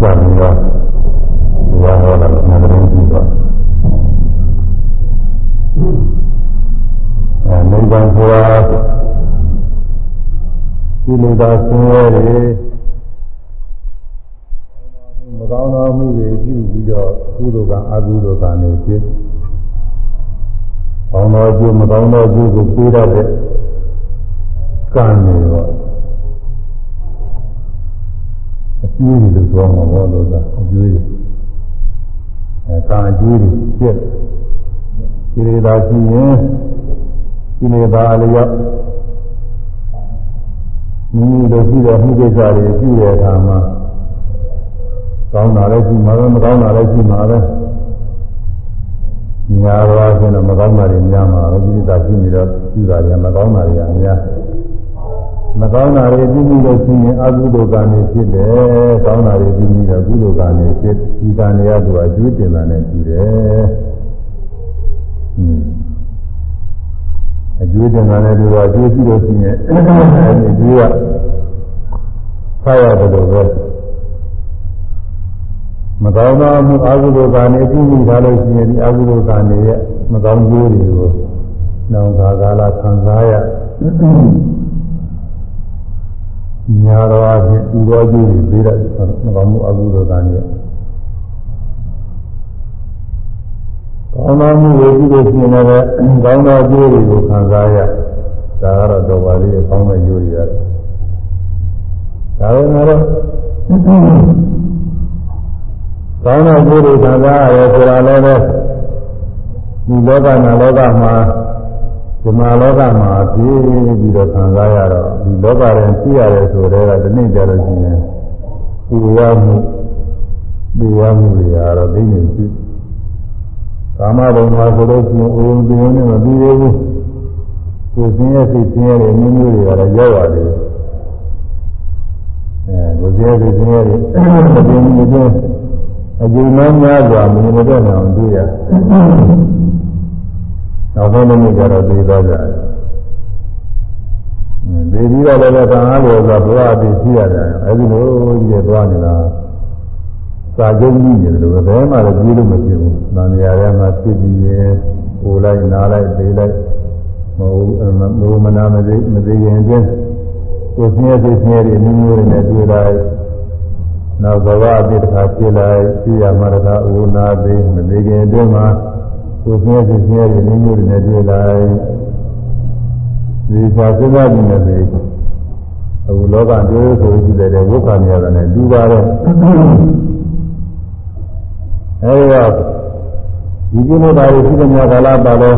စပြီးတော့ဘုရားဟောတာကိုနားလည်ကြည့်တော့အဲနိဗ္ဗာန်ဆိုတာဒီလိုသာဆင်းရဲတွေမကောင်းသောမှုတွေပြုပြီးတော့ကုသိုလ်ကအကုသိုလ်ကနေဖြစ်ကောင်းသောအကျိုးမကောင်းသောအကျိုးကိုပေးတတ်တဲ့ကံတွေတော့ ကျိုးတွေလို့ပြောမှာပေါ့လို့သာအကျိုးတွေအဲကံအကျိုးတွေဖြစ်ဒီလိုသာရှိရင်ဒီလိုသာအလျောက်မိမိတို့ရှိတဲ့မှုကိစ္စတွေပြုတဲ့အခါမှာကောင်းတာလည်းရှိမှာပဲမကောင်းတာလည်းရှိမှာပဲညာတော့ဆိုတော့မကောင်းတာတွေများမှာပဲဒီလိုသာရှိနေတော့ပြုတာတွေမကောင်းတာတွေအများ မကောင်းတာတွေပြုပြီးလို့ရှိရင်အကုသိုလ်ကံတွေဖြစ်တယ်ကောင်းတာတွေပြုပြီးတော့ကုသိုလ်ကံတွေဖြစ်ဒီကံတွေကသူအကျိုးတင်တာနဲ့ပြုတယ်อืมအကျိုးတင်တာနဲ့သူကအကျိုးရှိလို့ရှိရင်အဲဒီအကျိုးကဖတ်ရတယ်လို့ပဲမကောင်းသောမှုအကုသိုလ်ကံတွေပြုမိထားလို့ရှိရင်ဒီအကုသိုလ်ကံတွေရဲ့မကောင်းကျိုးတွေကိုနောင်ခါကာလခံစားရ ညာတော်အဖြစ်ဥရောကျိုးတွေပေးတဲ့မကောင်းမှုအကုသိုလ်ကံတွေကောင်းသောမှုကိုပြုလို့ရှိရင်လည်းကောင်းသောကျိုးတွေကိုခံစားရဒါကတော့တော်ပါလေးကောင်းတဲ့ကျိုးတွေရတယ်ဒါပေမဲ့တော့ကောင်းတဲ့ကျိုးတွေခံစားရတယ်ဆိုတာလည်းပဲဒီလောကနာလောကမှာ ဒီမှာလောကမှာပြီးပြီးတော့ခံစားရတော့ဒီလောကရင်ရှိရတယ်ဆိုတော့ကဒီနေ့ကြလို့ရှိရင်ပူရမှုပြရမှုတွေကတော့သိနေရှိကာမဘုံမှာဆိုလို့ရှိရင်အိုးပြင်းနေမပြီးသေးဘူးကိုယ်စင်းရဲ့စိတ်စင်းရဲ့မျိုးမျိုးတွေကတော့ရောက်ပါတယ်အဲကိုယ်စင်းရဲ့စိတ်စင်းရဲ့မပြင်းဘူးပြင်းအကျဉ်းမှများစွာမြင်တဲ့အောင်တွေ့ရ နောက်ဆုံးနေ့ကျတော့သိသွားကြတယ်ဒီပြီးတော့လည်းကံအားလို့ဆိုဘုရားအသိရှိရတယ်အဲဒီလိုကြီးရသွားနေတာစာကျုံကြီးနေတယ်လို့ဘယ်မှလည်းပြေးလို့မဖြစ်ဘူး။နာနေရာထဲမှာဖြစ်ပြီးရင်ဟိုလိုက်နားလိုက်သေးလိုက်မဟုတ်မနာမသေးမသေးရင်ချင်းကိုဆင်းရဲဆင်းရဲတွေမျိုးမျိုးတွေနဲ့တွေ့လိုက်နောက်ဘဝအတိတ်ခါဖြစ်လိုက်ရှိရမှာတခါအိုနာသေးမသေးခင်အတွင်းမှာ ကိုဆင်းရဲဆင်းရဲတွေမျိုးမျိုးတွေနဲ့တွေ့လိုက်ဒီစာစဉ်းစားကြည့်နေပြီအခုလောကတွေ့ဆိုကြည့်တဲ့ဝိက္ခာနေရတယ်နဲ့တူပါတယ်အဲဒီတော့ဒီကိလေသာတွေရှိတဲ့များကာလပါတော့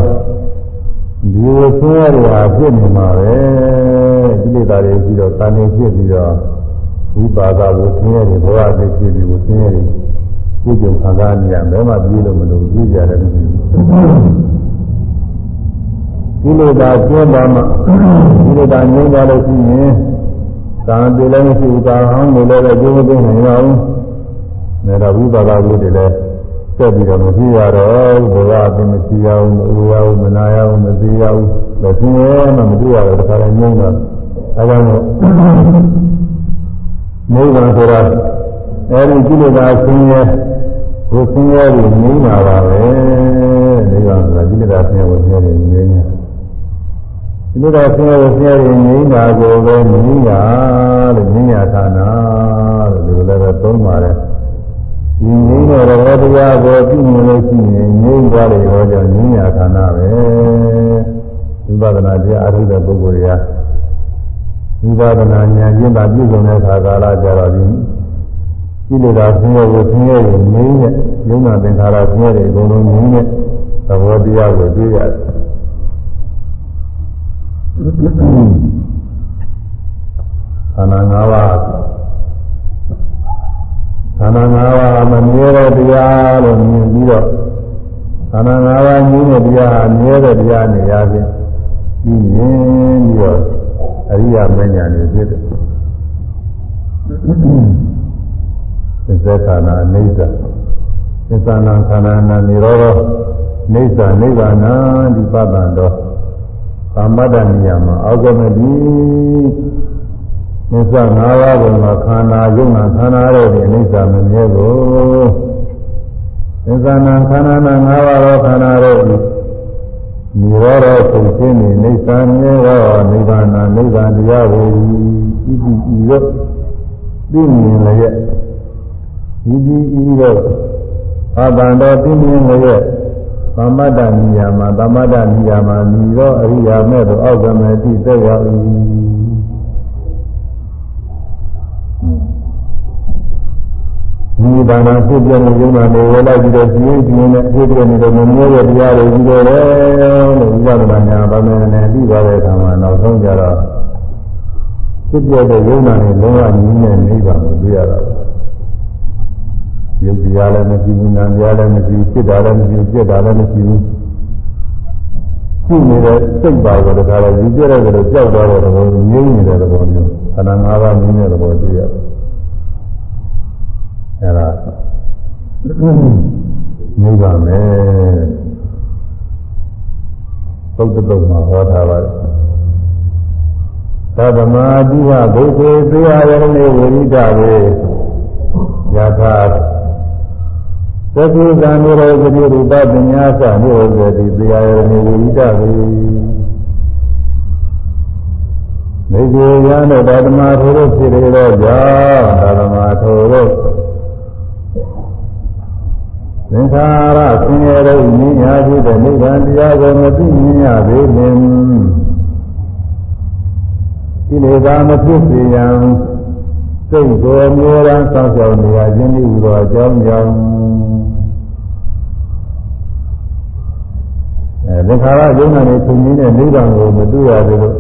ဒီဝဆင်းရဲတွေဟာဖြစ်နေမှာပဲကိလေသာတွေရှိတော့တန်နေဖြစ်ပြီးတော့ဝိပါကဝဆင်းရဲတွေဘဝတည်းဖြစ်ပြီးဝဆင်းရဲတွေ ကြည့်ကြံခံစားနေရဘယ်မှပြေးလို့မလို့ကြည့်ကြတယ်မရှိဘူးကိလေသာကျင်းပါမှကိလေသာငြိမ်းသွားလို့ရှိရင်သာပြေလည်းမရှိဘူးသာဟောင်းနေလည်းကျိုးမသိနိုင်ပါဘူး။ဒါတော့ဝိပါကဝိတ္တလည်းဆက်ပြီးတော့မဖြစ်ရတော့ဘဝအပြင်မရှိရဘူးမအိုရဘူးမနာရဘူးမသိရဘူးမသိရမှမတွေ့ရတော့တခါလည်းငြိမ်းတာအဲဒါကြောင့်နိဗ္ဗာန်ဆိုတာ အဲဒီကိလေသာဆင်းရဲကိုဆင်းရဲပြီးငြိမ်းတာပါပဲနိဗ္ဗာန်ဆိုတာကိလေသာဆင်းရဲကိုဆင်းရဲပြီးငြိမ်းတာကိလေသာဆင်းရဲကိုဆင်းရဲပြီးငြိမ်းတာကိုပဲငြိမ်းတာလို့ငြိမ်းရတာနာလို့ဒီလိုလည်းပဲသုံးပါတယ်ဒီငြိမ်းတဲ့ဘောတရားကိုပြုမြင်လို့ရှိရင်ငြိမ်းသွားတယ်ရောကြောင့်ငြိမ်းရခန္ဓာပဲဝိပဿနာတရားအထုတဲ့ပုဂ္ဂိုလ်တွေကဝိပဿနာဉာဏ်ကျင့်တာပြည့်စုံတဲ့အခါကာလကြတော့ဒီ ကိလေသာဆင်းရဲကိုဆင်းရဲကိုငြိမ်းတဲ့ယုံနာသင်္ခါရဆင်းရဲတွေအကုန်လုံးငြိမ်းတဲ့သဘောတရားကိုတွေ့ရတယ်ခန္ဓာ၅ပါးခန္ဓာ၅ပါးမမြဲတဲ့တရားလို့မြင်ပြီးတော့ခန္ဓာ၅ပါးမြင်တဲ့တရားမြဲတဲ့တရားနေရာချင်းပြီးရင်ပြီးတော့အရိယာမဉ္ဇဏ်တွေဖြစ်တယ် သစ္စာခန္ဓာအိဋ္ဌသစ္စာနာခန္ဓာနာនិရောဓအိဋ္ဌနိဗ္ဗာန်ဒီပတ္တံတော်သမ္မတ္တနိယမှာအောက်ကမတိသစ္စာ၅ပါးကိုမှခန္ဓာယုံနာခန္ဓာရဲ့ဒီအနိစ္စမမြဲကိုသစ္စာနာခန္ဓာနာ၅ပါးသောခန္ဓာရဲ့ဒီနိရောဓပုခြင်းနေနိစ္စမြဲသောနိဗ္ဗာန်နိဗ္ဗာန်တရားကိုဤဒီဤရောသိမြင်လျက် ဤဒီဤရောအာတန်တော်သိမြင်လျက်သမတ္တနိယာမသမတ္တနိယာမနိရောအရိယာမဲ့သို့အောက်ကမဲ့တိသက်ရောက်၏ဒီဒါနာဖြစ်ပြနေရုံနဲ့ဝေလိုက်ပြီးတော့ပြင်းပြင်းနဲ့ဖြစ်ပြနေတဲ့မမျိုးရဲ့တရားတွေကြီးတယ်လို့ဝိပဿနာညာဗမေနဲ့ပြီးသွားတဲ့အခါမှာနောက်ဆုံးကြတော့ဖြစ်ပြတဲ့ယုံနာနဲ့လုံးဝညီနဲ့နိဗ္ဗာန်ကိုတွေ့ရတာ။ ယုတ်တရားလည်းမရှိဘူး၊နာတရားလည်းမရှိဘူး၊ဖြစ်တာလည်းမရှိဘူး၊ပြက်တာလည်းမရှိဘူး။ရှိနေတဲ့စိတ်ပါတော့တခါလဲယူပြတဲ့ကတော့ကြောက်သွားတဲ့သဘောငြိမ့်နေတဲ့သဘောမျိုးခန္ဓာ၅ပါးငြိမ့်တဲ့သဘောတွေ့ရတယ်။အဲဒါနိဗ္ဗာန်ပဲသုတ်တုတ်မှာဟောထားပါတယ်သဗ္ဗမာတိဟဘုခေသေယရဏေဝိရိဒဝေယထာ သတိကံနိရောဓတိရူပပညာသနိရောဓတိသေယရဏေဝိရိဒဝေမေဇေယံတို့ဓမ္မထိုတို့ဖြစ်ရသောကြောင့်ဓမ္မထိုတို့သင်္ခါရဆင်းရဲတဲ့ဉာဏ်ရာဖြစ်တဲ့နိဗ္ဗာန်တရားကိုမသိမြင်ရသေးလင်ကိလေသာမဖြစ်စေရန်စိတ်ကိုအမြဲတမ်းစောင့်ရှောက်နေရခြင်းဤဟူသောအကြောင်းကြောင့် အဲသင်္ခါရယုံနာနဲ့သင်ခြင်းနဲ့နိဗ္ဗာန်ကိုမတွေ့ရသေးလို့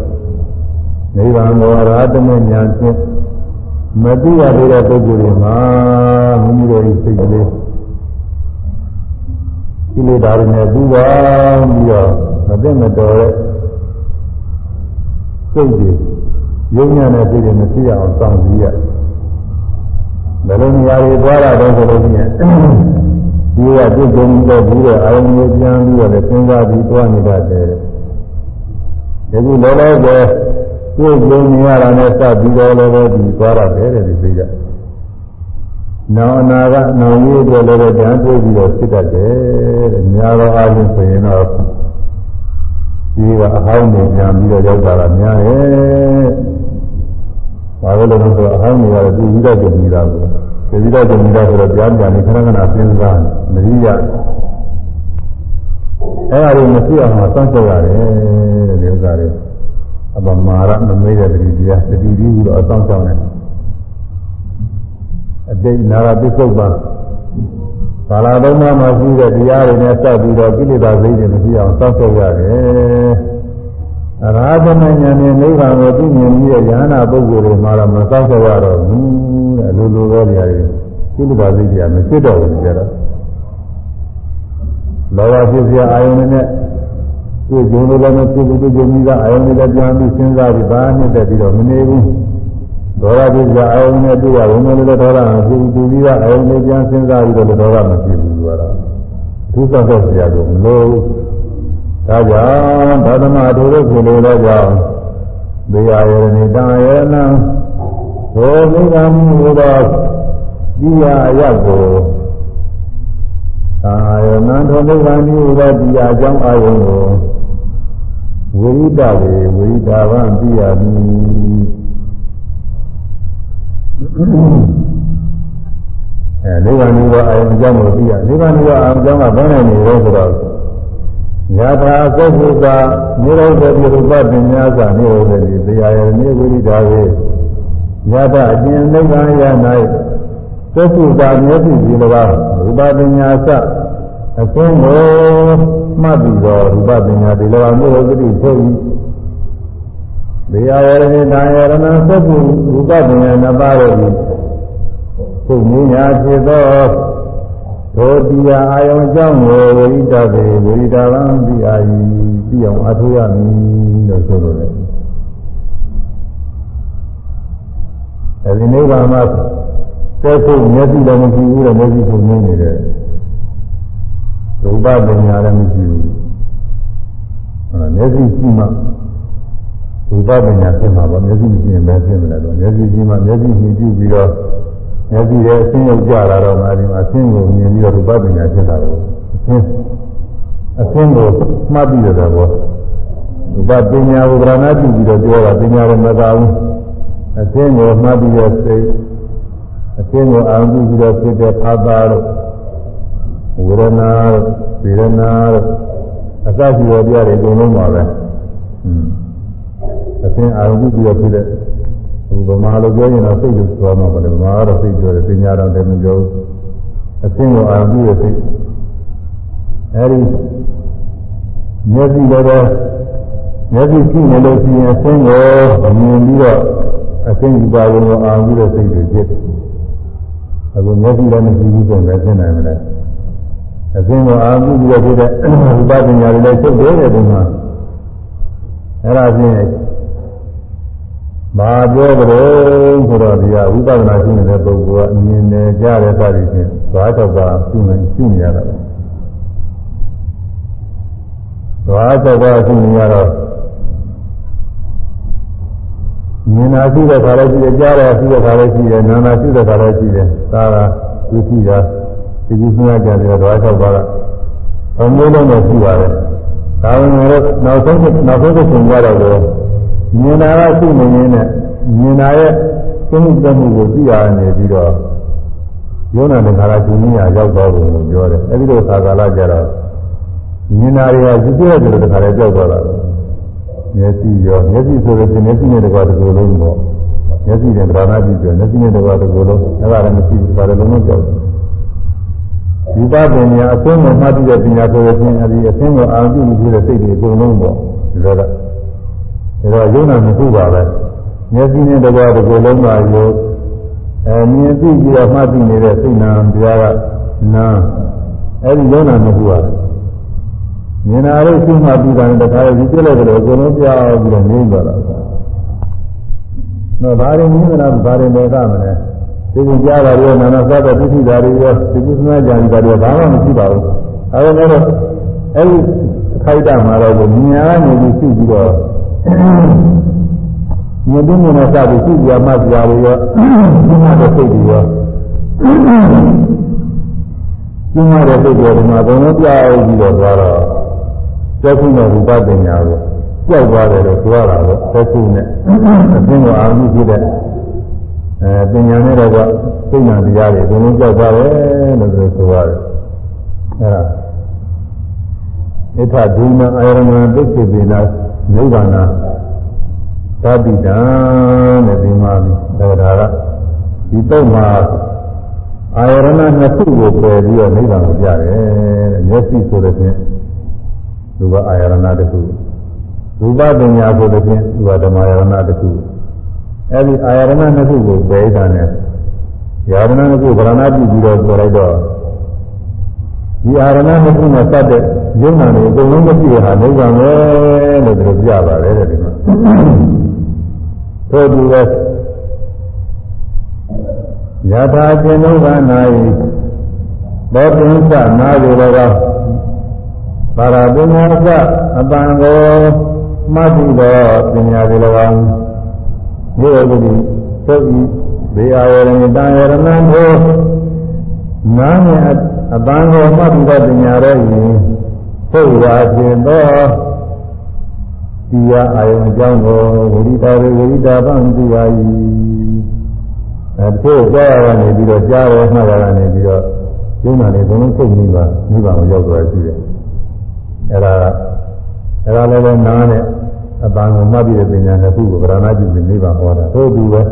နိဗ္ဗာန်ကိုရာတမေဉာဏ်ဖြင့်မသိရသေးတဲ့ပုဂ္ဂိုလ်တွေမှာမိမိတို့စိတ်ကလေးကိလေသာတွေနဲ့ပူပေါင်းပြီးတော့မသိမတော်တဲ့စိတ်တွေယုံညံ့တဲ့စိတ်တွေမသိရအောင်စောင့်စည်းရဘယ်လိုနေရာတွေသွားတာတော့ဆိုလို့ရှိရင် ဒီကပြည့်စုံတဲ့ဘူးတဲ့အာရုံကိုပြန်ပြီးတော့လည်းစဉ်းစားပြီးသွားနေတတ်တယ်ဒီခုလောလောဆယ်ပြည့်စုံနေရတာနဲ့စပြီးတော့လည်းဒီသွားရတယ်တဲ့ဒီစိတ်ကနောင်အနာကနောင်ရေးအတွက်လည်းကြံတွေးပြီးတော့ဖြစ်တတ်တယ်တဲ့။များသောအားဖြင့်ဆိုရင်တော့ဒီကအဟောင်းနေပြန်ပြီးတော့ရောက်တာကများရဲ့။ဘာလို့လဲဆိုတော့အဟောင်းတွေကတော့ဒီဝိဒတ်ကြုံနေတာကို ဒီဝိဒတ်ကြုံနေတာဆိုတော့ပြန်ပြန်နေခဏခဏစဉ်းစားမရရအဲ့ဒါတွေမဖြစ်အောင်စောင့်ကြရတယ်တဲ့ဒီဥစ္စာတွေအပမာရမမေးတဲ့တတိတရားတတိပြီးတော့အဆောင်ဆောင်တယ်အတိတ်နာရပစ္စုပ္ပန်ဘာလာသုံးပါးမှာရှိတဲ့တရားတွေနဲ့စပ်ပြီးတော့ကိလေသာစိတ်တွေမရှိအောင်စောင့်ရှောက်ရတယ်။ အရာသမဉာဏ်နဲ့နိဗ္ဗာန်ကိုသိမြင်ပြီးရဟနာပုဂ္ဂိုလ်တွေမှာတော့မစောင့်ရှောက်ရတော့ဘူးတဲ့လူလူသောတရားတွေကိလေသာစိတ်တွေကမဖြစ်တော့ဘူးကြတော့လောဘဖြစ်စရာအာယုန်နဲ့ကိုယ်ကျုံလို့လည်းမဖြစ်ဘူးကိုယ်ကျုံပြီးသားအာယုန်တွေလည်းပြန်ပြီးစဉ်းစားပြီးဘာနဲ့တက်ပြီးတော့မနေဘူး။ဒေါရပိစ္ဆာအာယုန်နဲ့တွေ့ရဝင်လို့လည်းဒေါရမဖြစ်ဘူးသူပြီးတော့အာယုန်နဲ့ပြန်စဉ်းစားပြီးတော့ဒေါရမဖြစ်ဘူးသူကတော့သူစောက်ဆရာကမလို့ ဒါကြောင့်ဓမ္မတို့တို့ကိုလိုတော့ကြောင့်ဘေယယရဏိတံယရဏံသောမိဂမူသောဒီယာအယကိုသာယနံသောမိဂမူသောဒီယာအကြောင်းအာယုန်ကိုဝိရိဒဝေဝိရိဒဗံပြရမည်အဲနိဗ္ဗာန်နိဗ္ဗာန်အယံအကြောင်းကိုသိရနိဗ္ဗာန်နိဗ္ဗာန်အယံအကြောင်းကဘယ်နဲ့နေလဲဆိုတော့ ယထာသုဘုသာနိရောဓတိရူပပညာသနိရောဓတိတရားရနေဝိရိဒါဝေယထာအကျဉ်နိဗ္ဗာန်ရ၌သုဘုသာမျက်စိဒီလကားရူပပညာသအဆုံးကိုမှတ်ပြီးတော့ရူပပညာဒီလကားနိရောဓတိဆို၏ဘေယဝရဏိတံယရဏသုဘုရူပပညာနှစ်ပါးတို့ခုမြညာဖြစ်သော ဒုတိယအာယုံအကြောင်းကိုဝိရိတပေဝိရိတရံပြအာယီပြီးအောင်အထောက်ရမည်လို့ဆိုလိုတယ်အဲဒီနိဗ္ဗာန်မှာတဲ့ဖို့မျက်စိလည်းမရှိဘူးတဲ့မျက်စိကိုမြင်နေတယ်ရူပပညာလည်းမရှိဘူးအဲမျက်စိရှိမှရူပပညာဖြစ်မှာပေါ့မျက်စိမရှိရင်ပဲဖြစ်မလဲတော့မျက်စိကြီးမှမျက်စိမြင်ပြုပြီးတော့ မျက်စိရဲ့အဆင်းရောက်ကြလာတော့မှဒီမှာအဆင်းကိုမြင်ပြီးတော့ရူပပညာဖြစ်တာလို့အဆင်းအဆင်းကိုမှတ်ပြီးတော့ဘောရူပပညာကိုဗရဏပြုပြီးတော့ပြောတာပညာလည်းမသာဘူးအဆင်းကိုမှတ်ပြီးတော့စိတ်အဆင်းကိုအာရုံပြုပြီးတော့ဖြစ်တဲ့ဖာသာတို့ဝေဒနာတို့ဝေဒနာတို့အစရှိတော်ပြတယ်အကုန်လုံးပါပဲอืมအသင်အာရုံပြုပြီးတော့ဖြစ်တဲ့ ဘုဗမာလိုပြောရင်တော့စိတ်လို့ပြောမှာပါလေဗမာကတော့စိတ်ပြောတယ်ပညာတော်တယ်မပြောဘူးအသင်ကိုအာရုံပြုရစိတ်အဲဒီမျက်စိလည်းပဲမျက်စိကြည့်နေလို့ရှိရင်အသင်ကိုမြင်ပြီးတော့အသင်ဒီပါဝင်ကိုအာရုံပြုတဲ့စိတ်တွေဖြစ်တယ်အခုမျက်စိလည်းမရှိဘူးဆိုရင်လည်းသိနိုင်မလဲအသင်ကိုအာရုံပြုပြီးတော့ဖြစ်တဲ့ဥပဒညာတွေလည်းချုပ်တယ်တဲ့ဒီမှာအဲ့ဒါဖြင့် မာပြောကြတယ်ဆိုတော့ဒီဟာဝိပဿနာရှိနေတဲ့ပုဂ္ဂိုလ်ကအမြင်နဲ့ကြားတဲ့သတိဖြင့်သွားတော့ပါပြုနေပြုနေရတာပဲသွားတော့ပါပြုနေရတော့မြင်တာရှိတဲ့ခါလည်းရှိတယ်ကြားတာရှိတဲ့ခါလည်းရှိတယ်နာတာရှိတဲ့ခါလည်းရှိတယ်သာသာဒုတိယဒီကြီးစင်းကြတယ်သွားတော့ပါကအမျိုးလုံးနဲ့ရှိပါတယ်ဒါဝင်လည်းနောက်ဆုံးနောက်ဆုံးသင်ကြတော့ မြင်တာကရှိနေရင်နဲ့မြင်တာရဲ့သိမှုတမှုကိုသိရနေပြီးတော့ယုံနာတခါလာရှင်ကြီးရောက်တော့တယ်လို့ပြောတယ်အဲဒီလိုခါကာလကျတော့မြင်တာတွေကယူပြည့်တယ်တခါလဲကြောက်တော့တာမျက်စိရောမျက်စိဆိုတော့မျက်စိနဲ့တကွာတစ်ခုလုံးပေါ့မျက်စိနဲ့ဗราဏတိပြောမျက်စိနဲ့တကွာတစ်ခုလုံးအဲ့ဒါလည်းမရှိဘူးဒါလည်းလုံးလုံးကြောက်ဒီပါပညာအဆုံးကိုမှတ်ပြီးတဲ့ပညာဆိုရင်အဲဒီအဆုံးကိုအာရုံပြုပြီးတဲ့စိတ်တွေအကုန်လုံးပေါ့ဒီလိုက ဒါတော့ယုံနာမှုပါပဲမျက်စိနဲ့တကွာတစ်ခုလုံးကယုံအဲမြင်သိပြီးတော့မှတ်ပြီးနေတဲ့စိတ်နာတရားကနာအဲဒီယုံနာမှုပါမြင်တာလေးရှိမှပြီးတာနဲ့တခါလေဒီပြည့်လိုက်တယ်အကုန်လုံးပြောင်းပြီးတော့ငြိမ့်သွားတာတော့ဒါရင်မြင်တာဒါရင်လည်းကမလဲဒီကကြားတာရောနာနာသတ်တဲ့သိသိတာတွေရောဒီကုသနာကြံတာတွေဘာမှမရှိပါဘူးအဲဒါနဲ့အဲဒီခိုက်တာမှာတော့မြင်ရနေပြီးရှိပြီးတော့ မြင်တဲ့မြင်တဲ့စသည်ရှိကြမှကြာတွေရောဒီမှာတဲ့စိတ်တွေရောဒီမှာတဲ့စိတ်တွေဒီမှာဘုံလုံးပြောင်းပြီးတော့သွားတော့သက်ခုနဲ့ဝိပဿနာကိုကြောက်သွားတယ်လို့ပြောတာတော့သက်ခုနဲ့အသိဉာဏ်အာရုံဖြစ်တဲ့အဲပညာနဲ့တော့ကစိတ်ဉာဏ်တရားတွေဘုံလုံးကြောက်သွားတယ်လို့ဆိုရတယ်အဲဒါဣထဒိနအာရမဒိဋ္ဌိပိနာ နိဗ္ဗာန်သတိတံတဲ့ဒီမှာဒါဒါကဒီတော့မှာအာရဏနှစ်ခုကိုပယ်ပြီးတော့နိဗ္ဗာန်ကိုပြတယ်တဲ့မျက်စိဆိုတဲ့ဖြင့်သူကအာရဏတစ်ခုရူပပညာဆိုတဲ့ဖြင့်သူကဓမ္မအာရဏတစ်ခုအဲဒီအာရဏနှစ်ခုကိုပယ်တာနဲ့ယာရဏနှစ်ခုဗရဏပြုပြီးတော့ပြောလိုက်တော့ဒီအာရဏနှစ်ခုနဲ့စတဲ့ ယုံနာတွေအကုန်လုံးမပြည့်ဟာနိဗ္ဗာန်ပဲလို့သူတို့ပြပါတယ်တဲ့ဒီမှာသို့သူပဲယထာကျင်ဥက္ကနာယသောပင်္စနာရေလောပါရပညာကအပံကိုမှတ်ပြီးတော့ပညာတွေ၎င်းဒီလိုဒီသုတ်ဤဘေအာရဏတံရဏံကိုနားနဲ့အပံကိုမှတ်ပြီးတော့ပညာရဲ့ သုတ်ရာခြင်းသောဒီယအာယုံအကြောင်းကိုဝိရိတာဝိရိတာပံတရားဤအဲတို့ကြားရကနေပြီးတော့ကြားရမှတ်ရကနေပြီးတော့ကျုံးတာနေဘုံလုံးထုတ်ပြီးပါမိဘကိုရောက်သွားရှိတယ်အဲဒါအဲဒါလည်းပဲနားနဲ့အပန်းကိုမှတ်ပြီးတဲ့ပညာနဲ့ခုကိုဗရဏပြုပြီးမိဘဟောတာသို့သူပဲ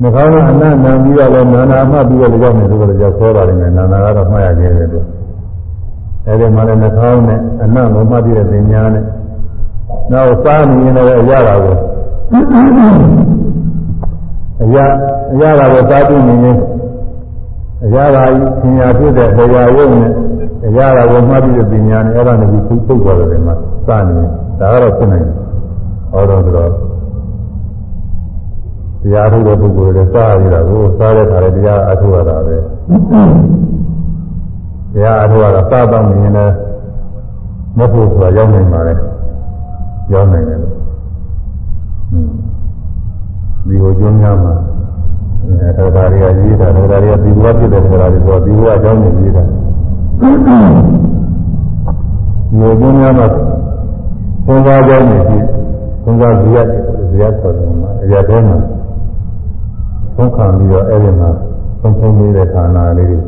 နှာခေါင်းကအနတ်နာပြီးတော့လည်းနာနာမှတ်ပြီးတော့ကြောက်နေလို့လည်းကြောက်ခေါ်ပါတယ်နာနာကတော့မှတ်ရခြင်းပဲလို့ အဲဒီမှာလည်းနှာခေါင်းနဲ့အနတ်ကိုမှတ်ပြီးတဲ့ပညာနဲ့နောက်စားနေရင်လည်းအရတာကိုအရအရတာကိုစားပြီးနေရင်အရတာကြီးသင်ညာဖြစ်တဲ့တရားရုပ်နဲ့အရတာကိုမှတ်ပြီးတဲ့ပညာနဲ့အဲ့ဒါနဲ့ဒီသုတ်သွားတယ်မှာစားနေဒါကတော့ဖြစ်နိုင်တယ်ဟောတော့ဆိုတော့တရားထုတ်တဲ့ပုဂ္ဂိုလ်တွေစားရတာကိုစားတဲ့ခါလေတရားအထုတ်ရတာပဲ တရားအထုတ်ရတာစားတော့နေရင်လည်းမဟုတ်ဘူးဆိုတာရောက်နိုင်ပါလေရောက်နိုင်တယ်လို့ဒီကိုကျွမ်းများမှာအဲထောက်တာတွေကရေးတာထောက်တာတွေကဒီဘဝဖြစ်တဲ့ထောက်တာတွေဆိုဒီဘဝအကြောင်းကိုရေးတာဒီကိုကျွမ်းများမှာသုံးပါးကြောင်းနေပြီသုံးပါးဇီယဇီယဆိုတယ်မှာအရာထဲမှာသုံးခံပြီးတော့အဲ့ဒီမှာသုံးဖုံးနေတဲ့ဌာနလေးတွေ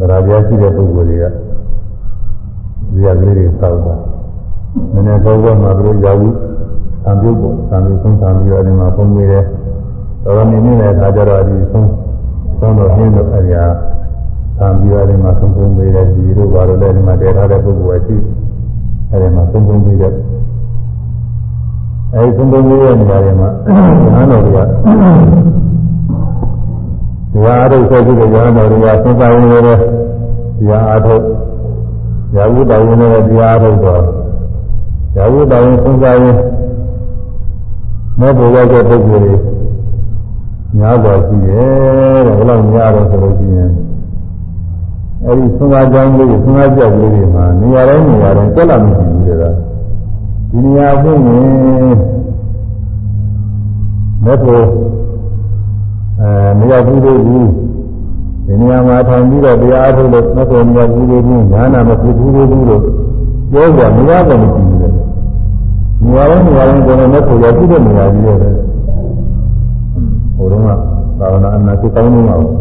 ဒါရာပြရှိတဲ့ပုဂ္ဂိုလ်တွေကဇီယလေးတွေစောက်တာနည်းနည်းကောကောမှာသူတို့ရောက်ဘူးသံပြုတ်ပုံသံပြုတ်ဆုံးသံပြီးတော့ဒီမှာပုံနေတယ်တော်တော်နေနေတဲ့အခါကျတော့ဒီဆုံးဆုံးတော့ဟင်းတော့အဲ့ဒီဟာသံပြီးတော့ဒီမှာဆုံးပုံပေးတယ်ဒီတို့ဘာလို့လဲဒီမှာတည်ထားတဲ့ပုဂ္ဂိုလ်ကရှိအဲ့ဒီမှာဆုံးပုံပေးတဲ့အဲဒီဆုံးပုံပေးတဲ့နေရာတွေမှာဉာဏ်တော်တွေက တရားအားထုတ်ဆက်ပြီးတဲ့ဉာဏ်တော်တွေကသုံးပါးရင်းနေတဲ့တရားအားထုတ်ရာဟုတော်ရင်းနေတဲ့တရားအားထုတ်တော့ရာဟုတော်ရင်သုံးပါးရင်းမဲ့ပေါ်ရောက်တဲ့ပုဂ္ဂိုလ်တွေများစွာရှိတယ်တဲ့ဘယ်လောက်များတော့ဆိုလို့ရှိရင်အဲဒီသုံးပါးကြောင်းလေးကိုသုံးပါးကြောက်လေးတွေမှာနေရာတိုင်းနေရာတိုင်းတက်လာမရှိဘူးတဲ့ကဒီနေရာဖြစ်ရင်မဲ့ပေါ် အဲနေရာဘူးလေးဘူးဒီနေရာမှာထိုင်ပြီးတော့တရားအားထုတ်လို့မဲ့ပေါ်နေရာဘူးလေးဘူးညာနာမဖြစ်ဘူးလေးဘူးလို့ပြောကြနေရာတော့မရှိဘူးတဲ့နေရာတိုင်းနေရာတိုင်းကိုယ်နဲ့မဲ့ပေါ်ရပြည့်တဲ့နေရာကြီးရဲ့ဟိုတုန်းကသာဝနာအနာသိကောင်းနေမှာဘူး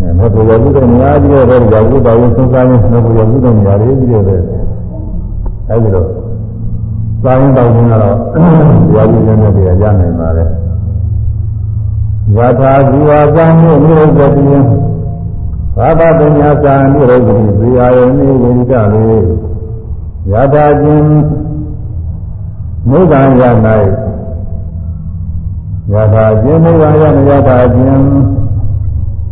အဲမဲ့ပေါ်ရပြည့်တဲ့နေရာကြီးရဲ့တော့ရောက်လို့တော်ရင်သုံးစားရင်မဲ့ပေါ်ရပြည့်တဲ့နေရာလေးကြီးရဲ့အဲဒီတော့စာရင်တောင်းနေတာတော့တရားကြီးတဲ့နေရာရနိုင်ပါလေ ယထာဇီဝသံမှုနိရောဓတိယဘာဝပညာစာနိရောဓတိဇေယယနိဝိဒလေယထာခြင်းနိဗ္ဗာန်ရ၌ယထာခြင်းနိဗ္ဗာန်ရ၌ယထာခြင်း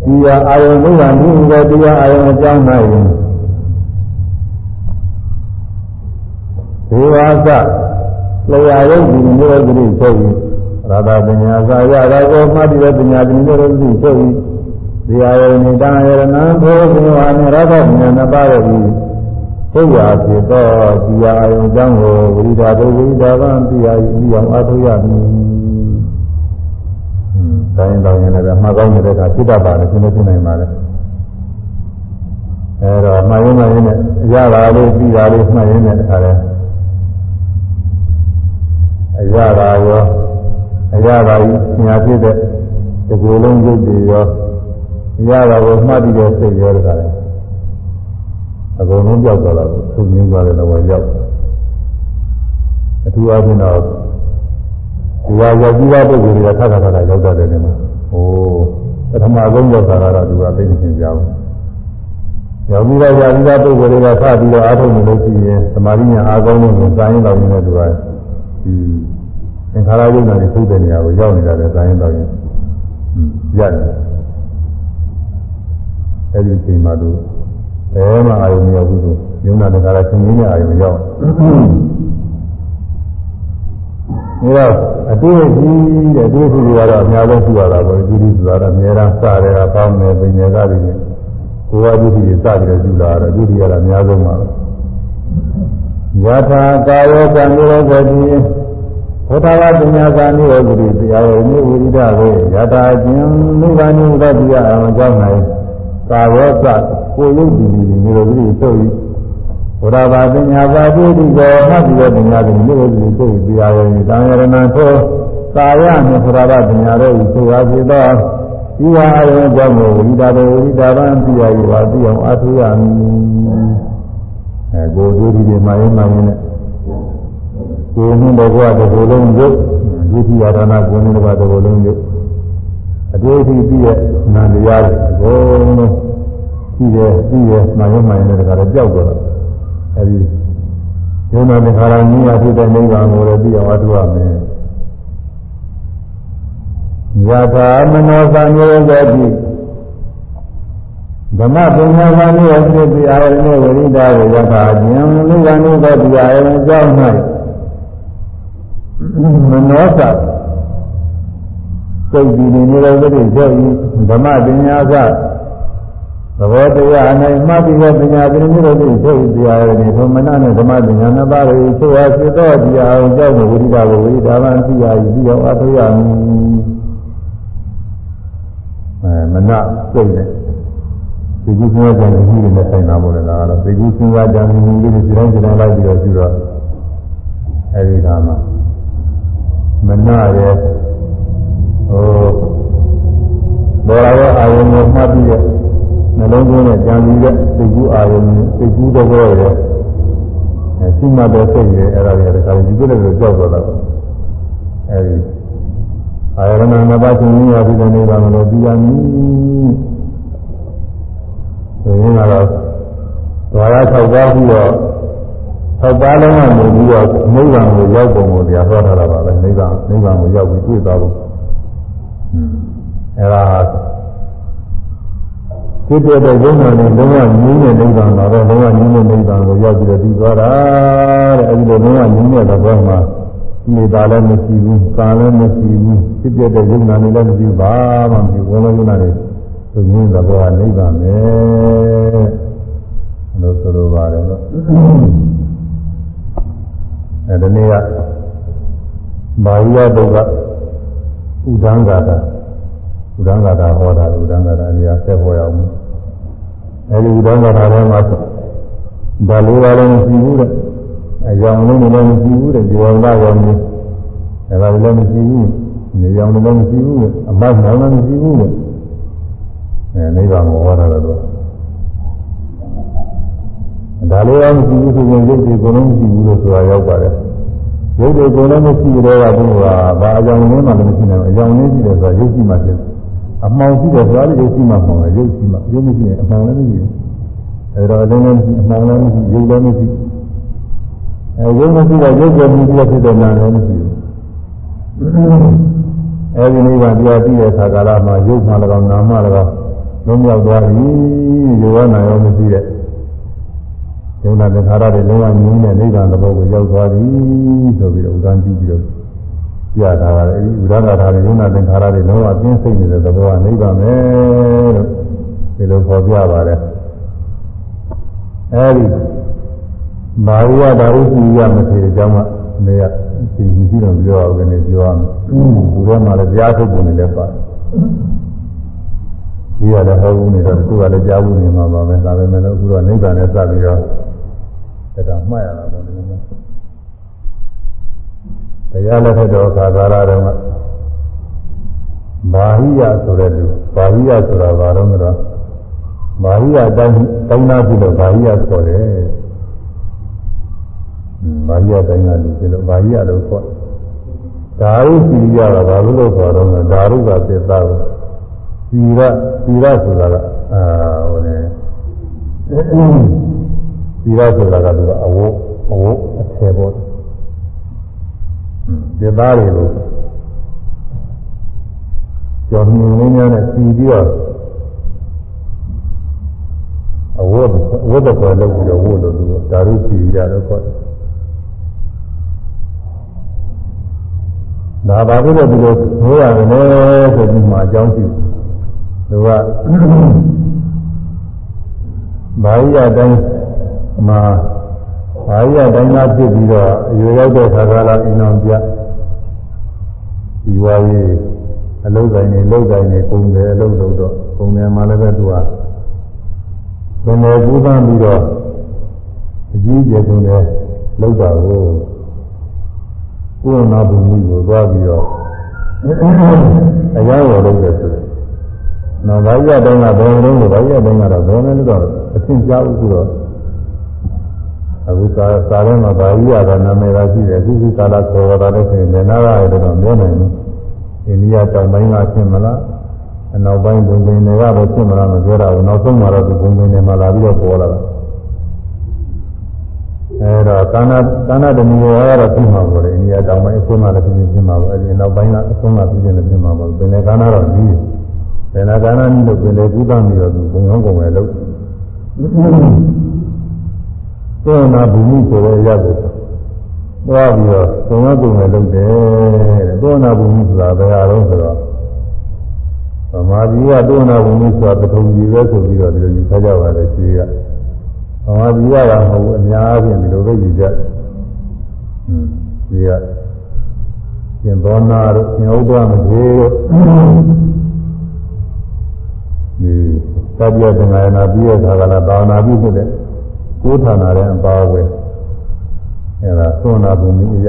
ဒီယအာယုနိဗ္ဗာန်ဒီကတရားအာယုအကြောင်း၌ဒေဝသလျာယုတ်ဒီနိရောဓတိဆိုပြီး ရာသာပညာစာရတာကိုမှတ်ပြီးတဲ့ပညာတိနိရောဓတိဆိုပြီးဒီအာယုနိတံယရဏံဘောဇေဝနရသပညာနှစ်ပါးရဲ့ဒီသိရာဖြစ်သောဒီအာယုအကြောင်းကိုဝိဒါဒုဝိဒါဗံပြာယီအောင်အားထုတ်ရမည်။တိုင်းတော်ရင်လည်းမှတ်ကောင်းတဲ့အခါဖြစ်တတ်ပါတယ်ရှင်းလို့ဖြစ်နိုင်ပါလေ။အဲတော့မှတ်ရင်းမှတ်ရင်းနဲ့ရတာလေးပြီးတာလေးမှတ်ရင်းနဲ့တခါလဲအရတာရောအ ရတာကြီးညာဖြစ်တဲ့ဒီကိုယ်လုံးရုပ်တွေရောအရတာကိုမှတ်ပြီးတဲ့စိတ်ရောတခါလဲအကုန်လုံးကြောက်သွားတာကိုသူငင်းသွားတဲ့တော့ရောက်အထူးအားဖြင့်တော့ဒီဟာရောက်ပြီးသားပုဂ္ဂိုလ်တွေကထပ်ထပ်ထပ်ရောက်တတ်တယ်နေမှာဟိုပထမဆုံးရောက်တာကတော့သူကသိနေချင်းကြောင်းရောက်ပြီးတော့ကြာပြီးသားပုဂ္ဂိုလ်တွေကထပ်ပြီးတော့အားထုတ်နေလို့ရှိရင်သမာဓိညာအားကောင်းလို့စာရင်းတော်ရင်းနဲ့သူကဒီ သင်္ခါရယုံနာတွေသုတဲ့နေရာကိုရောက်နေတာလေစာရင်းတော်ရင်းရတယ်အဲဒီအချိန်မှာသူဘယ်မှအာရုံမရောက်ဘူးသူယုံနာတကားချင်းကြီးနဲ့အာရုံရောက်ဒါတော့အတွေ့အကြုံတဲ့အတွေ့အကြုံတွေကတော့အများဆုံးရှိရတာပေါ့ဒီလိုဆိုတာတော့အများအားစတယ်ကပေါင်းတယ်ပညာကတွေကိုယ်ကဒီဒီစပြီးတော့ယူလာတော့ဒီဒီကတော့အများဆုံးပါယထာကာယောကံရောဂတိ ဘုဒ္ဓဝပညာသာနိရောဂတိတရားဝိနည်းဝိဒဝေယထာခြင်းနိဗ္ဗာန်ဥဒ္ဒတိယအကြောင်း၌ကာယောကကိုယ်ရုပ်ဒီနိရောဂတိဆို၏ဘုရားဘာပညာသာတိတိကောမှတ်ပြီးတော့ပညာတိနိရောဂတိဆို၏တရားဝိနည်းတံရဏံသောကာယနှင့်ဘုရားဘာပညာတို့၏ဆိုပါဖြစ်သောဒီဟာအရင်ကြောင့်ဝိဒတော်ဝိဒဗံပြရည်ပါသိအောင်အထုရမည်အဲကိုယ်တို့ဒီဒီမှရင်မှရင်နဲ့ ကိုယ်နဲ့တော့ကတကူလုံးရုပ်ဒုတိယဒါနကိုယ်နဲ့တော့တကူလုံးရုပ်အတွေ့အထိပြည့်ရဲ့နာတရားတွေအကုန်လုံးကြည့်တယ်ကြည့်ရမှရင်မှရင်လည်းတခါတော့ကြောက်တော့အဲဒီယုံနာသင်္ခါရနည်းအဖြစ်တဲ့နိဗ္ဗာန်ကိုလည်းသိအောင်အထုရမယ်ယထာမနောသံယောဂတိဓမ္မပညာသာမျိုးဖြစ်ပြီးအာရုံနဲ့ဝိရိဒကိုယထာခြင်းနိဗ္ဗာန်ကိုဒီအာရုံအကြောင်း၌ မနောသစိတ်ဒီနေနေလို့ဒီကျောက်ဤဓမ္မပညာသသဘောတရားအနိုင်မှတ်ပြီးတဲ့ပညာပင်မျိုးတို့ကိုထုတ်ပြရတယ်ဒီသမဏနဲ့ဓမ္မပညာနှစ်ပါးကိုချုပ်အားဖြစ်သောတရားအောင်ကြောက်ဝိရိဒကိုဝိရိဒဗံသိရယူပြီးတော့အထုရမည်အဲမနစိတ်နဲ့ဒီကုသနာကြံနေကြီးနဲ့ဆိုင်တာမို့လဲဒါကတော့ဒီကုသနာကြံနေကြီးတွေဒီတိုင်းဒီတိုင်းလိုက်ပြီးတော့ပြုတော့အဲဒီကမှာ မနရဲ့ဟိုဘောရရဲ့အာယုံကိုမှတ်ပြီးတဲ့နှလုံးသွင်းနဲ့ကြံပြီးတဲ့စိတ်ကူးအာယုံစိတ်ကူးသဘောရဲ့အဲရှိမှတဲ့စိတ်ရဲ့အဲ့ဒါတွေတခါဒီလိုလိုကြောက်တော့တော့အဲဒီအာယရဏနပါချင်းရပြီးတဲ့နေပါမလို့ပြီးရမည်ဆိုရင်ကတော့ဓဝါရ၆ပါးပြီးတော့ ၆ပါးလုံးကနေပြီးတော့နိဗ္ဗာန်ကိုရောက်ပုံကိုတရားဟောထားတာပါပဲနိဗ္ဗာန်နိဗ္ဗာန်ကိုရောက်ပြီးတွေ့သွားဖို့အဲဒါဖြစ်တဲ့တဲ့ယုံနာနဲ့လုံးဝငြင်းတဲ့နိဗ္ဗာန်ပါပဲလုံးဝငြင်းတဲ့နိဗ္ဗာန်ကိုရောက်ပြီးတော့ပြီးသွားတာတဲ့အဲဒီလိုလုံးဝငြင်းတဲ့သဘောမှာနေတာလည်းမရှိဘူးကာလည်းမရှိဘူးဖြစ်တဲ့တဲ့ယုံနာနဲ့လည်းမရှိဘာမှမရှိဘူးဘယ်လိုယုံနာနဲ့သူငြင်းသဘောကနိဗ္ဗာန်ပဲလို့ဆိုလိုပါတယ်နော်အဲ ဒီနေ့ကဘာဝိယတုတ်ကဥဒံဂါတာဥဒံဂါတာဟောတာဥဒံဂါတာအရာဆက်ဟောရအောင်အဲဒီဥဒံဂါတာထဲမှာဒါလေးပါလည်းမရှိဘူးတဲ့အကြောင်းလုံးလည်းမရှိဘူးတဲ့ဒီဝန္ဒရောမျိုးအဲဒါလည်းမရှိဘူးနေရောင်လည်းမရှိဘူးအမတ်နောင်လည်းမရှိဘူးတဲ့အဲနိဗ္ဗာန်ကိုဟောတာတော့ ဒါလေးရောမရှိဘူးဆိုရင်ရုပ်ဒီကိုယ်လုံးမရှိဘူးလို့ဆိုတာရောက်ပါတယ်ရုပ်တွေကိုယ်လုံးမရှိတဲ့ကဘုရားဘာအကြောင်းရင်းမှလည်းမရှိနိုင်ဘူးအကြောင်းရင်းရှိတယ်ဆိုတာရုပ်ရှိမှဖြစ်တယ်အမှောင်ရှိတယ်ဆိုတာရုပ်ရှိမှမှောင်တယ်ရုပ်ရှိမှရုပ်မရှိရင်အမှောင်လည်းမရှိဘူးအဲတော့အလုံးလည်းမရှိအမှောင်လည်းမရှိရုပ်လည်းမရှိအဲရုပ်မရှိတော့ရုပ်ကိုမြင်ပြဖြစ်တဲ့နာမ်လည်းမရှိဘူးအဲဒီနေ့ကတရားပြီးတဲ့အခါကာလမှာရုပ်မှလည်းကောင်းနာမ်မှလည်းကောင်းလုံးရောက်သွားပြီယောဂနာရောမရှိတဲ့ ယုံနာသင်္ခါရတွေလုံးဝငြင်းတဲ့နိဗ္ဗာန်သဘောကိုရောက်သွားပြီဆိုပြီးတော့ဥဒန်းပြုပြီးတော့ပြထားပါတယ်အဲဒီဥဒန်းကထားတဲ့ယုံနာသင်္ခါရတွေလုံးဝပြင်းစိတ်နေတဲ့သဘောကနိဗ္ဗာန်ပဲလို့ဒီလိုခေါ်ပြပါတယ်အဲဒီမာရိယဓာရုစီရမထေအကြောင်းကနေရဒီကြည့်တော့ပြောအောင်ကနေပြောအောင်သူထဲမှာလည်းကြားထုတ်ပုံတွေလည်းပါတယ်ဒီရလည်းဟောဘူးနေတော့သူကလည်းကြားဘူးနေမှာပါပဲဒါပေမဲ့လည်းအခုတော့နိဗ္ဗာန်နဲ့စပြီးတော့ ဒါကမှတ်ရတာပေါ့ဒီလိုမျိုးတရားလက်ထက်တော်ခါကာလတုန်းကဘာဟိယဆိုတဲ့လူဘာဟိယဆိုတာဘာတော့မလို့ဘာဟိယတိုင်းတိုင်းနာပြီလို့ဘာဟိယဆိုတယ်ဘာဟိယတိုင်းနာလူပြီလို့ဘာဟိယလို့ခေါ်ဓာရုစီရတာဘာလို့လို့ခေါ်တော့လဲဓာရုကသစ္စာကိုသီရသီရဆိုတာကအာဟိုလေ သီရဆိုတာကသူကအဝတ်အဝတ်အထည်ပေါ့ဒီသားတွေလို့ကျော်မြင်လေးများနဲ့စီပြီးတော့အဝတ်အဝတ်တော့လုပ်ပြီးတော့ဝတ်လို့သူဓာရုစီရတော့ခေါ်တယ်ဒါပါပြီးတော့ဒီလိုဟိုရတယ်ဆိုပြီးမှအကြောင်းရှိသူကဘာကြီးအတိုင်း မှာဘာကြီးအတိုင်းသားဖြစ်ပြီးတော့အရွယ်ရောက်တဲ့ခါကလာအိမ်အောင်ပြဒီဝါကြီးအလုတ်တိုင်းနေလုတ်တိုင်းနေပုံတယ်အလုတ်လို့တော့ပုံတယ်မှလည်းပဲသူကဘယ်လိုပူးပန်းပြီးတော့အကြီးကျယ်ဆုံးတယ်လုတ်တာကိုကိုယ်နာဘုံကြီးကိုသွားပြီးတော့အရာရောလုပ်တယ်ဆိုနော်ဘာကြီးတိုင်းကဘယ်လိုလဲဘာကြီးတိုင်းကတော့ဘယ်လိုလဲတော့အရှင်းကြားဥဆိုတော့ အခုစာစာထဲမှာဘာကြီးရတာနာမည်သာရှိတယ်အခုဒီကာလခေါ်တာလည်းဆိုရင်လည်းနားရတယ်တော့ပြောနိုင်ဘူးအိန္ဒိယတောင်ပိုင်းကဖြစ်မလားအနောက်ပိုင်းဘုံပင်တွေကတော့ဖြစ်မလားမပြောတာဘူးနောက်ဆုံးမှာတော့ဒီဘုံပင်တွေမှာလာပြီးတော့ပေါ်လာတာအဲတော့ကာနာကာနာတမီရောကတော့ဖြစ်မှာပေါ့လေအိန္ဒိယတောင်ပိုင်းအဆုံးမှာလည်းဖြစ်ဖြစ်မှာပေါ့အဲဒီနောက်ပိုင်းကအဆုံးမှာဖြစ်ဖြစ်လည်းဖြစ်မှာပေါ့ပင်လေကာနာတော့ကြီးတယ်ပင်လေကာနာကြီးလို့ပင်လေကူးသားပြီးတော့သူဘုံကောင်းကုန်ပဲလို့ သောနာဘုမှုဆိုတဲ့ရက်ကိုသွားပြီးတော့ဘုံကောင်းကုန်ပဲလုပ်တယ်တဲ့သောနာဘုမှုဆိုတာဘယ်ဟာတော့ဆိုတော့ဗမာပြည်ကတုံနာဘုံကြီးဆိုတာပထုံကြီးပဲဆိုပြီးတော့ဒီလိုယူဆကြပါတယ်ရှိကဗမာပြည်ကမဟုတ်ဘူးအများအားဖြင့်ဒီလိုပဲယူကြอืมဒီကရှင်ဘောနာတို့ရှင်ဥဒ္ဒမထေရတို့ဒီသတ္တယသင်္ဃာယနာပြီးရခါကလာဘာဝနာပြုတဲ့ ကိုးဌာနရဲ့အပါအဝင်အဲဒါသွန်နာဘုံကြီးရ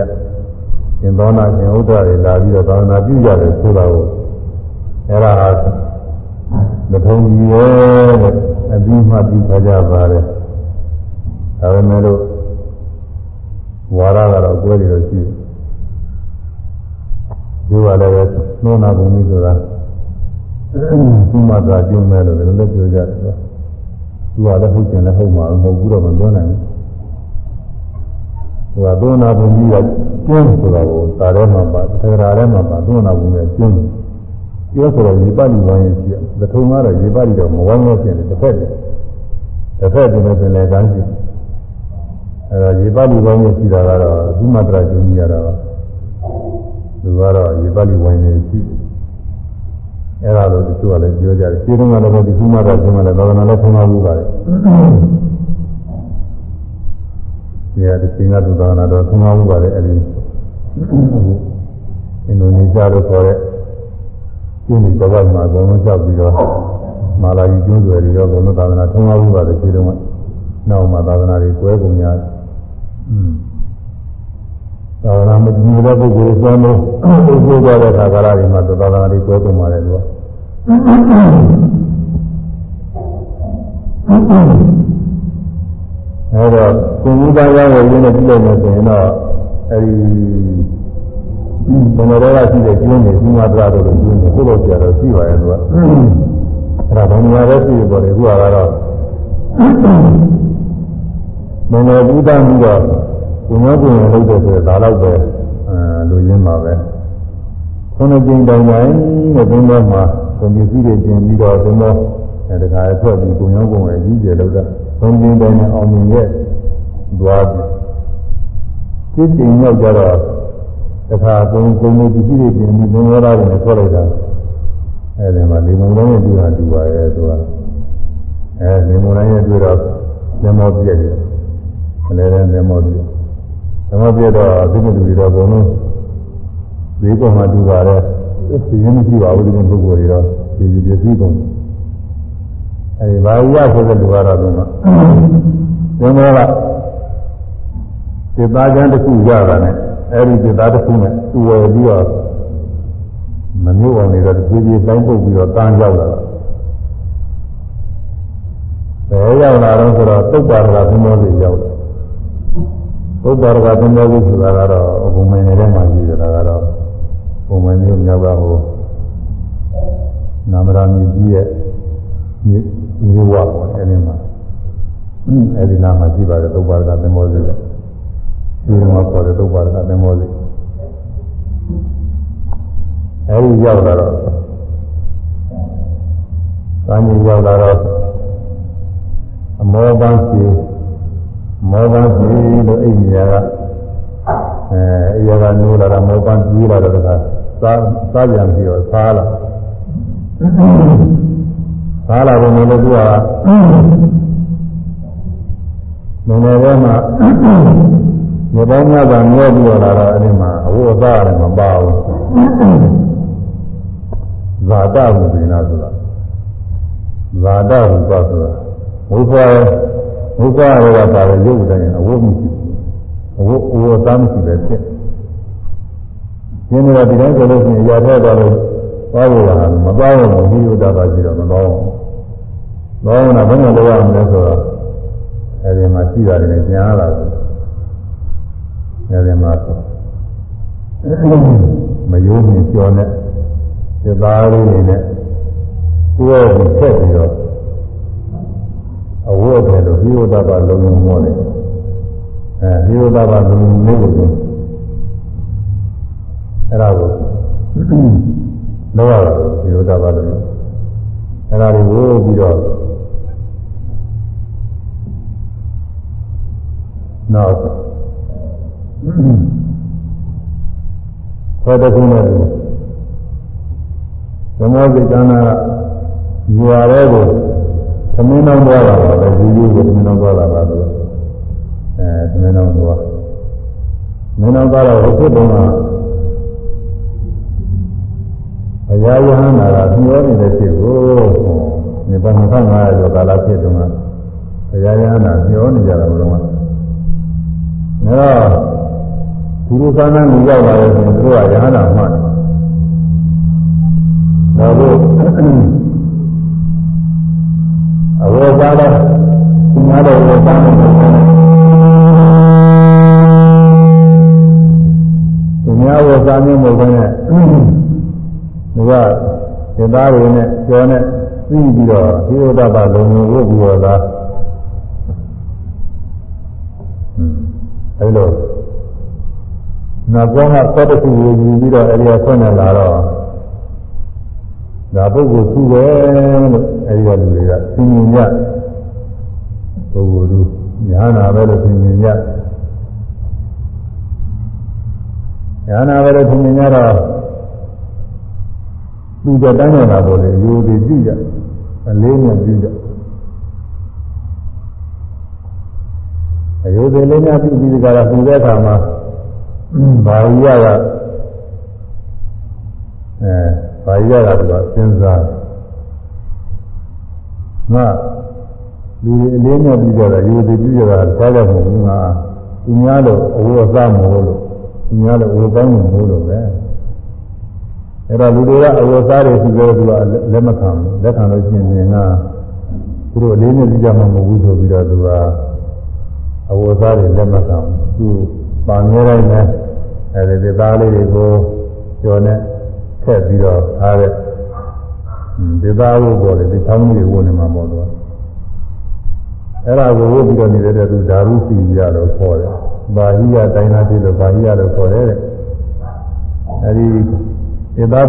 ရှင်ဘောနာရှင်ဥဒ္ဒတွေလာပြီးတော့ဘာဝနာပြုကြတယ်ဆိုတာကိုအဲ့ဒါမထုံကြီးရဲ့အပြီးမှပြီးခါကြပါတယ်ဒါပေမဲ့လို့ဝါရကတော့ကိုယ်တွေတော့ရှိဒီကလည်းပဲနှုံးနာပုံကြီးဆိုတာသူ့မှာသာကျုံမဲ့လို့လည်းလည်းပြောကြတယ် သူကလည်းဟုတ်တယ်လည်းဟုတ်မှာမဟုတ်ဘူးတော့မပြောနိုင်ဘူးသူကသုံးနာပုံကြီးကကျင်းဆိုတာကိုသာထဲမှာပါသေရာထဲမှာပါသုံးနာပုံကြီးကျင်းပြောဆိုတော့ရေပလိဝိုင်းရဲ့ရှိသထုံကတော့ရေပလိတော့မဝမ်းလို့ဖြစ်တယ်တစ်ဖက်တည်းတစ်ဖက်တည်းနဲ့ပြင်လဲကန်းရှိအဲဒါရေပလိဝိုင်းရဲ့ရှိတာကတော့သုမတရာကျင်းကြီးရတာပါသူကတော့ရေပလိဝိုင်းရဲ့ရှိ အဲ့ဒါလို့တချို့ကလည်းပြောကြတယ်ခြေတုံးကတော့ဒီသုမတရာကျင်းကလည်းသာသနာလည်းထုံးလာဘူးပါလေဒီဟာဒီသင်္ကတူသာသနာတော်ထုံးလာဘူးပါလေအဲ့ဒီအင်ဒိုနီးရှားလို့ခေါ်တဲ့ကျင်းဒီဘဝမှာအကုန်လုံးကြောက်ပြီးတော့မာလာကြီးကျွန်းတွေတွေရောဘုံသာသနာထုံးကားမှုပါတယ်ခြေတုံးကနောက်မှာသာသနာတွေကွဲကုန်များอืม သာသနာမကြည့်တဲ့ပုဂ္ဂိုလ်တွေသွားလို့ပုဂ္ဂိုလ်သွားတဲ့ခါကာလတွေမှာသာသနာတွေကွဲကုန်ပါတယ်သူကအဲတော့ကိုယ်ကြီးသားရောက်ရင်းနဲ့ပြည့်လို့ဆိုရင်တော့အဲဒီဘယ်လိုလဲရှိတဲ့ကျင်းနေဒီမှာပြတော့လို့ကျင်းနေကိုလိုကြတော့ရှိပါရဲ့သူကအဲ့ဒါဘယ်နေရာပဲရှိရပေါ်တယ်ခုကတော့မင်္ဂလာပူတန်းပြီးတော့ ကိုယ်ကကိုယ်ရလုပ်တယ်ဆိုတော့ဒါတော့ပဲအဲလူရင်းပါပဲခုနှစ်ကျင်းတိုင်တိုင်းနဲ့ဘုန်းတော်မှာကွန်ပျူတာတွေကျင်းပြီးတော့ဘုန်းတော်အဲတခါထွက်ပြီးကိုယ်ရောကိုယ်ရကြီးကျယ်လို့တာဘုန်းကြီးတိုင်းနဲ့အောင်မြင်ရဲ့သွားပြီးကျင်းရောက်ကြတော့တခါကုံကုံလေးပစ္စည်းတွေပြင်ပြီးဘုံဝရတွေနဲ့ဆွဲလိုက်တာအဲဒီမှာဒီမုံလုံးရဲ့တွေ့တာတူပါရဲ့သူကအဲဒီမုံလုံးရဲ့တွေ့တော့မျက်မှောက်ပြည့်တယ်အလဲလဲမျက်မှောက်ပြည့် မျက်မှောက်ပြည့်တော့ဒီလိုလူတွေတော့ဘုံလုံးဒီကောင်မှတူပါတဲ့စီရင်မရှိပါဘူးဒီပုဂ္ဂိုလ်တွေတော့ဒီဒီပစ္စည်းကုန်အဲဒီဘာဝရဆိုတဲ့လူကတော့ဘုံကဘုံကဒီသားကျမ်းတစ်ခုရတာနဲ့အဲဒီစိတ်သားတစ်ခုနဲ့သူ့ဝယ်ပြီးတော့မမျိုးအောင်နေတော့ဒီပြေးတိုင်းပုတ်ပြီးတော့တန်းရောက်လာတာဘယ်ရောက်လာတော့ဆိုတော့သုတ်ပါရကဘုံတော်ကြီးရောက်လာ သုတ်ပါရကဘုံတော်ကြီးဆိုတာကတော့ဘုံမင်းနေတဲ့မှာကြီးတယ်ကတော့ဘုံမင်းမျိုးမြောက်ကဟိုနာမရာမြကြီးရဲ့မြေဝါပေါ့အဲဒီမှာအဲဒီနာမှာကြည့်ပါတယ်သုတ်ပါရကဘုံတော်ကြီးဒီမှာပေါ်တဲ့ဒုက္ခရကသင်္ဘောလေးအဲဒီရောက်လာတော့ကံကြီးရောက်လာတော့အမောပန်းစီ မောပန်းစီလို့အိမ်ကြီးကအဲအရာကနိုးလာတာမောပန်းကြီးလာတော့ကစားစားပြန်ပြီးတော့စားလာစားလာတယ်လို့သူကငယ်ငယ်ထဲမှာမြေပေါင်းများစွာမျောပြီးတော့လာတော့အဲ့ဒီမှာအဝတ်အစားလည်းမပါဘူးဇာတဝိပင်နာဆိုတာဇာတဝိပဆိုတာဝိဖွာ ဝိဖွာရောကပါတဲ့ရုပ်တိုင်းအဝတ်မရှိဘူးအဝတ်အဝတ်သားမရှိပဲဖြစ်ရှင်းနေတာဒီတိုင်းဆိုလို့ရှိရင်ရာထဲသွားလို့သွားလို့လာမသွားဘူးဒီဥဒ္ဒပါရှိတော့မသွားဘူးသွားရင်တော့ဘယ်လိုလုပ်ရမလဲဆိုတော့အဲဒီမှာရှိတာတွေပြန်လာတယ်အဲဒီမှာမယိုးမြင်ကြောနဲ့သစ္စာလေးတွေနဲ့ကိုယ်ကိုဆက်ပြီးတော့ အဝတ်တယ်လို့ဒီဝတ္တပါလုံးလုံးမောတယ်အဲဒီဝတ္တပါလုံးလုံးလေးကိုအဲ့ဒါကိုလောရတာဒီဝတ္တပါလုံးအဲ့ဒါကိုဝိုးပြီးတော့နောက်ခေါ်တဲ့ခုနဲ့မောစိတ်ကန္နာကယူရတဲ့ကို သမင်းတော်သွားတာပါပဲယူယူကိုသမင်းတော်သွားတာပါလို့အဲသမင်းတော်သွားမင်းတော်သွားတော့ဘုရားကအရာယဟနာကမျောနေတဲ့ဖြစ်ကိုဒီပန်း2500ကျော်ကာလဖြစ်တုန်းကအရာယဟနာမျောနေကြတာဘုရားကအဲတော့သူတို့ကန်းနဲ့လူရောက်လာတယ်ဆိုရင်သူတို့ကယဟနာမှတ်တယ်ဒါလို့အ ဝေသားတော့ဒီမှာတော့ဝေသားနေတယ်သူများဝေသားမျိုးမဟုတ်ဘဲနဲ့သူကဒီသားတွေနဲ့ကျော်နဲ့ပြီးပြီးတော့ဒီဥဒ္ဒပလုံုံဝုတ်ပြီးတော့သာအဲလိုနောက်ကောင်းကသတ္တခုကိုယူပြီးတော့အဲဒီဆွနဲ့လာတော့ဒါပုဂ္ဂိုလ်သူပဲလို့ အဲဒီကလူတွေကသင်မြင်ကြပုဂ္ဂိုလ်သူညာနာပဲလို့သင်မြင်ကြညာနာပဲလို့သင်မြင်ကြတော့သူကြတန်းနေတာပေါ့လေယူပြီးပြုကြအလေးနဲ့ပြုကြအယုဒ္ဓလေးများပြုပြီးကြတာပူတဲ့အခါမှာဘာဝိယကအဲဘာဝိယကသူကစဉ်းစား ငါလူတွေအလေးနဲ့ပြုကြတာယူသည်ပြုကြတာကြားကြမဟုတ်ဘူးငါသူများလို့အဝတ်အစားမဟုတ်လို့သူများလို့အဝတ်ကောင်းမဟုတ်လို့ပဲအဲ့တော့လူတွေကအဝတ်စားတွေပြုကြတော့သူကလက်မခံဘူးလက်ခံလို့ရှိရင်ငါသူတို့အလေးနဲ့ပြုကြမှာမဟုတ်ဘူးဆိုပြီးတော့သူကအဝတ်စားတွေလက်မခံဘူးသူပါမြဲတိုင်းနဲ့အဲဒီသားလေးတွေကိုကျော်နဲ့ထည့်ပြီးတော့ထားတဲ့ ဒီသားဝုတ်ပေါ်လေဒီချောင်းကြီးတွေဝတ်နေမှာပေါ့တော့အဲ့ဒါကိုဝတ်ပြီးတော့နေတဲ့သူဓာရုစီရလို့ခေါ်တယ်ဘာဟိယတိုင်းသားဖြစ်လို့ဘာဟိယလို့ခေါ်တယ်တဲ့အဲဒီဒီသား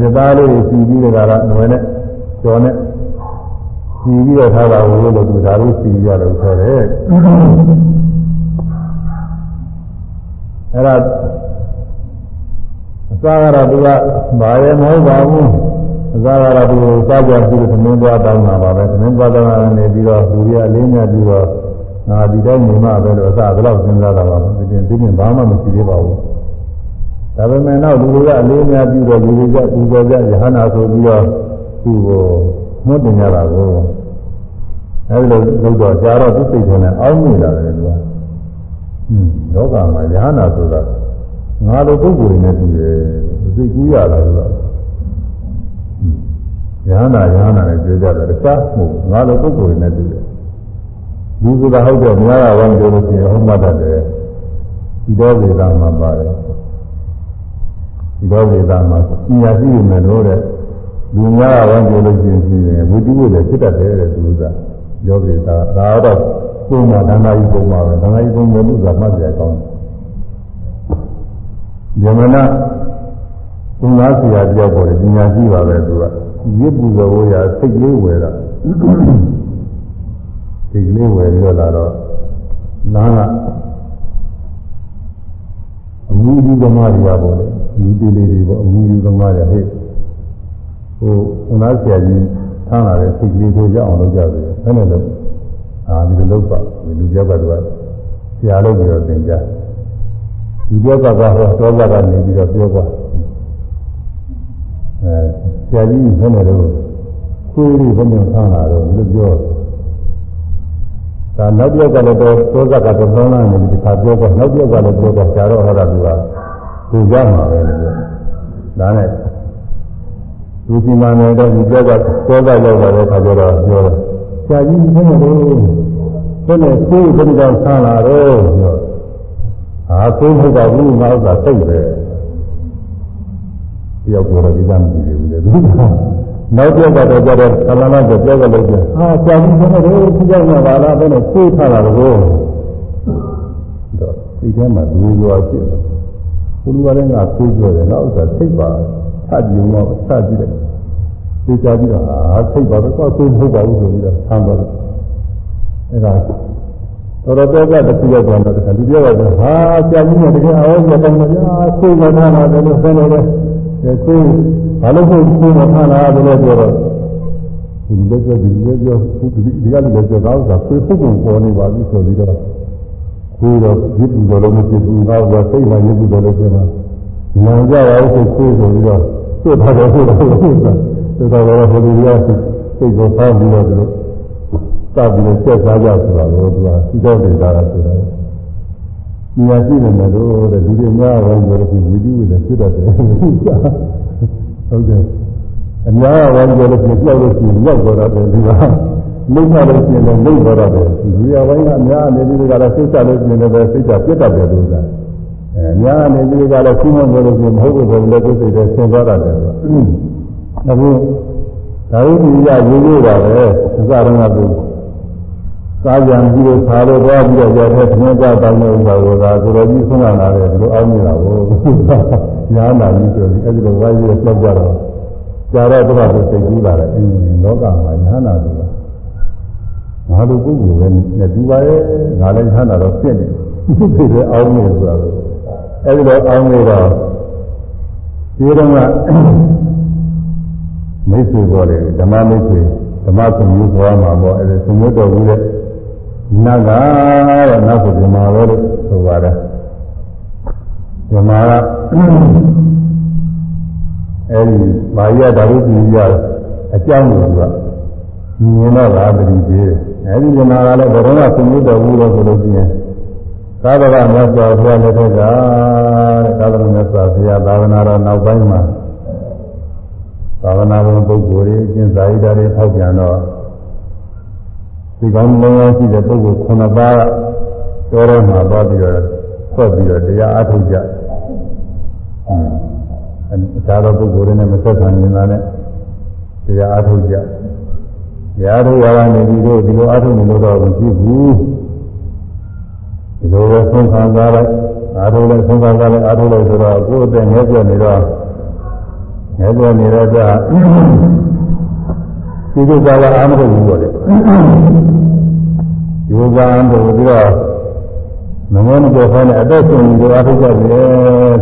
ဒီသားလေးတွေစီပြီးကြတာနွယ်နဲ့ကျော်နဲ့စီပြီးတော့ထားတာကိုလို့သူဓာရုစီရလို့ခေါ်တယ်အဲ့ဒါအစားကတော့သူကဘာရဲမဟုတ်ပါဘူး အစားကတော့သူစားကြပြီးသမင်းသွားတောင်းတာပါပဲသမင်းသွားတောင်းတာနေပြီးတော့လူတွေအလေးနဲ့ပြီးတော့ငါဒီတိုင်းနေမှပဲလို့အစားဘယ်တော့စဉ်းစားတာပါဘူးဒီပြင်ဒီပြင်ဘာမှမရှိသေးပါဘူးဒါပေမဲ့တော့လူတွေကအလေးနဲ့ပြီးတော့လူတွေကပူဇော်ကြရဟနာဆိုပြီးတော့သူ့ကိုမှုတင်ကြတာကိုအဲဒီလိုလုပ်တော့ကြာတော့သူစိတ်ထဲနဲ့အောင်းမိလာတယ်သူကလောကမှာယ ahanan ဆိုတာငါလိုပုဂ္ဂိုလ်တွေနဲ့တူတယ်သိကူးရတာ ဆိုတော့ယ ahanan ယ ahanan နဲ့ပြောကြတယ်တခြားမဟုတ်ငါလိုပုဂ္ဂိုလ်တွေနဲ့တူတယ်ဒီဆိုတာဟုတ်တယ်များတာဘာလို့ပြောလို့ရှိရင်ဟုတ်မှတ်တတ်တယ်ဒီတော်ဝေဒမှာပါတယ်ဒီတော်ဝေဒမှာညာရှိနေမယ်လို့တဲ့လူများတာဘာပြောလို့ရှိရင်ဝိတုဝေလည်းဖြစ်တတ်တယ်တဲ့သူကယောဂီသာဒါတော့ပုံမှန်သံဃာကြီးပုံမှန်ပဲသံဃာကြီးပုံမှန်လို့သာမှတ်ကြကောင်းတယ်။ယမနာသုံးသားဆရာတယောက်ပေါ်တယ်ပညာရှိပါပဲသူက ရစ်ပူဇော်ဝရစိတ်လေးဝယ်တာစိတ်လေးဝယ်ပြီးတော့လာတော့လမ်းကအမှုယူသမားတွေကပေါ့လေလူတီလေးတွေပေါ့အမှုယူသမားတွေဟဲ့ဟိုသုံးသားဆရာကြီးဆန်းလာတဲ့စိတ်ကလေးကိုရအောင်လုပ်ကြတယ်ဘယ်နဲ့လဲအာဒီလိုလုပ်ပါဒီလူပြောက်ကတော့ဆရာလုပ်ပြီးတော့သင်ကြဒီပြောက်ကကဟောသောကကနေပြီးတော့ပြောပါအဲ ဆရာကြီးဘယ်နဲ့လဲကိုယ်ကြီးဘယ်နဲ့ဆန်းလာတော့ဒီလိုပြောဒါနောက်ပြောက်ကလည်းတော့သောကကတော့ဆောင်းလာနေဒီခါပြောတော့နောက်ပြောက်ကလည်းပြောတော့ဆရာတော်ဟောတာကသူကရမှာပဲလို့ပြောဒါနဲ့သူစီမံနေတဲ့ဒီပြောက်ကသောကရောက်လာတဲ့ခါကျတော့ပြောတယ်ဆရာကြီးဘယ်နဲ့လဲဘယ်နဲ့ကိုယ်ဘယ်လိုဆန်းလာတော့ပြောဟာကိုယ်မဟုတ်ပါဘူးငါဥစ္စာသိပဲ တယောက်ပြောတော့ဒီကမရှိဘူးလေသူကနောက်ပြောကတော့ကြတော့သလနာကပြောကြလို့ပြဟာဆရာကြီးဘယ်နဲ့လဲသူကြောင့်ပါလားဘယ်နဲ့ကိုယ်ထားတာကိုတော့ဒီထဲမှာဒူးရွာဖြစ်တယ်ဘုရားလည်းငါကိုးပြောတယ်နောက်ဥစ္စာသိပါသတ်ကြည့်တော့သတ်ကြည့်တယ်သိကြပြီးတော့အာသိပါတော့ကိုယ်မဟုတ်ပါဘူးဆိုပြီးတော့ဆန်းသွားတယ်အဲဒါတော်တော်တော့ကတခုရောက်သွားတော့လူပြောတော့ဟာဆရာကြီးကတကယ်အော်ရတော့မလားသိမနာတာလည်းဆင်းနေ တယ်အဲကိုဘာလို့ကိုကိုမထားလာတယ်လဲဆိုတော့ဒီလိုပြောဒီလိုပြောဒီဒီကလည်းပြောတော့ကကိုပုဂ္ဂိုလ်ပေါ်နေပါပြီဆိုပြီးတော့ကိုတော့ဒီပူတော်လုံးမရှိဘူးငါကစိတ်မှရပူတော်လို့ပြောတာနာကြရအောင်ဆိုကိုဆိုပြီးတော့သိထားတယ်ဆိုတော့ဟုတ်တာသိတော့တော့ဟိုဒီကစိတ်ကိုဖောက်ပြီးတော့သူတို့စပြီးတော့ဆက်စားကြဆိုတာကိုသူကစီတော့နေတာဆိုတာ ဒီဟာရှိတယ်လို့တဲ့ဒီလိုများရောပြောလို့ဝိတုနဲ့ဖြစ်တတ်တယ်ဟုတ်တယ်အများရောပြောလို့ကြောက်လို့ရှိရင်ရောက်တော့တယ်ဒီကလိမ့်မှလို့ရှိရင်လည်းလိမ့်တော့တယ်ဒီဟာပိုင်းကအများအနေနဲ့ကလည်းစိတ်ချလို့ရှိရင်လည်းစိတ်ချပြတ်တတ်တယ်လို့ဆိုတာအဲအများအနေနဲ့ကလည်းရှိမှပြောလို့ရှိရင်မဟုတ်ဘူးဆိုလည်းကိုယ်စိတ်နဲ့ဆင်သွားတတ်တယ်ဆိုအခုဒါဝိဒိယရိုးရိုးပါပဲအစတုန်းကသူ စားကြံပြီးတော့ခါလို့သွားပြီးတော့ရတဲ့သမင်းကြတောင်းတဲ့ဥစ္စာကိုဒါကိုယ်တော်ကြီးဆုံးလာတယ်ဒီလိုအောင်းနေတာကိုညာနာပြီးဆိုပြီးအဲဒီလိုဝိုင်းပြီးတော့ကြောက်ကြတော့ကြာတော့တော့သူစိတ်ကူးလာတယ်အင်းလောကမှာညာနာလို့ငါတို့ပုဂ္ဂိုလ်ပဲနဲ့ဒီပါရဲ့ငါလည်းညာနာတော့ဖြစ်နေဒီလိုအောင်းနေဆိုတာအဲဒီလိုအောင်းနေတော့ဒီတော့ကမိတ်ဆွေပေါ်တယ်ဓမ္မမိတ်ဆွေဓမ္မကုမျိုးပေါ်မှာပေါ့အဲဒီသုမတော်ဘူးတဲ့ နတ်ကတဲ့နတ်ဆိုဒီမှာပဲလို့ဆိုပါတယ်ဒီမှာကအဲဒီဘာရဓာတုပြည်ရအကြောင်းကိုသူကမြင်တော့တာတတိသေးတယ်အဲဒီဒီမှာကလည်းဘုရားကသုမတော်ဘူးလို့ဆိုလို့ရှိရင်သာသနာ့မြတ်စွာဘုရားလက်ထက်ကတဲ့သာသနာ့မြတ်စွာဘုရားသာသနာတော်နောက်ပိုင်းမှာသာသနာ့ဘုံပုဂ္ဂိုလ်တွေကျင့်စာရိတ္တတွေထောက်ပြန်တော့ ဒီကောင်းလုံးလုံးရှိတဲ့ပုဂ္ဂိုလ်ခုနှစ်ပါးတော်ရဲမှာသွားပြီးတော့ဆွတ်ပြီးတော့တရားအားထုတ်ကြ။အင်းအခြားသောပုဂ္ဂိုလ်တွေနဲ့မဆက်ဆံနေတာနဲ့တရားအားထုတ်ကြ။တရားထုတ်ရတာနေပြီးတော့ဒီလိုအားထုတ်နေလို့တော့မရှိဘူး။ဒီလိုပဲဆုံးခံစားလိုက်အားထုတ်လိုက်ဆုံးခံစားလိုက်အားထုတ်လိုက်ဆိုတော့ကိုယ်အသက်ငဲပြနေတော့ငဲပြနေတော့ကြာ ဒီလိုကလည်းအာမဟုတ်ဘူးပေါ့လေဒီလိုကမ်းတော့ပြီးတော့မမောမကျော်ဖိုင်းနဲ့အသက်ရှင်ပြီးတော့အားထုတ်ကြတယ်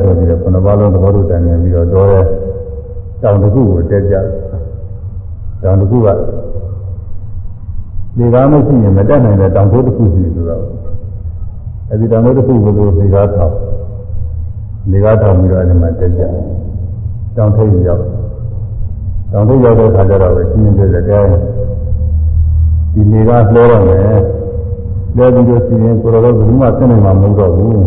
ဆိုပြီးတော့ခုနပါလုံးသဘောတူတန်နေပြီးတော့တော်တဲ့တောင်တစ်ခုကိုတက်ကြတောင်တစ်ခုကဒီကားမရှိရင်မတက်နိုင်တဲ့တောင်ကုန်းတစ်ခုရှိဆိုတော့အဲဒီတောင်ကုန်းတစ်ခုကိုဒီကားထောက်ဒီကားထောက်ပြီးတော့အဲဒီမှာတက်ကြတောင်ထိပ်ရောက် တောင်ထိပ်ရောက်တဲ့အခါကျတော့ပဲရှင်းရှင်းပြတဲ့ဒီနေကလှဲတော့မယ်လှဲပြီးတော့စီရင်ကိုယ်တော်ကဘယ်သူမှသိနိုင်မှာမဟုတ်တော့ဘူး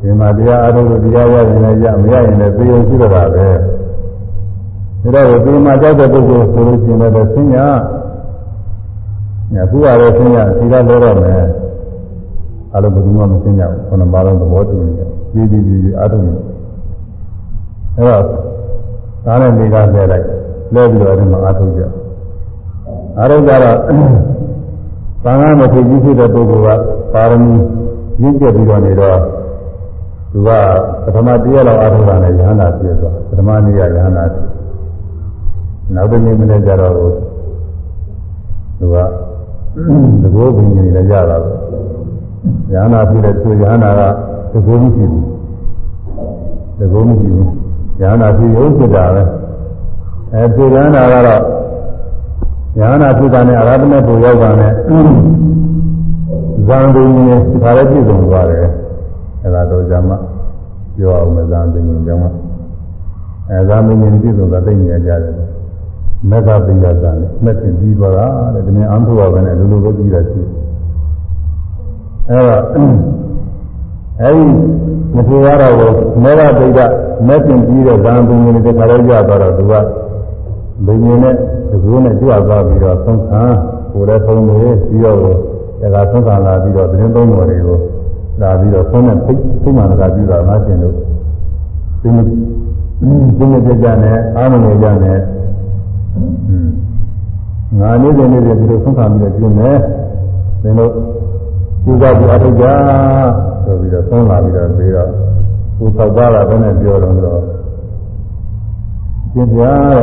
ဒီမှာတရားအားထုတ်လို့တရားရရင်လည်းရမရရင်လည်းသိအောင်ရှိတော့တာပဲဒါတော့ဒီမှာကြောက်တဲ့ပုဂ္ဂိုလ်ဆိုလို့ရှိရင်လည်းဆင်းရဲညခုရတော့ဆင်းရဲဒီကလဲတော့မယ်အဲ့လိုဘယ်သူမှမဆင်းရဲဘူးခொနပါလုံးသဘောတူနေတယ်ပြီးပြီးပြီးအားထုတ်နေအဲ့တော့ ဒါနဲ့နေကလဲလိုက်လဲပြီးတော့အဲ့ဒီမှာအားထုတ်ကြအားထုတ်ကြတော့ဘာသာမဖြစ်ကြီးဖြစ်တဲ့ပုဂ္ဂိုလ်ကပါရမီရင့်ကျက်ပြီးတော့နေတော့သူကပထမတရားလောက်အားထုတ်တာနဲ့ယဟနာပြည့်သွားပထမနေ့ကယဟနာနောက်တစ်နေ့မနေ့ကျတော့သူကသဘောပင်ကြီးလည်းရတာပဲယဟနာပြည့်တဲ့သူယဟနာကသဘောမရှိဘူးသဘောမရှိဘူး ယဟနာပြည့်ရုပ်ဖြစ်တာပဲအဲပြည့်ယဟနာကတော့ယဟနာဖြစ်တာနဲ့အရဟတမေကိုရောက်တာနဲ့ဇံပင်ကြီးဒါလည်းပြည့်စုံသွားတယ်အဲဒါတော့ဇာမပြောအောင်မဇံပင်ကြီးကြောင့်အဲဇံပင်ကြီးပြည့်စုံတာသိနေကြတယ်မက္ခပိယဇံနဲ့မက်တင်ပြီးသွားတာတဲ့ဒီနေ့အမှုပါပဲနဲ့လူလူပဲပြီးတာရှိအဲတော့ အဲဒီမထေရတော်ကိုမေဃပိဒမက်တင်ပြီးတဲ့ဇံပင်ကြီးတွေခါတော့ရသွားတော့သူကဘိညာဉ်နဲ့ဒီကုန်းနဲ့ကြွသွားပြီးတော့သုံးခံကိုယ်လည်းသုံးနေပြီးတော့ဒါကသုံးခံလာပြီးတော့သတင်းသုံးတော်တွေကိုလာပြီးတော့သုံးတဲ့ဖိဖိမှန်ကပြုတာငါရှင်တို့ဒီနေ့ဒီနေ့ပြကြနဲ့အားမနေကြနဲ့ငါနေ့စဉ်နေ့စဉ်ဒီလိုသုံးခံပြီးတော့ပြုမယ်သင်တို့ ကျူးစားပြီးအထောက်ကြဆိုပြီးတော့သုံးလာပြီးတော့ပြီးတော့ကိုယ်သောက်ပါတာဘယ်နဲ့ပြောတော့တော့သင်ပြား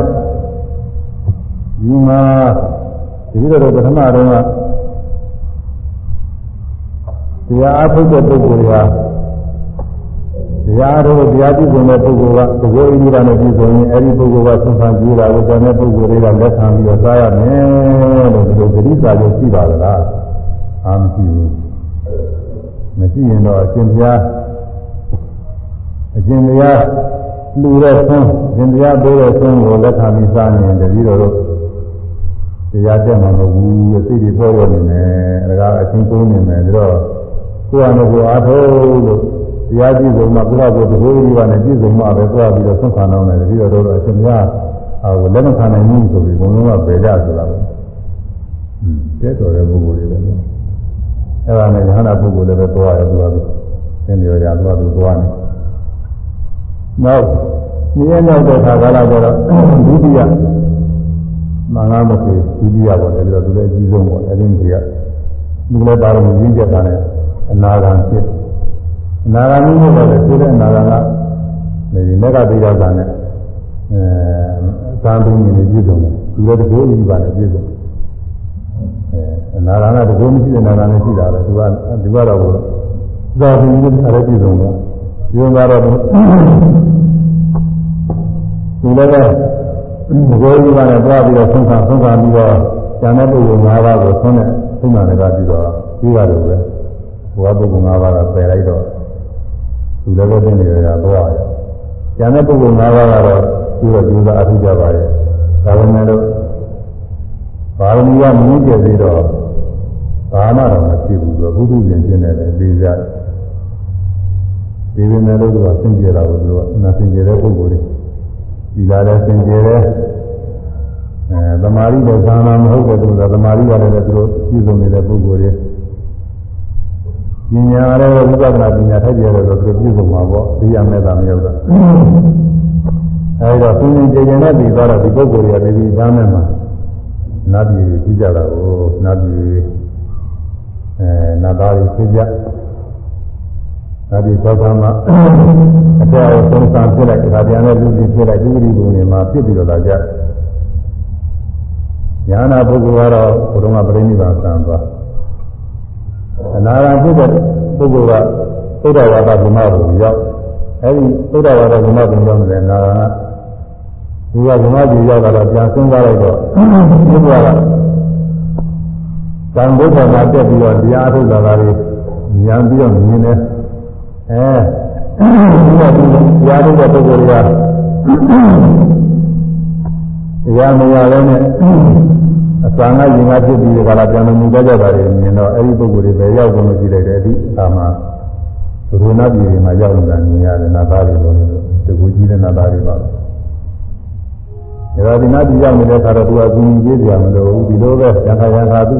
ဒီမှာဒီလိုတော့ပထမတော့ကတရားအထုတ်တဲ့ပုဂ္ဂိုလ်တွေကတရားတော်တရားပြည့်စုံတဲ့ပုဂ္ဂိုလ်ကသဘောအင်းကြီးနဲ့ပြည့်စုံရင်အဲဒီပုဂ္ဂိုလ်ကသုံးခံကြည့်တာကိုကျန်တဲ့ပုဂ္ဂိုလ်တွေကလက်ခံပြီးတော့စားရမယ်လို့ဒီလိုဂရိစာချုပ်ရှိပါလားအာမရှိဘူး မရှိရင်တော့အရှင်ဘုရားအရှင်ဘုရားလူတဲ့ဆုံးအရှင်ဘုရားပေးတဲ့ဆုံးကိုလက်ခံပြီးစားရင်တပည့်တော်တို့တရားတက်မှာမဟုတ်ဘူးစိတ်တွေပေါ်ရနေတယ်အဲဒါကအချင်းကုန်နေမယ်ဒါတော့ကိုယ်အနေကိုအားထုတ်လို့တရားကြည့်ဆုံးမှကိုယ့်ဘာကိုယ်တဘိုးကြီးကလည်းကြည့်ဆုံးမှပဲသွားပြီးတော့ဆုံးခံအောင်တယ်ပြီးတော့တော့အရှင်များဟိုလက်မခံနိုင်ဘူးဆိုပြီးဘုံလုံးကပယ်ကြဆိုတာပဲอืมတဲ့တော်တဲ့ပုဂ္ဂိုလ်တွေပဲ အဲ့ဒါနဲ့ယဟနာပုဂ္ဂိုလ်လည်းပဲသွားရသူကသူသင်ပြောကြသူကသူသွားနေနောက်ဒီရနောက်တဲ့ခါကာလကျတော့ဒုတိယမင်္ဂမခေဒုတိယပေါ့လေပြီးတော့သူလည်းအကြီးဆုံးပေါ့အဲဒီကြီးကသူလည်းပါရမီရင်းချက်တာနဲ့အနာဂံဖြစ်အနာဂံမျိုးလို့လည်းဆိုတဲ့အနာဂံကဒီမေဃတိရကနဲ့အဲသာဘုံကြီးနေပြည့်စုံတယ်သူလည်းတကိုးကြီးပါနဲ့ပြည့်စုံအဲအ နာဂံကတကိုးမရှိတဲ့နာဂံနဲ့ရှိတာပဲသူကဒီကတော့သာဘုံကြီးနဲ့အဲ့ပြည့်စုံတော့ဒီကတော့သူလည်းပဲဒီကိုကြီးကလည်းတွားပြီးတော့ဆုံးခံဆုံးခံပြီးတော့ဉာဏ်တဲ့ပုဂ္ဂိုလ်၅ပါးကိုဆုံးတဲ့ဆုံးမှလည်းကပြီးတော့ပြီးရတယ်ပဲဘဝပုဂ္ဂိုလ်၅ပါးကပယ်လိုက်တော့သူလည်းပဲသိနေရတာတော့ဉာဏ်တဲ့ပုဂ္ဂိုလ်၅ပါးကတော့သူတော့ကျိုးစားအထုကြပါရဲ့ဒါပေမဲ့လို့ပါရမီကမင်းကျက်သေးတော့ ဘာမှတော့မဖြစ်ဘူးဆိုဘုသူရှင်ကျင်းတယ်လေပြီးကြဒီပေမဲ့လို့သူကသင်ကြတာကိုသူကနာသင်ကြတဲ့ပုဂ္ဂိုလ်တွေဒီလာလည်းသင်ကြတယ်အဲသမာဓိနဲ့သာနာမဟုတ်တဲ့သူကသမာဓိရတယ်လည်းသူတို့ပြည့်စုံနေတဲ့ပုဂ္ဂိုလ်တွေပညာလည်းဝိပဿနာပညာထိုက်ကြတယ်လို့သူတို့ပြည့်စုံမှာပေါ့သိရမဲ့တာမရောက်တာအဲဒီတော့သင်္ကြန်ကြင်နဲ့ပြီးသွားတော့ဒီပုဂ္ဂိုလ်တွေကဒီဒီသားမဲ့မှာနတ်ပြည်ကြီးကြတာကိုနတ်ပြည် အဲနတ်သားကြီးဖြစ်ကြဒါဒီသောကမှာအထက်အောင်သုံးစားဖြစ်လိုက်ဒါပြန်လည်းလူကြီးဖြစ်လိုက်ဒုတိယဘုံနေမှာဖြစ်ပြီးတော့လာကြညာနာပုဂ္ဂိုလ်ကတော့ဘုရုံးကပြိဋိဘာဆံသွားအနာဂတ်ဖြစ်တဲ့ပုဂ္ဂိုလ်ကသုဒ္ဓဝါဒဗုမဘုံရောက်အဲဒီသုဒ္ဓဝါဒဗုမဘုံရောက်နေတဲ့နာဂတ်ကဒီကဗုမကြီးရောက်တော့ပြန်စဉ်းစားလိုက်တော့ဘုရားက သံဃုထောမှာတက်ပြီးတော့တရားထုတ်တာတွေဉာဏ်ပြီးတော့မြင်တယ်အဲဒီကတရားထုတ်တဲ့ပုဂ္ဂိုလ်တွေကတရားမရလည်းနဲ့အစံကရင်ကဖြစ်ပြီးဒီကလာပြန်လို့မြင်ကြတာတွေမြင်တော့အဲဒီပုဂ္ဂိုလ်တွေပဲရောက်ကုန်လို့ကြည့်လိုက်တယ်ဒီအာမဒုရဏပြည်တွေမှာရောက်နေတာမြင်ရတယ်နာသားတွေလို့တကူကြီးတဲ့နာသားတွေပါဒါဒီနာပြည်ရောက်နေတဲ့ခါတော့သူကကူညီပေးကြမလို့ဒီလိုပဲရံခါရံခါသူ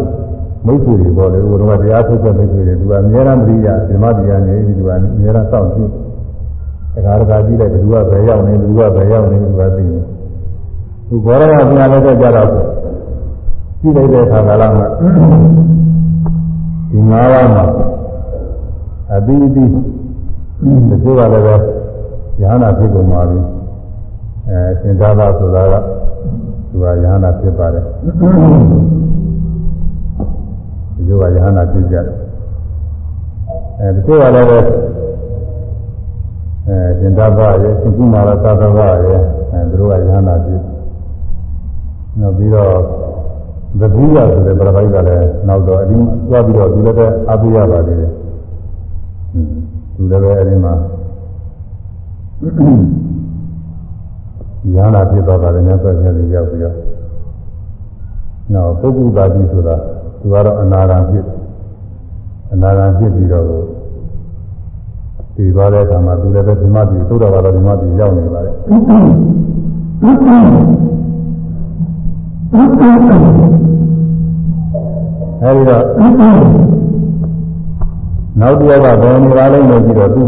မိတ်ဆွေတွေပေါ်လေဘုရားတရားထုတ်တဲ့မိတ်ဆွေတွေသူကအများအားမရိယာဓမ္မတရားနေဒီသူကအများအားစောင့်ကြည့်တခါတခါကြည့်လိုက်ဘယ်သူကဘယ်ရောက်နေဘယ်သူကဘယ်ရောက်နေသူကသိနေသူဘောရကဘုရားလည်းကြတော့ကြည့်လိုက်တဲ့အခါကလည်းဒီငါးပါးမှာအပြီးအပြီးတချို့ကလည်းပဲယဟနာဖြစ်ကုန်ပါပြီအဲသင်္သာသာဆိုတာကသူကယဟနာဖြစ်ပါတယ် ဒီလိုကယဟနာဖြစ်ကြတယ်အဲဒီလိုကလည်းပဲအဲသင်္သာသာရဲ့သင်္ကုမာရသသဘာရဲ့အဲသူတို့ကယဟနာဖြစ်နောက်ပြီးတော့သတိရဆိုတဲ့ပြပိုက်ကလည်းနောက်တော့အရင်သွားပြီးတော့ဒီလည်းပဲအပိရပါသေးတယ်သူလည်းပဲအဲဒီမှာယဟနာဖြစ်သွားပါတယ်မြတ်စွာဘုရားကြီးရောက်ပြီးတော့နောက်ပုဂ္ဂိုလ်ပါတိဆိုတာ သူကတော့အနာဂံဖြစ်အနာဂံဖြစ်ပြီးတော့ဒီသွားတဲ့အခါမှာသူလည်းပဲဓမ္မပြည်သုဒ္ဓဘာသာဓမ္မပြည်ရောက်နေပါတယ်အဲဒီတော့နောက်တစ်ယောက်ကဘယ်နေပါလိမ့်မယ်ကြည့်တော့သူ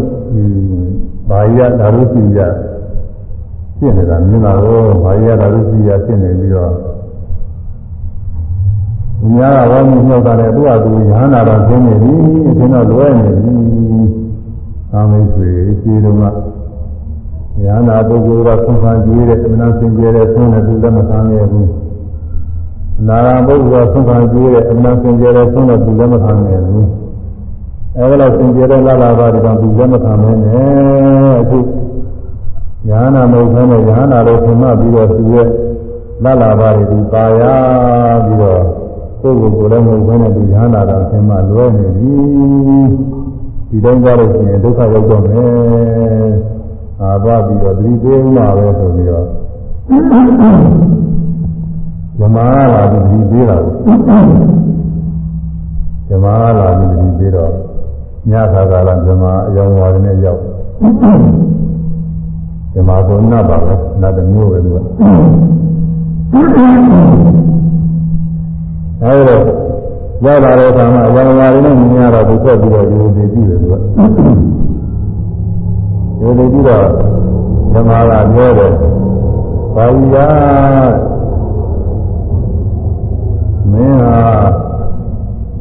ဘာကြီးကဓာရုစီရဖြစ်နေတာမြင်တာကိုဘာကြီးကဓာရုစီရဖြစ်နေပြီးတော့ သူများကဘောမြှောက်တာလေသူ့ဟာသူရဟန္တာတော်သိနေပြီအရှင်တော့လွဲနေပြီသာမိတ်ဆွေရှိတုန်းကရဟန္တာပုဂ္ဂိုလ်ကဆွမ်းခံကြည့်တဲ့အမှန်စင်ကြယ်တဲ့ဆွမ်းနဲ့သူလည်းမခံရဘူးနာဂပုဂ္ဂိုလ်ကဆွမ်းခံကြည့်တဲ့အမှန်စင်ကြယ်တဲ့ဆွမ်းနဲ့သူလည်းမခံရဘူးအဲဒါလို့သင်ကြတဲ့လာလာပါဒီကောင်သူလည်းမခံမင်းနဲ့အခုယဟနာမဟုတ်ဘဲနဲ့ယဟနာလို့ဆင်မပြီးတော့သူရဲ့လာလာပါတွေသူပါရပြီးတော့ ကိုယ်ကိုယ်ကိုယ်လည်းမဟုတ်ဘဲနဲ့သူယဟနာတော်ဆင်မလွဲနေပြီဒီတိုင်းကြလို့ရှိရင်ဒုက္ခရောက်တော့မယ်အာသွားပြီးတော့သတိပေးဦးမှာပဲဆိုပြီးတော့ဇမားလာပြီးသတိပေးတာကိုဇမားလာပြီးသတိပေးတော့ညခါကာလဇမားအယောင်ဝါရနဲ့ရောက်ဇမားကနတ်ပါပဲနတ်တမျိုးပဲသူက အဲဒီတော့ရောက်လာတဲ့အခါမှာအယောင်ဝါရနဲ့မြင်ရတော့သူဆက်ပြီးတော့ယူနေပြီလေသူကယူနေပြီးတော့ဇမားကပြောတယ်ဘာကြီးရမင်းဟာ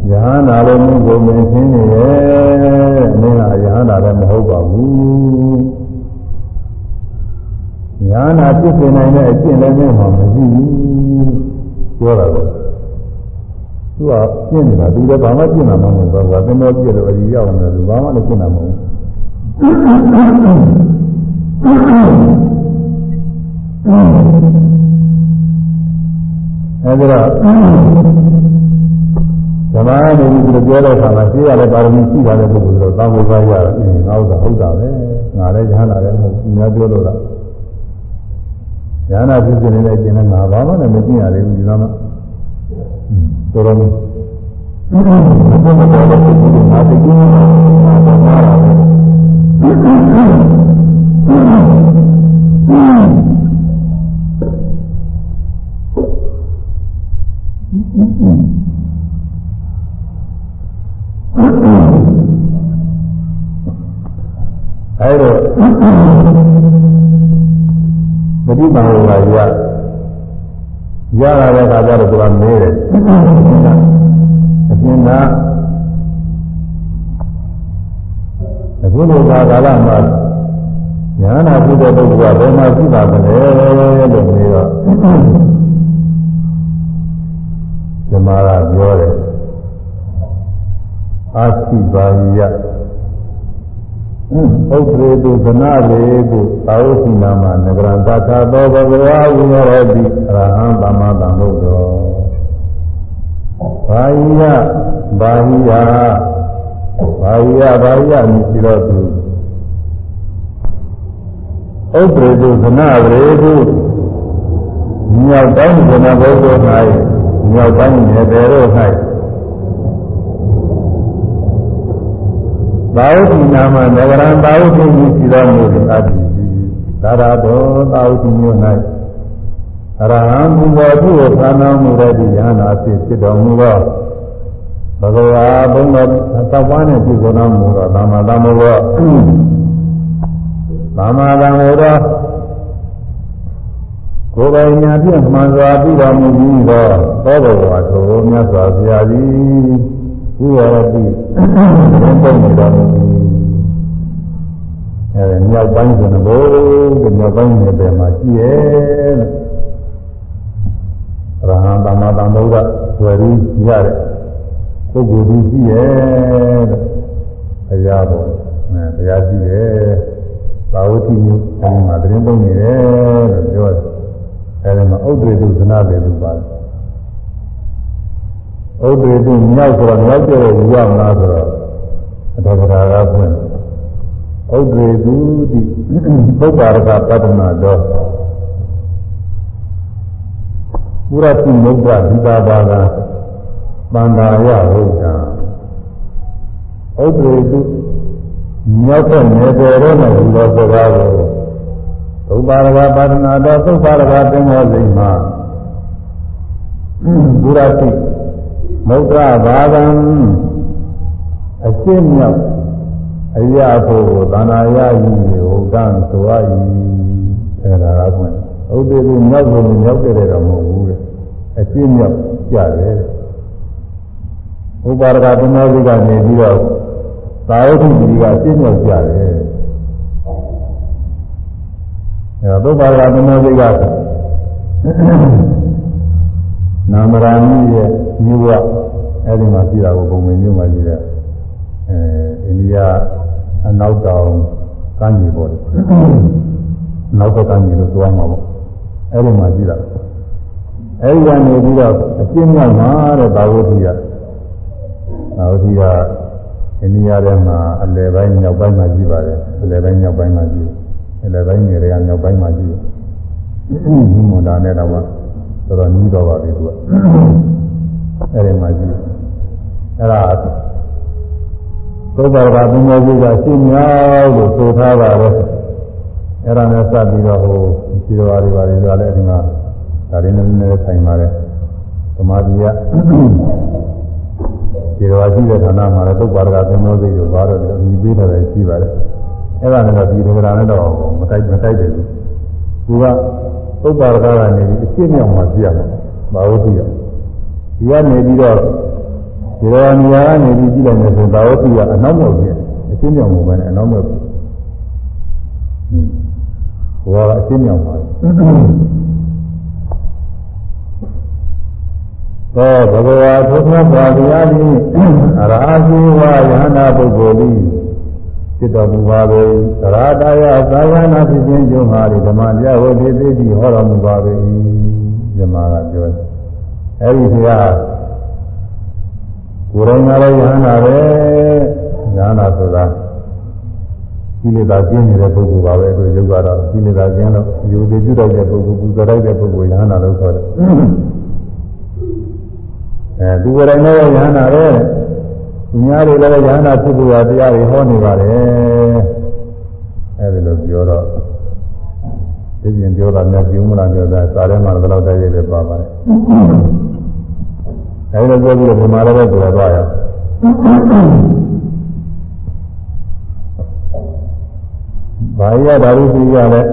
ယဟန္တာလည်းမင်းကိုမင်းရှင်းနေရဲ့မင်းဟာယဟန္တာလည်းမဟုတ်ပါဘူးယဟန္တာပြည့်စုံနိုင်တဲ့အကျင့်လည်းမင်းမှမရှိဘူးပြောတာက သူကပြင်းနေတာသူလည်းဘာမှပြင်းတာမဟုတ်ဘူးကွာသင်္ဘောပြည့်လို့အကြီးရောက်နေတယ်သူဘာမှလည်းပြင်းတာမဟုတ်ဘူးအဲဒီတော့ဓမ္မနေပြီးပြောတဲ့အခါမှာရှိရတဲ့ပါရမီရှိတာတဲ့ပုဂ္ဂိုလ်ဆိုတော့သာဝေကရအင်းငါဥစ္စာဟုတ်တာပဲငါလည်းရဟန္တာလည်းမဟုတ်ဘူးများပြောလို့လားရဟန္တာဖြစ်နေတဲ့အကျင့်နဲ့ငါဘာမှလည်းမကျင့်ရသေးဘူးဒီလိုမှ တော်တော်များဘုရားတော်တော်ငါသိချင်းငါဘာသာပဲအဲဒါမတိပါဝါရ ရလာတဲ့အခါကျတော့သူကမေးတယ်အပြင်ကအခုလိုကာလမှာညာနာပြုတဲ့ပုဂ္ဂိုလ်ကဘယ်မှာရှိပါသလဲလို့မေးတော့ဇမားကပြောတယ်အာရှိပါယ ဥပ္ပရေတုသနာလေတုသာဝတိနာမနဂရံတထာသောဘဂဝါဝိရတိအရဟံသမ္မာသမ္ဗုဒ္ဓောဘာယိယဘာဟိယဘာဟိယဘာဟိယမြည်တော်သူဥပ္ပရေတုသနာရေတုမြောက်တိုင်းဇနဘုဒ္ဓ၌မြောက်တိုင်းနယ်ပယ်တို့၌ သာဝတိနာမနဂရံသာဝတိမြည်ရှိတော်မူသည်အတ္တိသာရတော်သာဝတိမြို့၌အရဟံဘုရားသူ့ကိုသာနာမှုတဲ့ဒီယန္တာဖြစ်ဖြစ်တော်မူသောဘဂဝါဘုံတော်သောက်ပန်းနဲ့ပြုကုန်တော်မူသောသမ္မာသမ္ဗုဒ္ဓသမ္မာသမ္ဗုဒ္ဓကိုယ်ပိုင်ညာဖြင့်မှန်စွာပြီးတော်မူပြီးသောသောဘဂဝါသို့မြတ်စွာဘုရားသည် ဥရတိဘုံပုံတော်မူအဲမြောက်ပိုင်းဆိုတော့ဘုမြောက်ပိုင်းနယ်ပယ်မှာရှိရဲ့ရဟန်းသမ္မာသမ္ဗုဒ္ဓဝယ်ပြီးရတဲ့ပုဂ္ဂိုလ်ကြီးရှိရဲ့ဘုရားပေါ်အဲဘုရားရှိရဲ့သာဝတိမျိုးအဲဒီမှာတရင်ပုံနေတယ်လို့ပြောတယ်အဲဒီမှာဥဒ္ဒေတုသနာတယ်လို့ပါတယ် ဥဒ္ဒေတုမြောက်ဆိုတော့မြောက်တဲ့ဝူရမလားဆိုတော့အထောက်ကရာကဖွင့်ဥဒ္ဒေတုတိပုဗ္ဗာရကပတ္တနာတော်ပုရတိမုဒ္ဒဒီပါပါကပန္တာယဟုတ်တာဥဒ္ဒေတုမြောက်တဲ့နယ်ပယ်တော့မှဒီလိုစကားကိုသုပါရကပါဒနာတော်သုပါရကသင်္ဘောစိတ်မှာပုရတိ မုဒ္ဒဘာဂံအရှင်းမြောက်အရာဖို့ကိုသနာယယီဟောကံဆိုရည်အဲဒါကဖွင့်ဥဒေကိုမြောက်လို့မြောက်တဲ့တော့မဟုတ်ဘူးတဲ့အရှင်းမြောက်ကြတယ်ဥပါရကသမောဇိကနေပြီးတော့သာဝတိကြီးကအရှင်းမြောက်ကြတယ်အဲသုပါရကသမောဇိက နာမရာမိရဲ့မြို့ကအဲဒီမှာရှိတာကိုပုံမှန်မြို့မှာရှိတဲ့အဲန္ဒိယအနောက်တောင်ကမ်းခြေပေါ်တယ်နောက်ဘက်ကမ်းခြေလို့သွားမှာပေါ့အဲ့ဒီမှာကြည့်တာအဲ့ဒီကနေပြီးတော့အကျဉ်းမြောက်မှာတဲ့ဘာဝတိကဘာဝတိကအိန္ဒိယထဲမှာအလယ်ပိုင်းမြောက်ပိုင်းမှာကြည့်ပါတယ်အလယ်ပိုင်းမြောက်ပိုင်းမှာကြည့်အလယ်ပိုင်းနေရာမြောက်ပိုင်းမှာကြည့်ဒီမွန်တာနဲ့တော့ တော်တော်နီးတော့ပါပြီသူကအဲ့ဒီမှာကြည့်အဲ့ဒါသုဘဂါဘုမောကြီးကရှင်းမြောက်လို့ဆိုထားပါတယ်အဲ့ဒါနဲ့စပ်ပြီးတော့ဟိုခြေတော်တွေပါတွေဆိုလည်းဒီမှာဒါရင်းနေနေဆိုင်ပါတယ်သမာဓိကခြေတော်ရှိတဲ့ဌာနမှာလည်းသုဘဂါဘုမောကြီးကိုဘာလို့ဒီလိုမြည်ပေးထားတယ်ရှိပါတယ်အဲ့ဒါနဲ့တော့ဒီဒေဝရာနဲ့တော့မတိုက်မတိုက်တယ်ဘူးသူက သုဘဂါကနေပြီးအရှင်းမြောက်မှာပြရမှာဘာလို့ပြရဒီကနေပြီးတော့ဒီလိုနေရာကနေပြီးကြည့်လိုက်မယ်ဆိုသာဝတိကအနောက်မြောက်ပြအရှင်းမြောက်မှုပဲနဲ့အနောက်မြောက်ပြဟွန်းဟိုကအရှင်းမြောက်ပါသောဘဂဝါသုခပါတရားသည်အရာဇိဝယဟနာပုဂ္ဂိုလ်သည် จิตတော်မူပါပေသရတယသာယနာဖြစ်ခြင်းကျုံဟာဒီဓမ္မတရားဝိသေတိဟောတော်မူပါပေဓမ္မကပြောတယ်အဲဒီဆရာကိုယ်တိုင်ကလည်းယဟနာပဲယဟနာဆိုတာကိလေသာကျင်းနေတဲ့ပုဂ္ဂိုလ်ပါပဲသူယုတ်ကတော့ကိလေသာကျင်းတော့ယူသေးပြုတ်တဲ့ပုဂ္ဂိုလ်ပူဇော်လိုက်တဲ့ပုဂ္ဂိုလ်ယဟနာလို့ခေါ်တယ်အဲသူကိုယ်တိုင်လည်းယဟနာပဲ သူများတွေလည်းယဟနာဖြစ်ဖို့တရားတွေဟောနေပါတယ်အဲဒီလိုပြောတော့ဒီပြင်ပြောတာများပြုံးမလားပြောတာစာထဲမှာဘယ်လောက်တည်းရည်ပါပါတယ်အဲဒီလိုပြောပြီးတော့ဒီမှာလည်းပြောသွားရဘာရဓာရုစီကလည်း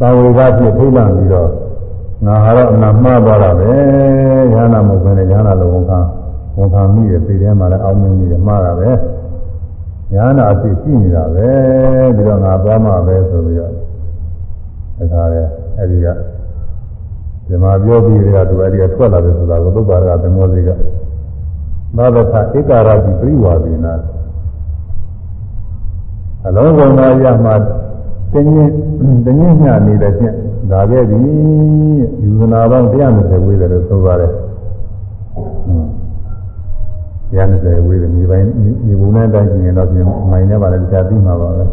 သာဝေကဖြစ်ထိတ်လန့်ပြီးတော့ငါဟာတော့အနာမှားသွားတာပဲရဟနာမဟုတ်ဘဲနဲ့ရဟနာလုံးဝန်ခံ ဝန်ခံမိရဲ့ပြည်ထဲမှာလည်းအောင်းမင်းကြီးမှားတာပဲရဟနာအဖြစ်ရှိနေတာပဲပြီးတော့ငါသွားမှာပဲဆိုပြီးတော့ဒါကြတဲ့အဲဒီကဒီမှာပြောပြီးတဲ့ကသူအဲဒီကထွက်လာတယ်ဆိုတာကိုသုဘ္ပါရကသမောစီကသာသထဧကာရတိပြိဝါဒိနာအလုံးစုံသောရမှာတင်းင်းတင်းင်းညနေတဲ့ဖြင့်ဒါခဲ့ပြီယူဇနာပေါင်း120ဝေးတယ်လို့ဆိုပါတယ် 120ဝေးတယ်မြေပိုင်းမြေပုံနဲ့တိုင်းကျင်တော့ပြင်မိုင်းနဲ့ပါလေကြာပြီးမှာပါပဲ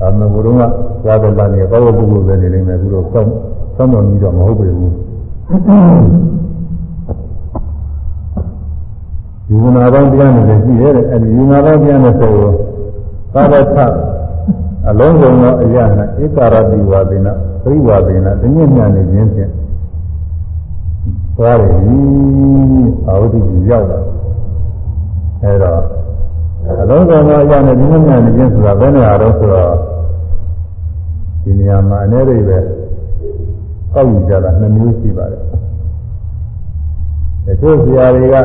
ဒါမှမဟုတ်ဘုရားကသွားတဲ့ပါနေပေါ့ပုဂ္ဂိုလ်ပဲနေနေမယ်အခုတော့စောင့်စောင့်တော်ကြီးတော့မဟုတ်ပြီဘူးယူနာပေါင်း120ရှိရဲ့အဲဒီယူနာပေါင်း120ကိုသာဝတ္ထအလုံးစုံသောအရာ၌ဧကာရတိဝါဒိနပရိဝါဒိနတညဉ့်ညံနေခြင်းဖြင့်သွားရည်အာဝတိကြီးရောက်လာ အဲတော့အလုံးစုံသောအရာနဲ့တညဉ့်ညံနေခြင်းဆိုတာဘယ်နေရာတော့ဆိုတော့ဒီနေရာမှာအနေရိပဲကောက်ယူကြတာနှစ်မျိုးရှိပါတယ်တချို့ဆရာတွေက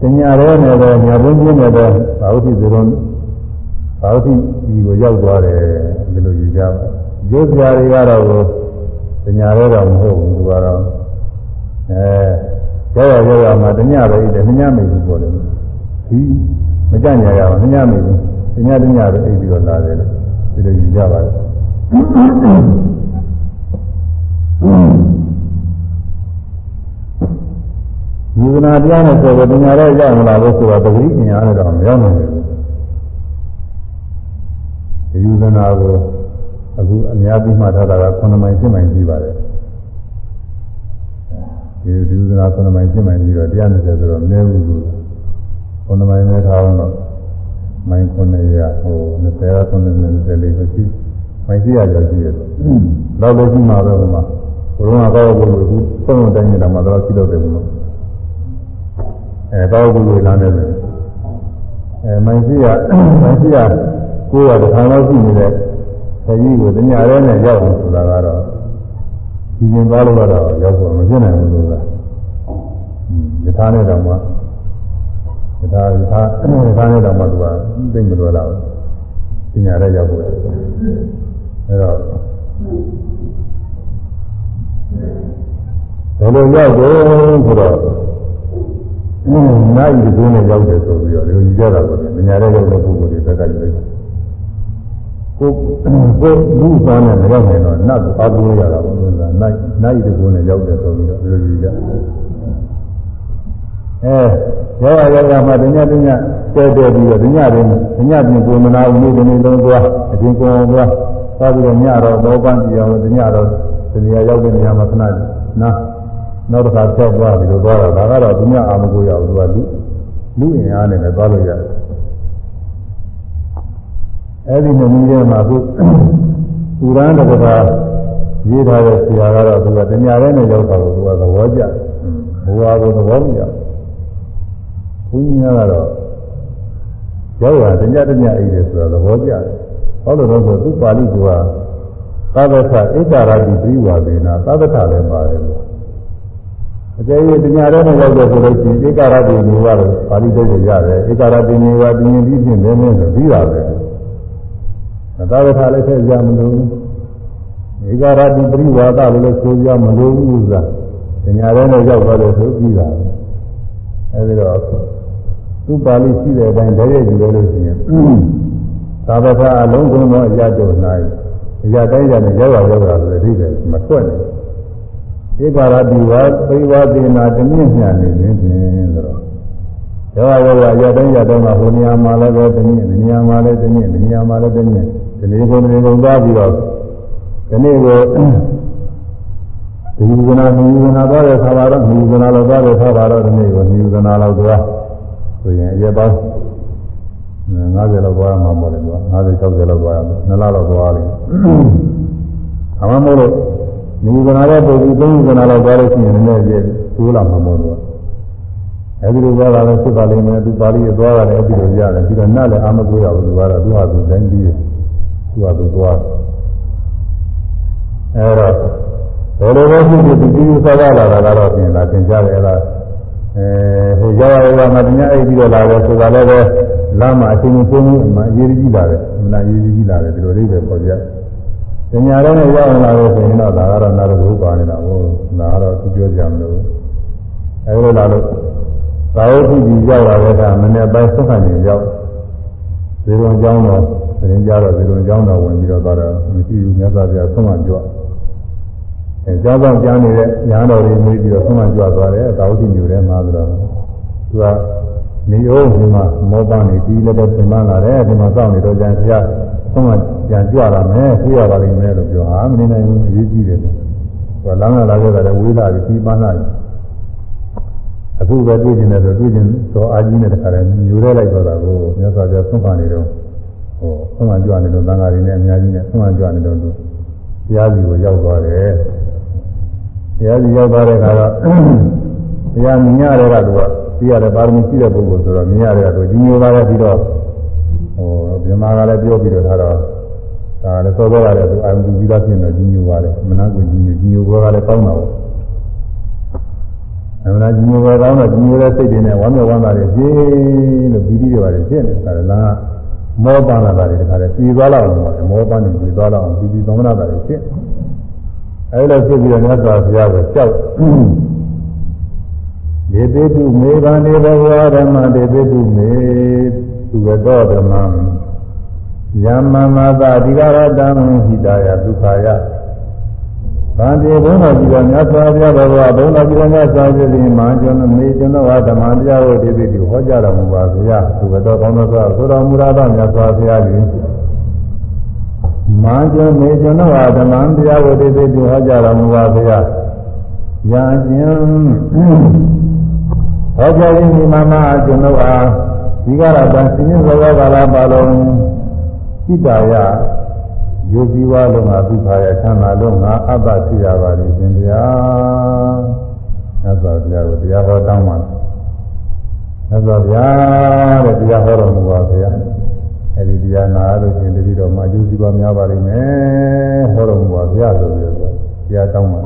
တညာရဲနဲ့ပဲညာဘုန်းကြီးနဲ့ပဲဘာဝတိဇေရုံဘာဝတိဒီကိုရောက်သွားတယ်ဒီလိုယူကြပါရုပ်ဆရာတွေကတော့တညာရဲတော့မဟုတ်ဘူးသူကတော့အဲ ရောက်ရောက်ရောက်မှတညာပဲအိတ်တယ်တညာမိဘူးပြောတယ်ဒီမကြညာရအောင်တညာမိဘူးတညာတညာပဲအိတ်ပြီးတော့လာတယ်လို့ဒီလိုယူကြပါတယ်ယူနာတရားနဲ့ဆိုတော့ပညာတော့ရောက်လာလို့ဆိုတော့တတိပညာနဲ့တော့မရောက်နိုင်ဘူးဒီယူနာကိုအခုအများကြီးမှတ်ထားတာက9မိုင်7မိုင်ကြီးပါတယ် ဒီယူနာ9မိုင်7မိုင်ကြီးတော့120ဆိုတော့မနည်းဘူးလို့9မိုင်နဲ့ထားအောင်တော့မိုင်900ဟို20က920လေးပဲရှိမိုင်ကြီးရကျော်ရှိတယ်တော့လို့ရှိမှာပဲဟိုမှာဘုရားကောက်ဖို့အခုသုံးတိုင်းနေတာမှတော့ရှိတော့တယ်ဘုရားအဲကောက်ဘူးလာနေတယ်အဲမိုင်းစီကမိုင်းစီကကိုယ်ကတစ်ခါတော့ရှိနေတဲ့ခကြီးကိုတညာရဲနဲ့ရောက်လို့ဆိုတာကတော့ ဒီရင်သွားလို့တော့ရောက်ဖို့မဖြစ်နိုင်ဘူးလို့ကယထာနဲ့တော့မှယထာယထာယထာနဲ့တော့မှသူကသိမလို့လာဘူးတညာရဲရောက်ဖို့အဲတော့ဘယ်လိုရောက်တော့ဆိုတော့နာယီတကူနဲ့ရောက်တယ်ဆိုပြီးတော့ဒီလိုကြည့်ကြတာကိုမညာတဲ့ရောက်တဲ့ပုဂ္ဂိုလ်တွေဘက်ကကြည့်လို က်ကိုကိုလူသားနဲ့မရောက်နိုင်တော့နတ်ကိုအားကိုးရတာဘုရားနာနာယီတကူနဲ့ရောက်တယ်ဆိုပြီးတော့ဒီလိုကြည့်ကြအဲရောက်ရရောက်မှတညတညတဲတဲပြီးတော့တညတည်းတညပြင်ကိုမနာဘူးနေ့နေ့လုံးသွားအချင်းကိုသွားသွားပြီးတော့ညတော့ဘောပန်းကြည့်အောင်တညတော့ဒီနေရာရောက်တဲ့နေရာမှာခဏနာနောက်တစ်ခါဆက်သွားပြီးတော့သွားတာဒါကတော့သူများအာမကိုရဘူးသူကလူလူအင်အားနဲ့လည်းသွားလို့ရတယ် အဲ့ဒီနည်းနည်းမှာခုပူရန်တစ်ခါရေးထားတဲ့ဆရာကတော့သူကတညာရဲနဲ့ရောက်တာကိုသူကသဘောကျဘုရားကိုသဘောမကျဘုညာကတော့ရောက်တာတညာတညာအိတ်တယ်ဆိုတော့သဘောကျတယ်ဟောလို့တော့ဆိုသူပါဠိကသဗ္ဗသဣစ္ဆရာတိပြိဝါဒေနာသဗ္ဗထလည်းပါတယ်လို့အကျဉ်း၍တညာရဲနဲ့ရောက်တဲ့ဆိုလို့ရှိရင်ဧကရတိနေဝါလို့ပါဠိတုတ်ရတယ်ဧကရတိနေဝါပြင်းပြီးပြင်းနေနေဆိုပြီးတာပဲ မသာဝထလည်းထည့်ကြမလို့ဧကရတိပြိဝါဒလို့လည်းဆိုကြမလို့ဘူးသာတညာရဲနဲ့ရောက်သွားတယ်ဆိုပြီးတာအဲဒီတော့သူပါဠိရှိတဲ့အတိုင်းတည်းရည်လို့ရှိရင်သာဝထအလုံးစုံသောအရာတို့၌အရာတိုင်းရနဲ့ရောက်ရောက်ရောက်တာဆိုတဲ့အိဗယ်မထွက်နဲ့ဧကရတိဝါသိဝသေနာတမြင့်မြတ်နေနေခြင်းဆိုတော့ယောဂယောဂရတိုင်းရတိုင်းမှာဟိုနေရာမှာလည်းပဲတမြင့်ဒီနေရာမှာလည်းတမြင့်ဒီနေရာမှာလည်းတမြင့်ဒီ နေ့ကိုဒီနေ့ကုန်သွားပြီးတော့ဒီနေ့ကိုဒီဝနာဒီဝနာသွားတဲ့ခါပါတော့ဒီဝနာလောက်သွားတဲ့ခါပါတော့ဒီနေ့ကိုဒီဝနာလောက်သွားဆိုရင်အရက်ပေါင်း90လောက်သွားမှာပေါ့လေကွာ90 60လောက်သွားရမယ်2လလောက်သွားလိမ့်အမှန်မို့လို့ဒီဝနာတဲ့ပုံပြီး3ဝနာလောက်သွားလို့ရှိရင်လည်းရေတိုးလာမှာမို့လို့အဲဒီလိုသွားတာလည်းဖြစ်ပါလိမ့်မယ်သူပါဠိရသွားတာလည်းအဲဒီလိုရတယ်ပြီးတော့နတ်လည်းအာမကိုရဘူးသူကတော့သူ့ဟာသူတိုင်းပြီး သူ့ဟာသူသွားအဲတော့ဘယ်လိုပဲဖြစ်ဖြစ်ဒီကြီးစားရလာတာကတော့ပြင်လာသင်ကြတယ်အဲဒါအဲဟိုရောက်ရရောက်မှတ냐အိပ်ပြီးတော့လာတယ်ဆိုတာလည်းပဲလမ်းမှာအချင်းချင်းပုံမှုအမှအရေးကြီးလာတယ်အမှန်အရေးကြီးလာတယ်ဒီလိုလေးပဲပေါ်ကြတ냐တော့နဲ့ရောက်လာလို့ဆိုရင်တော့ဒါကတော့နာရဘုပါနေတာဟုတ်ဒါကတော့သူပြောကြမလို့အဲလိုလာလို့သာဝတိကြီးရောက်လာတဲ့အခါမနေ့ပိုင်းသုခဏ်ကြီးရောက်ဇေရုံကျောင်းတော် သတင်းကြတော့ဇေရုံကျောင်းတော်ဝင်ပြီးတော့သွားတော့မရှိဘူးမြတ်စွာဘုရားဆုံးမကြွအဲကျောင်းဆောင်ကြားနေတဲ့ညာတော်တွေမေးပြီးတော့ဆုံးမကြွသွားတယ်သာဝတိမျိုးထဲမှာဆိုတော့သူကနေအောင်ဒီမှာမောပန်းနေပြီးလည်းတော့ပြင်ပလာတယ်ဒီမှာစောင့်နေတော့ကျန်ဆရာဆုံးမပြန်ကြွလာမယ်ပြေးရပါလိမ့်မယ်လို့ပြောဟာမနေနိုင်ဘူးအရေးကြီးတယ်သူကလမ်းကလာခဲ့တာလည်းဝေးလာပြီးပြီးပန်းလာပြီအခုပဲတွေ့ကျင်တယ်ဆိုတွေ့ကျင်တော့အာကြီးနဲ့တခါတည်းညိုရဲလိုက်တော့တာကိုမြတ်စွာဘုရားဆုံးပါနေတော့ ဟိုဆုံးမကြွနေတော့သံဃာတွေနဲ့အများကြီးနဲ့ဆုံးမကြွနေတော့သူတရားစီကိုရောက်သွားတယ်တရားစီရောက်သွားတဲ့အခါတော့တရားမြင်ရတဲ့ကသူကသိရတယ်ပါရမီရှိတဲ့ပုဂ္ဂိုလ်ဆိုတော့မြင်ရတဲ့ကသူကြီးညိုလာတဲ့ပြီးတော့ဟိုမြမကလည်းပြောပြီးတော့ထားတော့ဒါလည်းစောစောကလည်းသူအာရုံပြုပြီးသားဖြစ်နေကြီးညိုပါလေမနာကိုကြီးညိုကြီးညိုဘောကလည်းကောင်းတာပေါ့အမှန်တရားကြီးညိုပဲကောင်းတော့ကြီးညိုတဲ့စိတ်တွေနဲ့ဝမ်းမြောက်ဝမ်းသာတွေပြင်းလို့ပြီးပြီးတွေပါတယ်ဖြစ်နေတာလေလား မောပန်းလာတာတွေတခါလေပြီးသွားလောက်အောင်ပေါ့မောပန်းနေပြီးသွားလောက်အောင်ပြီးပြီးသမဏတာတွေဖြစ်အဲလိုဖြစ်ပြီးတော့မြတ်စွာဘုရားကိုကြောက်ဒေတိတုမေဘာနေဘဂဝါဓမ္မဒေတိတုမေသူဝတောဓမ္မယမမသာဒီဃရတံဟိတာယဒုက္ခယ ဗန္တိဘုန်းတော်ကြီးတော်မြတ်စွာဘုရားတော်ကဘုန်းတော်ကြီးတော်မြတ်စွာဘုရားရှင်မာကျွန်တော်မေကျွန်တော်ဟာဓမ္မတရားကိုဒီတိတိဟောကြားတော်မူပါဗျာသူကတော့ကောင်းသောဆိုတော်မူရသောမြတ်စွာဘုရားကြီးမာကျွန်မေကျွန်တော်ဟာဓမ္မတရားကိုဒီတိတိဟောကြားတော်မူပါဗျာယာခြင်းဟောကြားခြင်းဒီမှာမှကျွန်တော်ဟာဒီကရတန်စင်းသောကာလပါလုံးစိတ္တယ ယုတ်ဒီဝါလုံးဟာဒုက္ခရချမ်းသာလုံးငါအပ္ပသိရပါလိမ့်ရှင်ဗျာသစ္စာတရားကိုတရားဟောတောင်းပါသစ္စာဗျာတဲ့တရားဟောတော်မူပါဗျာအဲဒီတရားနာလို့ရှင်တတိတော်မှာယုတ်ဒီဝါများပါလိမ့်မယ်ဟောတော်မူပါဗျာဆိုပြီးတော့တရားတောင်းပါ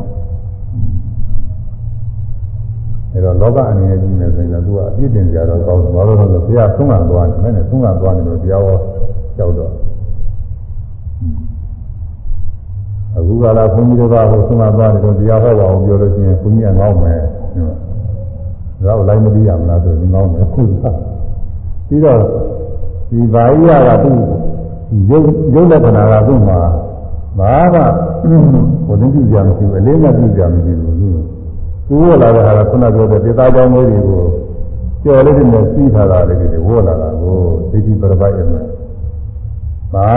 အဲတော့လောကအနေနဲ့ကြည့်နေဆိုရင်သူကအပြစ်တင်ကြတော့ကောင်းတယ်ဘာလို့လဲဆိုတော့ဘုရားသုံးကသွားတယ်နဲ့သုံးကသွားတယ်လို့တရားဟောကြောက်တော့ အခုကလာဘုန်းကြီးတို့ကဟိုဆုံးမသွားတယ်တော့တရားဟောပါအောင်ပြောလို့ရှိရင်ဘုန်းကြီးကငေါ့မယ်တော့လိုက်မသိရမလားဆိုရင်ကောင်းမယ်ခုကပြီးတော့ဒီဘာကြီးရကသူ့ရုပ်ရုပ်လက္ခဏာကသူ့မှာဘာမှဟိုတင်းပြကြမရှိဘူးအလေးနဲ့ပြကြမရှိဘူးသူသူဝလာတဲ့ဟာကခုနပြောတဲ့ဒေသကြောင်းလေးတွေကိုကြော်လေးတွေနဲ့စီးထားတာလေးတွေဝလာတာကိုသိတိပရပိုက်ရမယ်ဘာ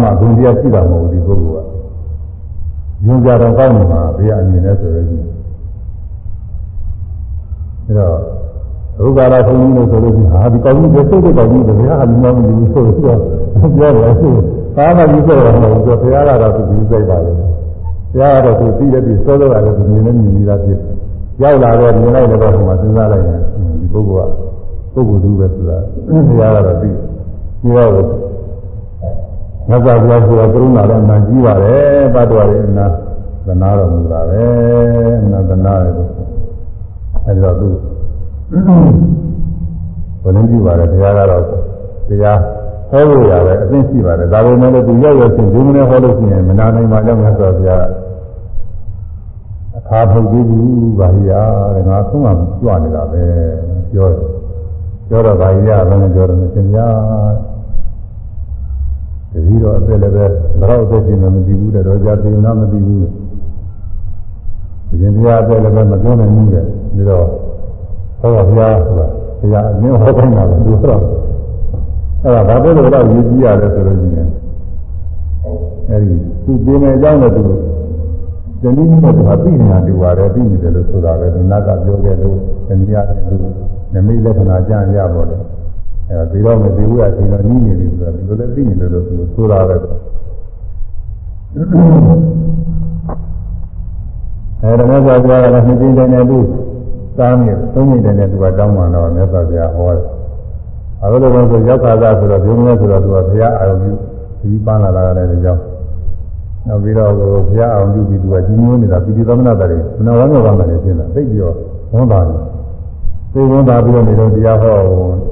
မှဘုံတရားရှိတာမဟုတ်ဘူးဒီပုဂ္ဂိုလ်က ယုံကြတော့ကောင်းနေမှာဘေးအမြင်နဲ့ဆိုရည်အဲတော့ရူပါလာဘုန်းကြီးလို့ဆိုလို့ရှိဟာဒီကောင်းကြီးစိတ်တဲ့ကောင်းကြီးတွေဘုရားအမြင်မလို့ဆိုတော့ပြောတယ်ဘာမှကြီးဆိုတော့မဟုတ်ဘူးဘုရားကတော့သူကြီးစိတ်ပါလေဘုရားကတော့သူသိတဲ့ပြီးစောစောကလည်းသူမြင်နေမြင်နေတာဖြစ်ရောက်လာတော့မြင်လိုက်တော့ဟိုမှာစဉ်းစားလိုက်ရင်ဒီပုဂ္ဂိုလ်ကပုဂ္ဂိုလ်သူပဲဆိုတာဘုရားကတော့သိဒီတော့ ငါကပြောဆိုတာကရုဏာတော့နာကြည့်ပါတယ်တတ်တော်ရဲ့အနာသနာတော်မူတာပဲအနာသနာရဲ့အဲဒီတော့သူဘယ်လိုကြည့်ပါလဲဘုရားကတော့တရားဟောလို့ရတယ်အသိရှိပါတယ်ဒါပေမဲ့လည်းသူရောက်ရချင်းဒီမနေ့ဟောလို့ရှိရင်မနာနိုင်ပါကြောင့်မြတ်စွာဘုရားအခါထုတ်ပြီးဘူးဗာဟိယတဲ့ငါဆုံးမှကြွနေတာပဲပြောတယ်ပြောတော့ဗာဟိယဘယ်နဲ့ပြောတယ်မရှင်ဗျာ တတိတော့အသက်လည်းပဲတော့အသက်ရှင်မသိဘူးတဲ့တော့ကြာပြင်တော့မသိဘူးရှင်ဘုရားအသက်လည်းပဲမပြောနိုင်ဘူးတဲ့ပြီးတော့ဟောဘုရားဆိုတာဘုရားအမြင်ဟောခိုင်းတာပဲသူတော့အဲ့ဒါဘာဖြစ်လို့တော့ရည်ကြည့်ရတယ်ဆိုလို့ရှိရင်အဲ့ဒီသူပြင်နေကြောင်းလည်းသူဇနီးနဲ့သူအပိညာတူပါတယ်ပြီးနေတယ်လို့ဆိုတာပဲဒီနာကပြောခဲ့လို့ဇနီးရတယ်သူနမိတ်လက္ခဏာကြံ့ရပါတော့ အဲပြီးတော့မပြီးဘူးအချိန်တော့နီးနေပြီဆိုတော့ဒီလိုလည်းပြီးနေလို့လို့သူဆိုတာပဲအဲဒါမျိုးဆိုကြတော့နှစ်ကြိမ်တိုင်နဲ့သူသားမြေသုံးကြိမ်တိုင်နဲ့သူကတောင်းပန်တော့မြတ်စွာဘုရားဟောတယ်အဲလိုပဲဆိုရောက်ခါသာဆိုတော့ဘုရားဆိုတော့သူကဘုရားအာရုံပြုဒီပန်းလာတာလည်းကြောင်းနောက်ပြီးတော့ဘုရားအာရုံပြုပြီးသူကကြီးညိုးနေတာပိဋိသမဏတတွေမနောဝမ်းမြောပါမယ်ရှင်းတာသိပြီးတော့ဝန်တာတယ် သိဝန်တာပြီးတော့နေတော့တရားဟော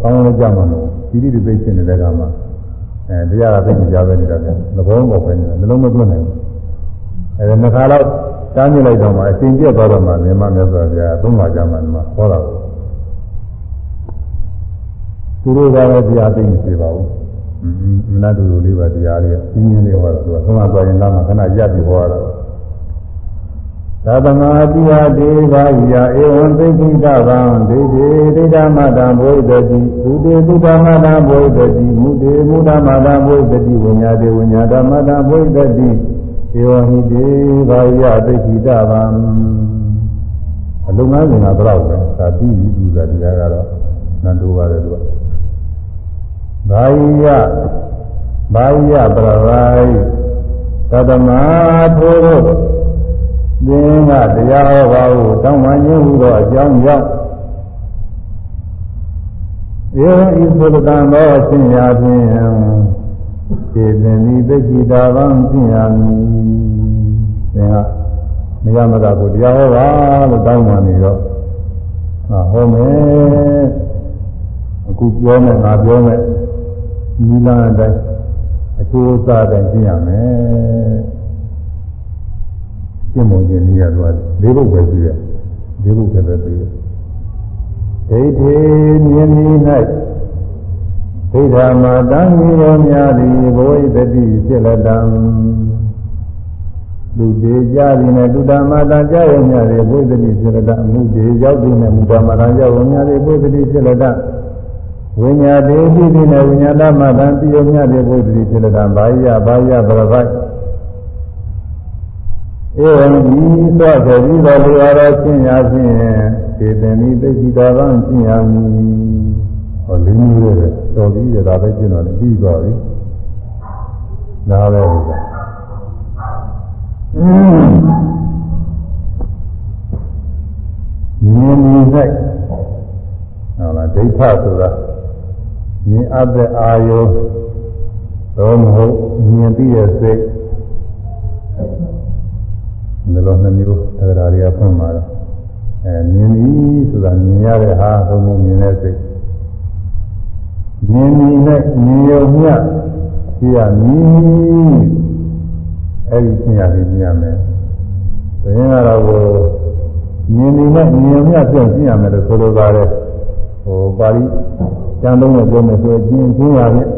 ကောင်းလည်းကြမှာလို့ဒီဒီဒီသိရှင်းနေတဲ့ကမှာအဲတရားကသိကြပဲနေတာလေသဘောပေါက်ပဲနေတာနှလုံးမသွင်းနိုင်ဘူးအဲနှစ်ခါတော့တားမြစ်လိုက်တော့မှအရှင်ပြတ်သွားတော့မှမြန်မာမြတ်စွာဘုရားသုံးပါးကြမှာဒီမှာဟောတာကိုသူတို့ကလည်းတရားသိနေပြီပါဘူးမနတူလေးပါတရားလေးပြင်းပြင်းလေးဟောတာသူကသုံးပါးသွားရင်လာမှခဏရပ်ပြီးဟောတာ သာသမာတိယဒေဘာယဧဝံသိက္ခိတဗံဒေဒေဒိဋ္ဌမတံဘုဒ္ဓတိသုတေသုဓမ္မတံဘုဒ္ဓတိမုတေမုဓမ္မတံဘုဒ္ဓတိဝိညာတေဝိညာဓမ္မတံဘုဒ္ဓတိဧဝံဟိဒေဘာယသိက္ခိတဗံအလုံးငါးစဉ်ကတော့ပဲသာပြီးပြီသူကတရားကတော့နန္တိုးပါတယ်သူကဘာယဘာယပရဝိသတ္တမထိုး သင်ကတရားဟောပါဟုတောင်းပန်ခြင်းဟူသောအကြောင်းကြောင့်ဧဝံဤသုတံသောအရှင်ရာဖြင့်စေတင်ဤသိက္ခိတာဗံဖြင့်ရာမည်သင်ကမရမကကိုတရားဟောပါလို့တောင်းပန်နေတော့ဟောမယ်အခုပြောမယ်ငါပြောမယ်နိလန်အတိုင်းအကျိုးစားတိုင်းသိရမယ် ရှင်းမုံခြင်းနည်းရတော့လေးဘုတ်ပဲရှိတယ်လေးဘုတ်ပဲပြီးတယ်ဒိဋ္ဌိမြင်ဤ၌ဒိဋ္ဌာမတံမိရောများသည်ဘဝိတတိဖြစ်လက်တံလူတေကြသည်နဲ့လူဓမ္မတံကြာရများသည်ဘဝိတတိဖြစ်လက်တံအမှုတေရောက်သည်နဲ့မူဓမ္မတံကြောက်များသည်ဘဝိတတိဖြစ်လက်တံဝိညာတေတိတိနဲ့ဝိညာဏမတံပြည့်မြတ်သည်ဘဝိတတိဖြစ်လက်တံဘာယဘာယဘရပိုက် ဧဝံဒီသောသတိတော်လူအားဖြင့်ရာဖြင့်စေတမိသိက္ခိတာဗံဖြင့်ရာမည်ဟောလေးမျိုးရဲ့တော်ပြီးရတာပဲကျင့်တော်လည်းပြီးသွားပြီဒါပဲဟုတ်ကဲ့မြင်မြင်၌ဟုတ်လားဒိဋ္ဌဆိုတာမြင်အပ်တဲ့အာယုသောမဟုတ်မြင်ပြီးတဲ့စိတ် ဒီလိုနှမျိုးတရားတွေကဖွင့်มาတော့အဲမြင်ပြီဆိုတာမြင်ရတဲ့ဟာသုံးဖို့မြင်တဲ့စိတ်မြင်ပြီနဲ့မြင်ရုံမျှကြည့်ရမည်အဲဒီသင်ရပြီးမြင်ရမယ်ဘယ်ရင်ကတော့ကိုမြင်နေနဲ့မြင်မြတ်ပြောင်းရှင်းရမယ်လို့ဆိုလိုပါတယ်ဟိုပါဠိကျမ်းသုံးနဲ့ပြောမယ်ဆိုအကျဉ်းချင်းရဖြင့်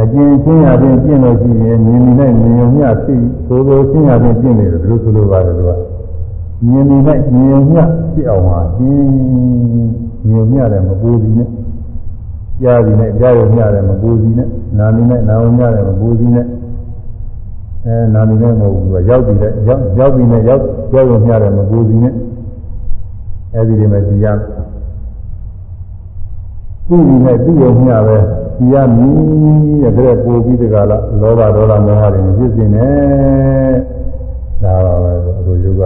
အကျဉ်းချင်းရဖြင့်ပြင့်လို့ရှိရင်မြင်နေနဲ့မြင်မြတ်သိဆိုလိုရှင်းရဖြင့်ပြင့်နေတယ်လို့ဆိုလိုပါတယ်သူကမြင်နေနဲ့မြင်မြတ်ဖြစ်အောင်ပါရှင်းမြင်မြတ်တယ်မပူစီနဲ့ကြားပြီးနဲ့ကြားရမြတ်တယ်မပူစီနဲ့နာမီနဲ့နာဝမြတ်တယ်မပူစီနဲ့အဲနာမည်နဲ့မဟုတ်ဘူးရောက်ပြီးတဲ့ရောက်ရောက်ပြီးနဲ့ရောက်ရောက်ရုံမျှတယ်မပူစီနဲ့အဲဒီဒီမဲ့ဒီရသူ့ဒီနဲ့သူ့ရုံမျှပဲ ဒီရမီးတဲ့တဲ့ပူပြီးဒီကလာလောဘဒေါသမောဟတွေမဖြစ်စင်နဲ့ဒါပါပဲအလိုယောဂက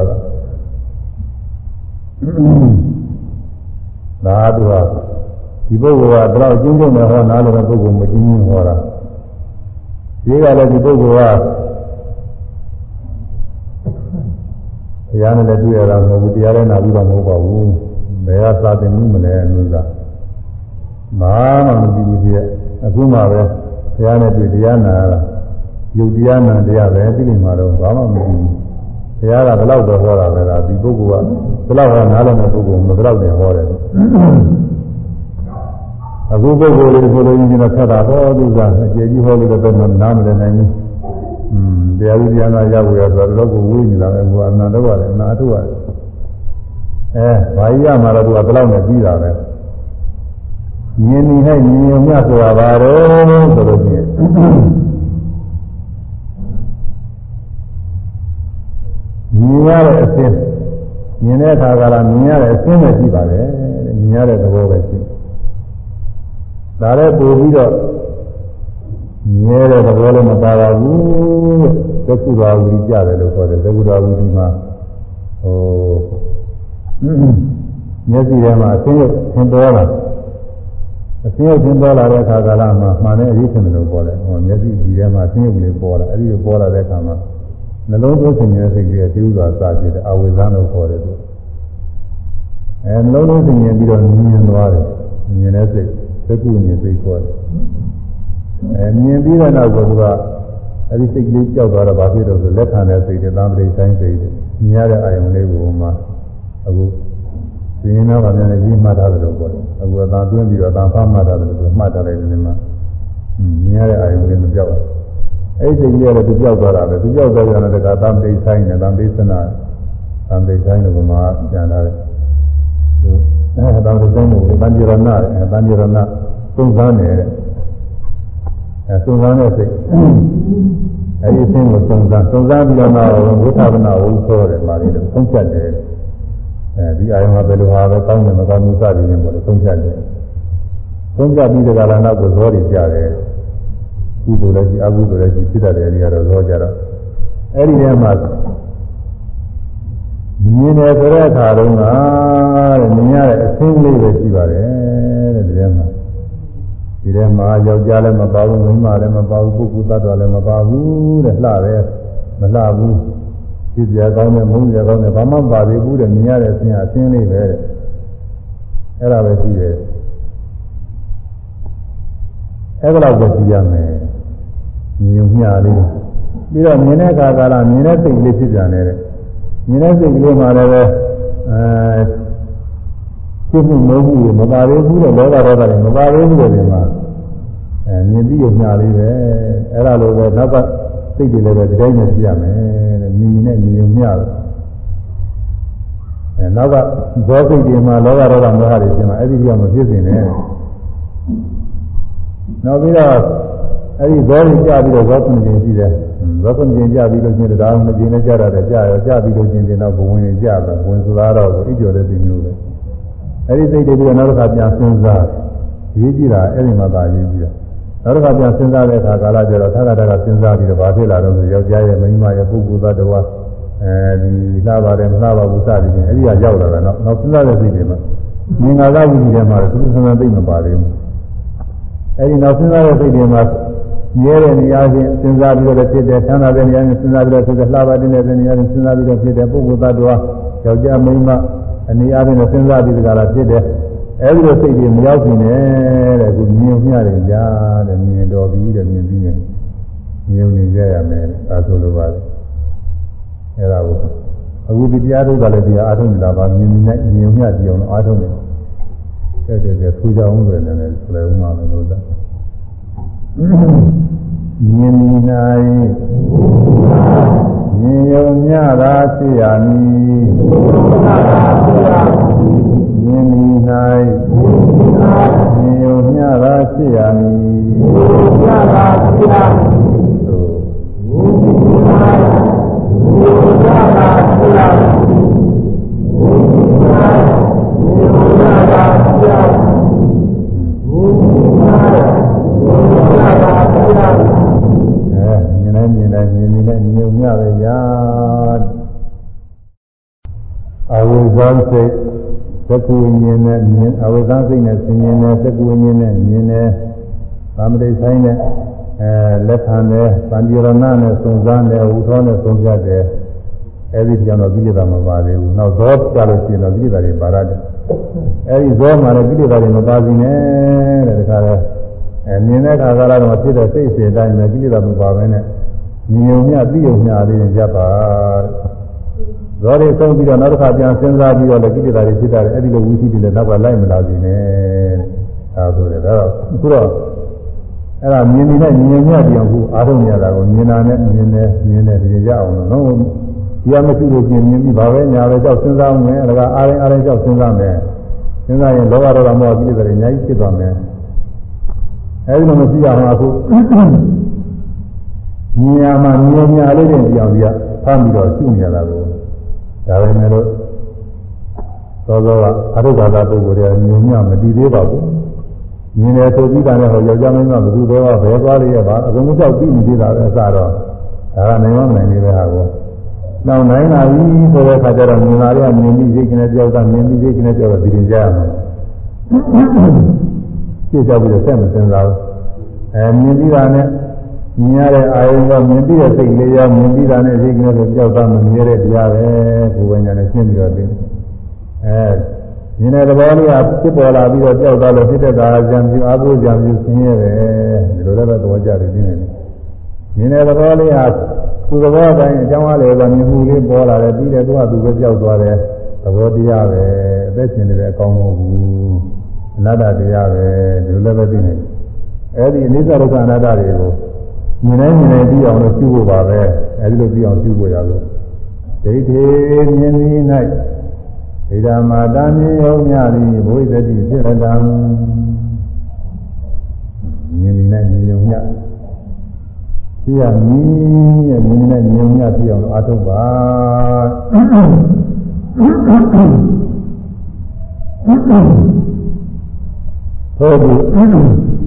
ဒါသူကဒီပုဂ္ဂိုလ်ကတော့ကျင်းကျင်းနဲ့ဟောနားလည်တဲ့ပုဂ္ဂိုလ်မကျင်းချင်းဟောတာဒီကလည်းဒီပုဂ္ဂိုလ်ကတရားနဲ့လည်းတွေ့ရတာမဟုတ်ဘူးတရားလည်းနာပြီးတော့မဟုတ်ပါဘူးဘယ်ကသာသင်မှုမလဲလို့က မာမှမကြည့်ဘူးပြည့်အခုမှပဲတရားနဲ့တွေ့တရားနာရတာယုတ်တရားနာတရားပဲသိနေမှာတော့ဘာမှမကြည့်ဘူးတရားကဘယ်တော့တော့ဟောတာလဲကဒီပုဂ္ဂိုလ်ကဘယ်တော့ဟောနားလည်တဲ့ပုဂ္ဂိုလ်မဘယ်တော့နဲ့ဟောတယ်အခုပုဂ္ဂိုလ်လေးဆိုလို့ရှိရင်တော့ဆက်တာတော့သူကအကျေကြီးဟောလို့တော့နားမလည်နိုင်ဘူးอืมတရားဥပဒေနာရောက်ရဆိုတော့ကိုဝေးနေတာပဲဟိုအနန္တဝရတယ်အနာထုရတယ်အဲဘာကြီးရမှာတော့သူကဘယ်လောက်နဲ့ပြီးတာပဲ မြင်နေ၌မြင်ုံမြဆိုတာဘာတော့ဆိုလို့ရှိရင်မြင်ရတဲ့အစင်းမြင်တဲ့အခါကလာမြင်ရတဲ့အစင်းပဲရှိပါတယ်မြင်ရတဲ့သဘောပဲရှိဒါလည်းပို့ပြီးတော့မြဲတဲ့သဘောလည်းမပါပါဘူးသက္ကုရာဝီကြတယ်လို့ခေါ်တယ်သက္ကုရာဝီဒီမှာဟိုမျက်စိထဲမှာအသင်းရုပ်သင်ပေါ်လာ အသင်းရုပ်သင်ပေါ်လာတဲ့အခါကာလမှာမှန်တဲ့အရေးရှင်လို့ခေါ်တယ်ဟိုမျက်စိဒီထဲမှာအသင်းရုပ်ကလေးပေါ်လာအဲဒီလိုပေါ်လာတဲ့အခါမှာနှလုံးသွင်းခြင်းရဲ့စိတ်ကလေးတိဥစွာစကြည့်တယ်အဝိဇ္ဇာလို့ခေါ်တယ်သူအဲနှလုံးသွင်းခြင်းပြီးတော့မြင်သွားတယ်မြင်တဲ့စိတ်သက္ကုဉ္စိတ်ခေါ်တယ်အဲမြင်ပြီးတဲ့နောက်ကသူကအဲဒီစိတ်ကလေးကြောက်သွားတော့ဘာဖြစ်လို့ဆိုလက်ခံတဲ့စိတ်တွေသံပရိဆိုင်စိတ်တွေမြင်ရတဲ့အာယုံလေးကိုမှအခု သင်္နာပါပြန်ရေးမှတ်ထားတယ်လို့ပြောတယ်အခုအသာတွင်းပြီးတော့အသာဖမှတ်ထားတယ်လို့မှတ်ထားတယ်ဒီမှာမြင်ရတဲ့အာယုံလေးမကြောက်ဘူးအဲဒီစိတ်ကလေးကလည်းသူကြောက်သွားတာပဲသူကြောက်သွားကြတဲ့ကသံပရိဆိုင်နဲ့သံပရိသနာသံပရိဆိုင်လို့ကမှပြန်လာတယ်သူအဲသံပရိဆိုင်ကိုသံကြရဏနဲ့သံကြရဏသုံးစားနေတဲ့အဲသုံးစားတဲ့စိတ်အဲဒီအင်းကိုသုံးစားသုံးစားပြီးတော့တော့ဝိသဗနာဝုသောတယ်ပါလေသုံးချက်တယ် အဲဒီအာယုံကဘယ်လိုဟာပဲကောင်းတယ်မကောင်းဘူးစသည်ဖြင့်ပေါ့လေသုံးချက်တယ်သုံးချက်ပြီးတဲ့ကလာနောက်ကိုဇောတွေကြတယ်ကုသိုလ်လည်းရှိအကုသိုလ်လည်းရှိဖြစ်တတ်တယ်အဲဒီကတော့ဇောကြတော့အဲဒီထဲမှာမြင်တယ်ဆိုတဲ့အခါတုန်းကတဲ့မြင်ရတဲ့အဆင်းလေးပဲရှိပါတယ်တဲ့ဒီထဲမှာဒီထဲမှာယောက်ျားလည်းမပါဘူးမိန်းမလည်းမပါဘူးပုဂ္ဂိုလ်သတ္တဝါလည်းမပါဘူးတဲ့လှတယ်မလှဘူး ဖြစ်ပြကောင်းတယ်မုန်းပြကောင်းတယ်ဘာမှမပါသေးဘူးတဲ့မြင်ရတဲ့အဆင်းအဆင်းလေးပဲတဲ့အဲ့ဒါပဲရှိတယ်အဲ့ဒါတော့ပဲကြည့်ရမယ်မြင်ုံမျှလေးပြီးတော့မြင်တဲ့အခါကာလမြင်တဲ့စိတ်ကလေးဖြစ်ပြန်နေတဲ့မြင်တဲ့စိတ်ကလေးမှလည်းပဲအဲဖြစ်မှုမဟုတ်ဘူးမပါသေးဘူးတဲ့လောဘဒေါသတွေမပါသေးဘူးတဲ့ဒီမှာအဲမြင်ပြီးရညာလေးပဲအဲ့ဒါလိုပဲနောက်က စိတ်တွေလည်းပဲဒီတိုင်းနဲ့ကြည့်ရမယ်တဲ့မြင်မြင်နဲ့မြင်မြင်မျှတယ်အဲနောက်ကဇောစိတ်တွေမှာလောဘဒေါသမောဟတွေရှင်မှာအဲ့ဒီကြောင့်မဖြစ်စင်နဲ့နောက်ပြီးတော့အဲ့ဒီဇောတွေကြပြီးတော့ဇောကုဏ္ဏရှင်ရှိတယ်ဇောကုဏ္ဏရှင်ကြပြီးလို့ရှိရင်ဒါမှမကျင်နဲ့ကြရတယ်ကြရောကြပြီးလို့ရှိရင်တော့ဘဝင်ကြတယ်ဘဝင်ဆိုတာတော့အိကျော်တဲ့ပြင်မျိုးပဲအဲ့ဒီစိတ်တွေပြီးတော့နောက်တစ်ခါပြန်စဉ်းစားရေးကြည့်တာအဲ့ဒီမှာသာရေးကြည့်တာ နောက်တစ်ခါပြန်စဉ်းစားတဲ့အခါကာလကျတော့သာသတကစဉ်းစားပြီးတော့ဘာဖြစ်လာတော့ဆိုယောက်ျားရဲ့မိန်းမရဲ့ပုဂ္ဂိုလ်သတ္တဝါအဲဒီလှပါတယ်မလှပါဘူးစသည်ဖြင့်အဲ့ဒီကရောက်လာတာနော်နောက်စဉ်းစားတဲ့စိတ်တွေမှာမြင်ငါကဝိညာဉ်မှာသူစဉ်းစားသိမပါသေးဘူးအဲ့ဒီနောက်စဉ်းစားတဲ့စိတ်တွေမှာမြဲတဲ့နေရာချင်းစဉ်းစားပြီးတော့ဖြစ်တယ်ဆန္ဒတဲ့နေရာချင်းစဉ်းစားပြီးတော့ဖြစ်တယ်လှပါတဲ့နေရာချင်းစဉ်းစားပြီးတော့ဖြစ်တယ်ပုဂ္ဂိုလ်သတ္တဝါယောက်ျားမိန်းမအနေအားဖြင့်စဉ်းစားပြီးကြတာဖြစ်တယ် အဲဒီလိုစိတ်တွေမရောက်ခင်နဲ့တဲ့အခုမြင်မျှတယ်ကြားတဲ့မြင်တော်ပြီးတဲ့မြင်ပြီးရင်မြင်နေကြရမယ်ဒါဆိုလိုပါတယ်အဲဒါကိုအခုဒီတရားထုတ်တာလည်းတရားအားထုတ်နေတာပါမြင်မြင်နဲ့မြင်မြတ်ကြည့်အောင်အားထုတ်နေတယ်တဲ့တဲ့ထူကြအောင်ဆိုရင်လည်းဆိုလည်းဥမာလို့သာမြင်မြင်၌မြင်ယုံမြတာဖြစ်ရမည် မြင်မြင်၌မြင်ယုံမြတာဖြစ်ရမည်မြင်တာဖြစ်ရမည်မြင်နေမြင်နေမြင်နေမြင်ုံမြပဲညာအဝိဇ္ဇာစိတ် သက္ကုဝိညာဉ်နဲ့မြင်အဝိဇ္ဇာစိတ်နဲ့ဆင်ញင်တဲ့သက္ကုဝိညာဉ်နဲ့မြင်တဲ့သမ္ပတိဆိုင်နဲ့အဲလက်ခံတဲ့သံဃာရဏနဲ့စုံစမ်းတဲ့ဝုထောနဲ့စုံပြတဲ့အဲဒီကြောင့်တော့ကိလေသာမပါသေးဘူး။နောက်ဇောကြလို့ရှိရင်တော့ကိလေသာတွေပါရတယ်။အဲဒီဇောမှာလည်းကိလေသာတွေမပါစီနဲ့တဲ့တခါလဲအဲမြင်တဲ့အခါကလည်းဖြစ်တဲ့စိတ်စေတိုင်းပဲကိလေသာမပါဘဲနဲ့မြင်ုံမြသိုံမြလေးရင်ရပ်ပါ ဇောတွေဆုံးပြီးတော့နောက်တစ်ခါပြန်စဉ်းစားပြီးတော့လည်းကိလေသာတွေဖြစ်တာလေအဲ့ဒီလိုဝိသိတွေလည်းနောက်ကလိုက်မလာစေနဲ့အဲဆိုတယ်ဒါတော့အခုတော့အဲ့ဒါမြင်နေတဲ့မြင်မြတ်ပြောင်းခုအားထုတ်နေရတာကိုမြင်တာနဲ့မြင်နေမြင်နေဒီရအောင်လို့နော်ဒီကမရှိလို့ပြင်မြင်ပြီးဘာပဲညာပဲကြောက်စဉ်းစားမယ်ဒါကအားရင်အားရင်ကြောက်စဉ်းစားမယ်စဉ်းစားရင်လောဘဒေါသမောဟကိလေသာတွေအများကြီးဖြစ်သွားမယ်အဲဒီလိုမရှိအောင်အခုမြင်ရမှမြင်ညာလေးတွေပြောင်းပြီးဖမ်းပြီးတော့ရှုနေရတာကို ဒါပဲမဲ့လို့သောသောကအရုပ်ဘာသာပုဂ္ဂိုလ်တွေမြင်ညာမတည်သေးပါဘူးမြင်တယ်ဆိုပြီးတာနဲ့ဟောယောက်ျားမင်းကဘယ်သူတော့ဘယ်သွားလေးရပါအကုန်လုံးကြောက်ပြီးနေသေးတာပဲအစတော့ဒါကနိုင်မနိုင်သေးပဲဟာကိုနောက်နိုင်လာပြီဆိုတဲ့အခါကျတော့မြင်လာရမြင်ပြီးစိတ်ကလေးကြောက်တာမြင်ပြီးစိတ်ကလေးကြောက်တာဒီရင်ကြားရမှာပြည့်ကြောက်ပြီးတော့ဆက်မစင်စားဘူးအဲမြင်ပြီးတာနဲ့ မြင်ရတဲ့အာယုံကမြင်ပြီးတဲ့စိတ်လေးရောမြင်ပြီးတာနဲ့စိတ်ကလေးကိုကြောက်တာမမြင်တဲ့တရားပဲကိုယ်ပိုင်ညာနဲ့ရှင်းပြီးတော့သိအဲမြင်တဲ့သဘောလေးကဖြစ်ပေါ်လာပြီးတော့ကြောက်သွားလို့ဖြစ်တဲ့ကာကြံပြအာဟုကြံပြဆင်းရဲတယ်ဒီလိုလည်းပဲသဘောကျတယ်သိနေတယ်မြင်တဲ့သဘောလေးဟာသူသဘောတိုင်းအကြောင်းအားလည်းပဲမြင်မှုလေးပေါ်လာတယ်ပြီးတယ်သူကသူပဲကြောက်သွားတယ်သဘောတရားပဲအသက်ရှင်နေတဲ့အကောင်းမဟုတ်ဘူးအနတ္တတရားပဲဒီလိုလည်းပဲသိနေတယ်အဲဒီအနိစ္စဒုက္ခအနတ္တတွေကို မြင်နေမြင်နေပြီးအောင်လို့ပြုဖို့ပါပဲအဲဒီလိုပြီးအောင်ပြုဖို့ရလို့ဒိဋ္ဌိမြင်ပြီး၌ဣဒာမာတမြင်ယုံများသည်ဘုရားတိဖြစ်ရတံမြင်ပြီး၌မြင်ယုံများပြရမည်ရဲ့မြင်နေမြင်ယုံများပြအောင်အားထုတ်ပါဟုတ်ပြီ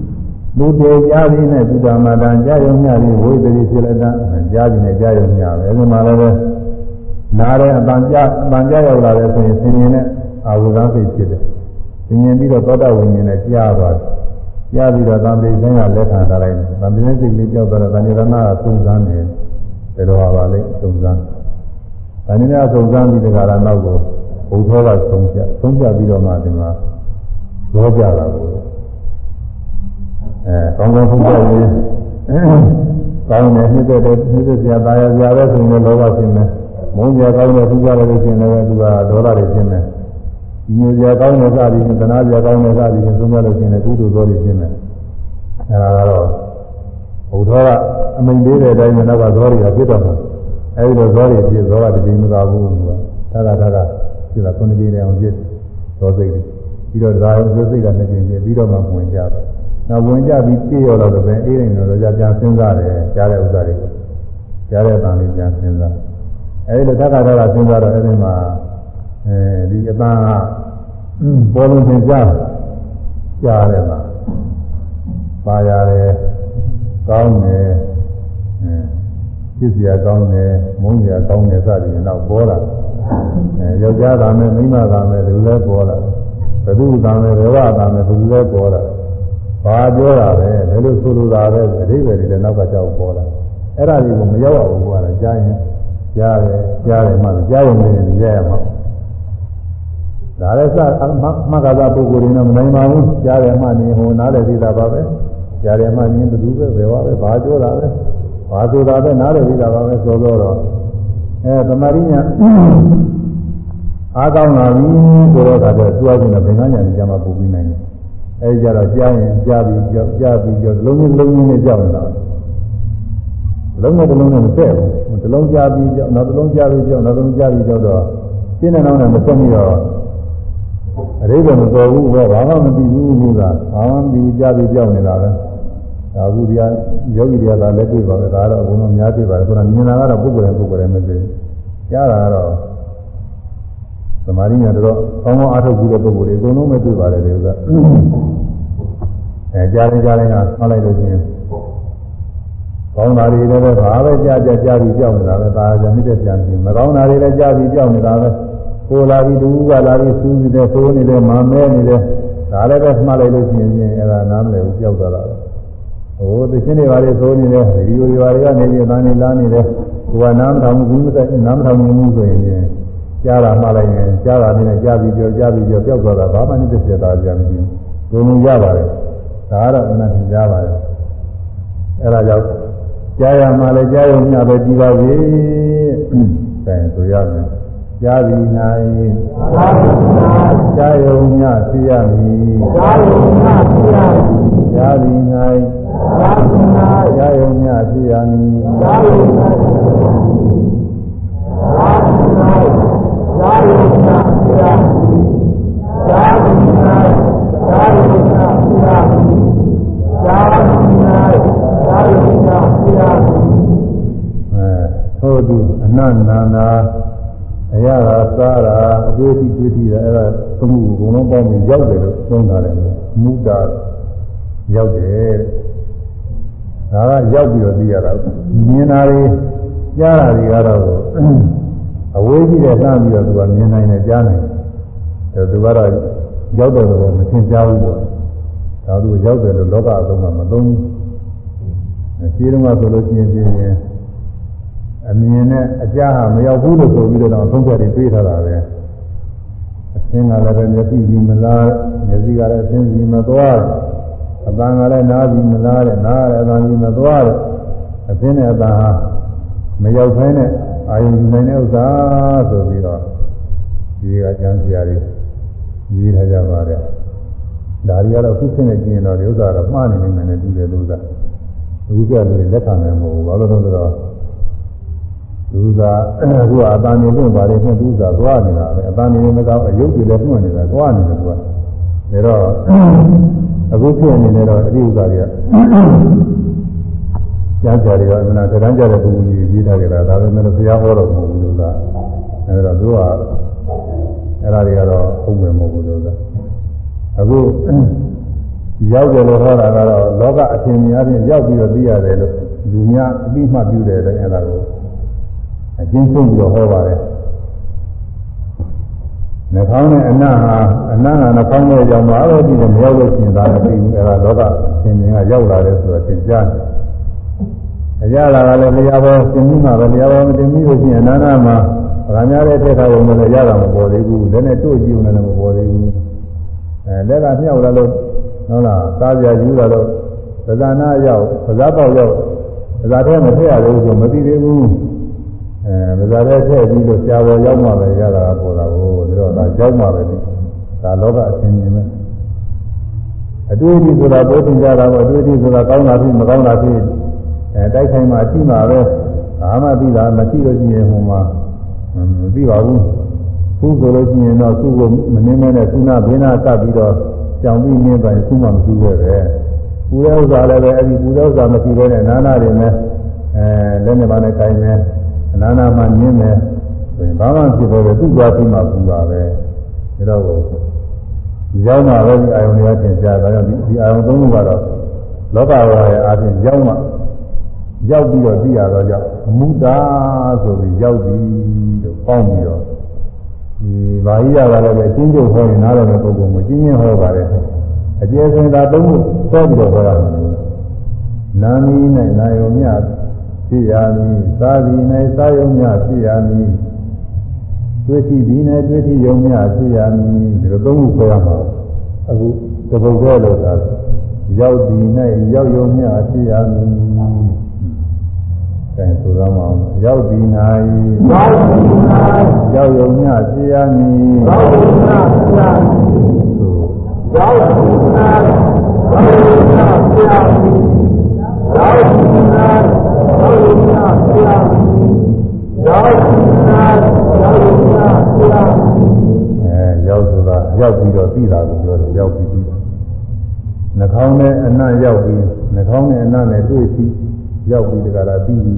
လူတေကြားပြီးနဲ့ဘုရားမာတန်ကြားရုံမျှပြီးဝိသေရီဖြစ်လက်တကြားပြီးနဲ့ကြားရုံမျှပဲအဲဒီမှာလည်းပဲနားတဲ့အပန်ကြားအပန်ကြားရောက်လာတဲ့ဆိုရင်သင်ញင်နဲ့အာဝုဒသိဖြစ်တယ်သင်ញင်ပြီးတော့သောတာဝိညာဉ်နဲ့ကြားသွားတယ်ကြားပြီးတော့သံသေဆိုင်ကလက်ခံထားလိုက်တယ်သံသေစိတ်လေးကြောက်တော့ဗန္ဓရဏကသုံးစမ်းနေတယ်လိုပါလိမ့်သုံးစမ်းဗန္ဓရဏသုံးစမ်းပြီးတခါလာနောက်ကိုဘုရားကသုံးပြသုံးပြပြီးတော့မှဒီမှာရောကြတာကို အဲကောင်းကောင်းဖုံးပြရင်ကောင်းတယ်နှစ်သက်တယ်နှစ်သက်စရာသားရစရာပဲဆိုရင်လောဘဖြစ်မယ်မုန်းကြကောင်းတယ်ဖုံးပြလို့ရှိရင်လည်းသူကဒေါသတွေဖြစ်မယ်ညူစရာကောင်းတယ်စသည်ဖြင့်သနာစရာကောင်းတယ်စသည်ဖြင့်သုံးပြလို့ရှိရင်လည်းကုသိုလ်သောတွေဖြစ်မယ်အဲဒါကတော့ဘုရားကအမိန်ပေးတဲ့အတိုင်းနောက်ကဇောတွေကဖြစ်တော့မှာအဲဒီလိုဇောတွေဖြစ်ဇောကတတိမကဘူးသူကသာသာသာသာဖြစ်တာခုနှစ်ကြိမ်နဲ့အောင်ဖြစ်ဇောစိတ်ပြီးတော့ဇာယုဇောစိတ်ကနှစ်ကြိမ်ဖြစ်ပြီးတော့မှဝင်ကြတယ် နောက်ဝင်ကြပြီးပြည့်ရောတော့ပဲအေးနေတော့ကြာပြန်စဉ်းစားတယ်ကြားတဲ့ဥစ္စာတွေကြားတဲ့တန်လေးပြန်စဉ်းစားအဲဒီလိုသက္ကတာကစဉ်းစားတော့အဲဒီမှာအဲဒီအပန်းကပေါ်လို့သင်ကြားကြားတယ်မှာပါရတယ်ကောင်းတယ်ဖြစ်เสียကောင်းတယ်မုန်းเสียကောင်းတယ်စသည်ဖြင့်တော့ပေါ်လာအဲယောက်ျားသာမယ်မိန်းမသာမယ်လူလည်းပေါ်လာဘုသူသာမယ်ဘဝသာမယ်လူလည်းပေါ်လာ ဘာပြောတာပဲဘယ်လိုဆိုလိုတာပဲအဓိပ္ပာယ်တွေလည်းနောက်ကကြောက်ပေါ်လာအဲ့ဒါတွေကိုမရောက်အောင်ဘူးကတော့ကြားရင်ကြားတယ်ကြားတယ်မှကြားရင်လည်းရရမှာဒါလည်းစမကသာပုဂ္ဂိုလ်တွေနဲ့မနိုင်ပါဘူးကြားတယ်မှနေဟိုနားလည်းသိတာပါပဲကြားတယ်မှနေဘယ်သူပဲဘယ်ဝါပဲဘာပြောတာပဲဘာဆိုတာပဲနားလည်းသိတာပါပဲဆိုတော့အဲသမာဓိညာအားကောင်းလာပြီဆိုတော့ဒါတော့သူ့အချင်းတော့ဘင်္ဂညာကြီးကြမှာပူပြီးနိုင်တယ် အဲဒီကြတော့ကြားရင်ကြားပြီးကြောက်ကြားပြီးကြောက်လုံးလုံးလုံးလုံးနဲ့ကြောက်နေတာလုံးနဲ့တစ်လုံးနဲ့မဆက်ဘူးတစ်လုံးကြားပြီးကြောက်နောက်တစ်လုံးကြားပြီးကြောက်နောက်တစ်လုံးကြားပြီးကြောက်တော့ရှင်းတဲ့နောက်နဲ့မဆက်ပြီးတော့အရိပ်ကမတော်ဘူးဘောဘာမှမသိဘူးဘူးကဘာမှမသိဘူးကြားပြီးကြောက်နေတာပဲဒါကူတရားယောဂီတွေကလည်းတွေ့ပါပဲဒါတော့အကုန်လုံးများတွေ့ပါတယ်ဆိုတာမြင်တာကတော့ပုဂ္ဂိုလ်ရဲ့ပုဂ္ဂိုလ်ရဲ့မသိကြားတာကတော့ သမာဓိညာတော့ကောင်းကောင်းအားထုတ်ပြီးတဲ့ပုဂ္ဂိုလ်တွေအကုန်လုံးမတွေ့ပါတယ်လေဥစ္စာအဲကြားရင်ကြားရင်ကဆောင်းလိုက်လို့ရှိရင်ကောင်းတာတွေလည်းပဲဘာပဲကြားကြားကြားပြီးကြောက်နေတာပဲဒါကြမြစ်တဲ့ပြန်ပြီးမကောင်းတာတွေလည်းကြားပြီးကြောက်နေတာပဲကိုလာပြီးတူကလာပြီးစူးနေတယ်ဆိုးနေတယ်မာမဲနေတယ်ဒါလည်းပဲမှားလိုက်လို့ရှိရင်အဲ့ဒါနားမလည်ဘူးကြောက်သွားတာပဲဟိုသချင်းတွေပါလေဆိုနေတယ်ဗီဒီယိုတွေပါလေကနေပြီးအသားနေလားနေတယ်ကိုကနားမထောင်ဘူးဘူးမသက်နားမထောင်ဘူးဆိုရင် ကြားတာမှလိုက်ရင်ကြားတာနဲ့ကြားပြီးပြောကြားပြီးပြောပြောက်သွားတာဘာမှမဖြစ်စေတာကြမရှိဘူး။ဘုံလုံးရပါတယ်။ဒါကတော့အမှန်တရားကြားပါတယ်။အဲဒါကြောင့်ကြားရမှလည်းကြားရုံမျှပဲပြီးပါစေ။အဲဆိုရမယ်။ကြားပြီးနိုင်ကြားရုံမျှသိရမည်။ကြားရုံမျှသိရမည်။ကြားပြီးနိုင်ကြားရုံမျှသိရမည်။ကြားရုံမျှသိရမည်။သာယုဏပု ရာသာယုဏသာယုဏပုရာသာယုဏသာယုဏပုရာအဲသောတုအနန္နာနာအရာသာစားတာအတွေ့အထိတွေ့ထိတာအဲ့ဒါသုံးခုအကုန်လုံးပေါင်းပြီးရောက်တယ်လို့သုံးတာတယ်မူတာရောက်တယ်ဒါကရောက်ပြီးတော့သိရတာမြင်တာတွေကြားတာတွေကတော့ အဝေးကြီးတဲ့လှမ်းပြီးတော့သူကမြင်နိုင်တယ်ကြားနိုင်တယ်သူကတော့ရောက်တယ်လို့မသင်ကြားဘူးပေါ့ဒါသူရောက်တယ်လို့လောကအသုံးကမသုံးဘူးရှင်းတော့ဆိုလို့ရှိရင်ပြင်းရင်အမြင်နဲ့အကြားဟာမရောက်ဘူးလို့ဆိုပြီးတော့သုံးချက်တွေပြေးထားတာပဲအသင်ကလည်းပဲမျက်စိစီမလားမျက်စိကလည်းအသင်စီမသွားအတန်ကလည်းနားစီမလားတဲ့နားလည်းအတန်စီမသွားတဲ့အသင်နဲ့အတန်ဟာမရောက်ဖ ೇನೆ အာယုံယူနိုင်တဲ့ဥစ္စာဆိုပြီးတော့ဒီကကျမ်းစရာတွေရေးထားကြပါတယ်ဒါတွေကတော့ခုဖြစ်နေကြရင်တော့ဒီဥစ္စာတော့မှားနေနေမယ်နဲ့တူတယ်လို့ဥစ္စာအခုကလည်းလက်ခံနိုင်မဟုတ်ဘူးဘာလို့လဲဆိုတော့ဒီဥစ္စာအခုအပန်းနေလို့ပါတယ်နဲ့ဒီဥစ္စာသွားနေတာပဲအပန်းနေမကောင်းအယုတ်တွေလည်းတွန့်နေတာသွားနေတယ်သူကဒါတော့အခုဖြစ်နေနေတော့အဒီဥစ္စာတွေက ကြားကြတွေကအမှန်တရားကြတဲ့ပုဂ္ဂိုလ်ကြီးရေးထားကြတာဒါပေမဲ့ဘုရားဟောတော့မဟုတ်ဘူးလို့လားအဲဒါသူကအဲ့ဒါတွေကတော့ဟုတ်မယ်မဟုတ်ဘူးလို့လားအခုရောက်တယ်လို့ဟောတာကတော့လောကအထင်များဖြင့်ရောက်ပြီးတော့သိရတယ်လို့လူများအပြီးမှပြုတယ်တဲ့အဲ့ဒါကိုအချင်းချင်းပြီးတော့ဟောပါတယ်နှာခေါင်းနဲ့အနံ့ဟာအနံ့ဟာနှာခေါင်းနဲ့ကြောင့်ပါတော့ဒီလိုမရောက်လို့ရှိရင်ဒါမသိဘူးအဲ့ဒါလောကအထင်မြင်ကရောက်လာတယ်ဆိုတော့သင်ကြားတယ် အကြလာကလည်းတရားပေါ်သင်မှုမှာပဲတရားပေါ်မတင်ပြီးလို့ရှိရင်အနာနာမှာဗာများတဲ့ထက်ခါရုံနဲ့ရတာမပေါ်သေးဘူးလည်းနဲ့တို့ကြည့်ုံနဲ့မပေါ်သေးဘူးအဲလက်ကမြောက်လာလို့ဟုတ်လားသားပြယူလာတော့ပဇာနာရောက်ပဇာပေါက်ရောက်ပဇာထဲမထည့်ရသေးဘူးဆိုမသိသေးဘူးအဲပဇာထဲထည့်ပြီးလို့ဆရာပေါ်ရောက်မှပဲရတာပေါ်တာကိုဒါတော့ဒါရောက်မှပဲဒီဒါလောကအသင်မြင်မဲ့အတွေ့အထိဆိုတာဘုရားသင်ကြတာပေါ့အတွေ့အထိဆိုတာကောင်းတာဖြစ်မကောင်းတာဖြစ် အဲတိုက်ဆိုင်မှာရှိမှာပဲဘာမှသိတာမရှိလို့ရှိရင်ဟိုမှာမသိပါဘူးခုဆိုလို့ရှိရင်တော့သူ့ကိုမနှင်းမဲနဲ့ကုနာဘေးနာကပ်ပြီးတော့ကြောင်ပြီးနင်းပိုင်ခုမှမရှိခဲ့ပဲပူတဲ့ဥစ္စာလည်းပဲအဲ့ဒီပူတဲ့ဥစ္စာမရှိဘဲနဲ့နာနာတွေနဲ့အဲလက်နဲ့ပါနဲ့ကိုင်းမယ်နာနာမှနင်းမယ်ဆိုရင်ဘာမှဖြစ်တော့သူ့သွားပြီးမှပူတာပဲဒါတော့ရောက်မှာပဲဒီအာယုန်တွေကသင်ကြားဒါကြောင့်ဒီအာယုန်သုံးခုကတော့လောကဝါရဲ့အားဖြင့်ရောက်မှ ရောက်ပြီးတော့သိရတော့ကြောင့်အမှုတာဆိုပြီးရောက်ပြီလို့ပေါင်းပြီးတော့ဒီဘာဟိယကလည်းပဲအချင်းချင်းဟောရင်နားလည်တဲ့ပုဂ္ဂိုလ်ကိုချင်းချင်းဟောပါတယ်အကျေစင်သာသုံးခုသောပြီးတော့ဟောရမယ်နာမီ၌နာယုံမြဖြစ်ရမည်သာဒီ၌သာယုံမြဖြစ်ရမည်တွေ့ရှိဒီ၌တွေ့ရှိယုံမြဖြစ်ရမည်ဒီလိုသုံးခုခေါ်ရမှာအခုသဘုတ်တဲ့လို့သာရောက်ဒီ၌ရောက်ယုံမြဖြစ်ရမည် ကဲဆိုရမအောင်ရောက်ပြီး၌ရောက်ပြီး၌ရောက်ယုံညပြရမည်ရောက်ယုံညပြရမည်ရောက်ပြီး၌ရောက်ယုံညပြရမည်ရောက်ပြီး၌ရောက်ယုံညပြရမည်ရောက်ပြီး၌ရောက်ယုံညပြရမည်အဲရောက်ဆိုတာရောက်ပြီးတော့ပြီးတာကိုပြောတယ်ရောက်ပြီးပြီးနှာခေါင်းနဲ့အနံ့ရောက်ပြီးနှာခေါင်းနဲ့အနံ့နဲ့တွေ့ပြီး ရောက်ပြီးတကလားပြီးပြီ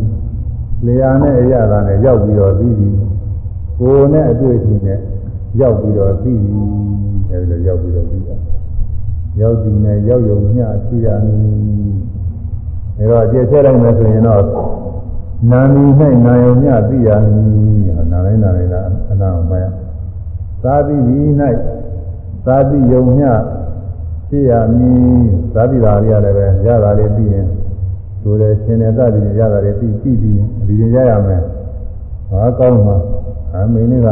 လေယာနဲ့အရသာနဲ့ရောက်ပြီးတော့ပြီးပြီကိုယ်နဲ့အတွေ့အထိနဲ့ရောက်ပြီးတော့ပြီးပြီအဲဒီလိုရောက်ပြီးတော့ပြီးတာရောက်ပြီးနဲ့ရောက်ယုံမျှသိရမည်အဲတော့အကျက်ချက်လိုက်မယ်ဆိုရင်တော့နာမီ၌နာယုံမျှသိရမည်နာတိုင်းနာတိုင်းလားအနာမယသာတိဒီ၌သာတိယုံမျှသိရမည်သာတိသာရီရတယ်ပဲရတာလေးပြီးရင် ဆိုတယ်ရှင်တယ်သတိရတာတွေပြီးပြီးပြီးဒီရင်ရရမယ်။ဘာကောင်းမှာအမင်းလေးက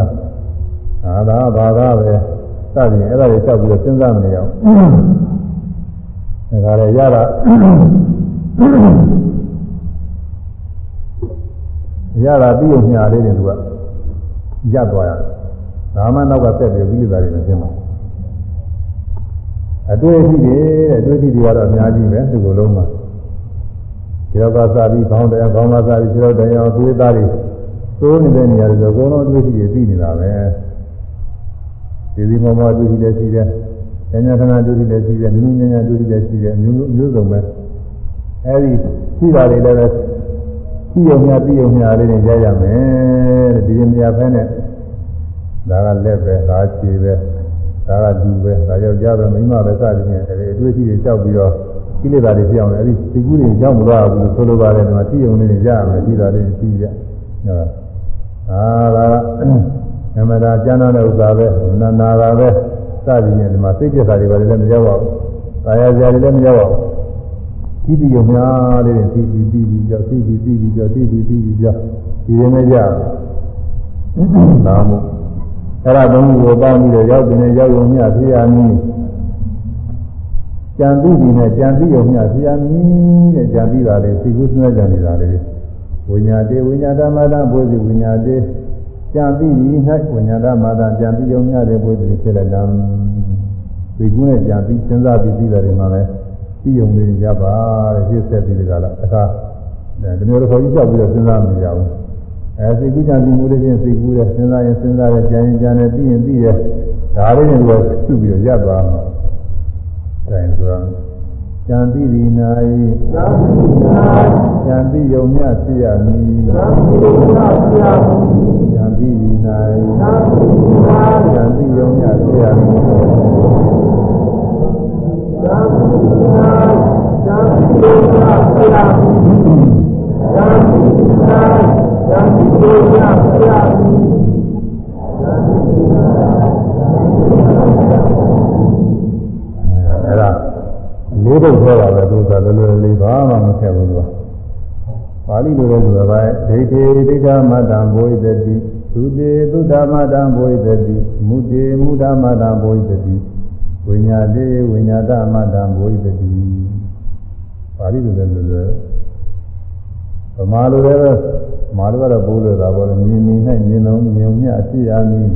အာသာဘာသာပဲသတိအဲ့ဒါတွေကြောက်ပြီးတော့စဉ်းစားမနေအောင်။ဒါကြလေရတာရတာပြီးုံညာလေးတွေသူကရပ်သွားရတယ်။ဒါမှနောက်ကဆက်ပြီးပြီးလိတာတွေမရှင်းပါဘူး။အတွေ့အထိတွေတဲ့အတွေ့အထိတွေကတော့အများကြီးပဲဒီလိုလုံးမှာ။ ဒီတော့ကစားပြီးခေါင်းတရားခေါင်းမစားပြီးဒီတော့တရားသွေးသားတွေသိုးနေတဲ့နေရာတွေဆိုအကုန်လုံးအတွေ့အထိတွေပြီးနေတာပဲဒီဒီမောမောအတွေ့အထိလည်းရှိတယ်ဉာဏ်ဉာဏ်ခဏအတွေ့အထိလည်းရှိတယ်မြင်းဉာဏ်ဉာဏ်အတွေ့အထိလည်းရှိတယ်မျိုးမျိုးစုံပဲအဲဒီရှိတာတွေလည်းပဲရှိုံများပြီးုံများလေးတွေရရမယ်တဲ့ဒီရင်မြဖဲနဲ့ဒါကလက်ပဲဒါခြေပဲဒါကလူပဲဒါယောက်ျားပဲမိန်းမပဲစသည်ဖြင့်အဲဒီအတွေ့အထိတွေကြောက်ပြီးတော့ ကိလေသာတွေပြောင်းတယ်အဲဒီစိတ်ကူးတွေရောက်မသွားဘူးဆိုလိုပါတယ်ဒီမှာသိုံလေးတွေရရမယ်ရှိတာလေးသိရဟုတ်အာဒါနမတာကျမ်းတော်တဲ့ဥစ္စာပဲနာနာတာပဲစသည်ဖြင့်ဒီမှာစိတ်ကြက်တာတွေလည်းမရောက်ပါဘူး။ကာယဇာတွေလည်းမရောက်ပါဘူး။ဒီပြီးုံများလေးတွေပြီးပြီးပြီးပြီးကြောက်ပြီးပြီးပြီးပြီးကြောက်ပြီးပြီးပြီးပြီးကြောက်ဒီရင်နဲ့ကြ။နာမို့အဲ့ဒါသုံးခုကိုပေါင်းပြီးတော့ရောက်တဲ့ရောက်ုံမြဖြစ်ရမည်။ ကြံပြီးပြီနဲ့ကြံပြီးရုံမျှဆရာမင်းတဲ့ကြံပြီးတာလေသိကုသနာကြံနေတာလေဝိညာတေဝိညာတမတဘုဇိဝိညာတေကြံပြီးပြီ၌ဝိညာတမတကြံပြီးရုံမျှတဲ့ဘုဇိဖြစ်လိုက်တာသိကုနဲ့ကြံပြီးစဉ်းစားပြီးပြီးတာတွေမှာလည်းပြီးရုံလေးရပါတဲ့ရှင်းဆက်ပြီးဒီကလာအခါဒီလိုတော့ခေါ်ကြီးကြောက်ပြီးတော့စဉ်းစားမနေရဘူးအဲသိကုကြံပြီးမှုလေးချင်းသိကုရဲ့စဉ်းစားရင်စဉ်းစားရဲ့ကြံရင်ကြံတယ်ပြီးရင်ပြီးရဲ့ဒါလေးတွေကသူ့ပြီးတော့ရပ်သွားမှာ အဲဆိုကြံတိဒီနာယကြံတိယုံမြဖြစ်ရမည်ကြံတိဒီနာယကြံတိယုံမြဖြစ်ရမည်ကြံတိနာကြံတိယုံမြဖြစ်ရမည်ကြံတိနာကြံတိယုံမြဖြစ်ရမည် လေးပုတ်ထဲပါပဲသူကလွယ်လွယ်လေးပါမှမဆက်ဘူးသူကပါဠိလိုလည်းသူကပဲဒိဋ္ဌိဒိဋ္ဌမတ္တံဘိုဣတတိသုတေသုဒ္ဓမတ္တံဘိုဣတတိမုတေမုဒ္ဓမတ္တံဘိုဣတတိဝိညာတေဝိညာတမတ္တံဘိုဣတတိပါဠိလိုလည်းလွယ်လွယ်ဗမာလိုလည်းပဲမာလိုကတော့ဘိုးလွယ်တာပေါ့လေမြင်မြင်နဲ့မြင်လုံးမြင်မြအဖြစ်အမည်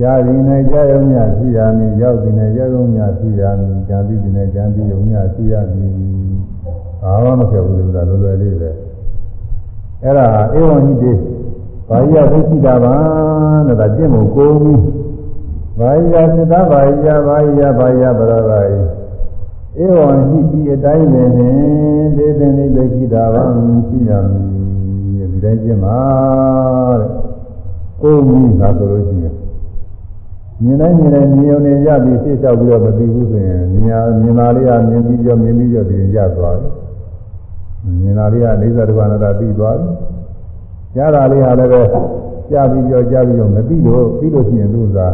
ကြားရင်နဲ့ကြားရုံညရှိရမည်ရောက်ရင်နဲ့ရောက်ရုံညရှိရမည်ကြံပြီးရင်နဲ့ကြံပြီးရုံညရှိရမည်ဘာမှမဖြစ်ဘူးလို့လွယ်လွယ်လေးပဲအဲ့ဒါအေဝံဟိတေဘာယဝိသိတာပါတဲ့ဒါကျင့်ဖို့ကိုးပြီးဘာယစိတ္တဘာယဘာယဘာယပရဂယဧဝံဟိဒီအတိုင်းပဲနဲ့ဒေသနိဗ္ဗကိတာဘာရှိရမည်ဒီတိုင်းကျင့်ပါတဲ့ကိုးပြီးသာဆိုလို့ရှိရင် မြင်တိုင်းမြင်တိုင်းမြင်ုံနဲ့ရပြီးသိလျှောက်ပြီးတော့မသိဘူးဆိုရင်မြင်မြင်လာလေးကမြင်ပြီးကြောမြင်ပြီးကြောဒီရသွားတယ်မြင်လာလေးကနေသတ္တဝါနာတာပြီးသွားတယ်ရတာလေးဟာလည်းပဲကြားပြီးကြောကြားပြီးကြောမသိလို့ပြီးလို့ရှိရင်သူ့သာ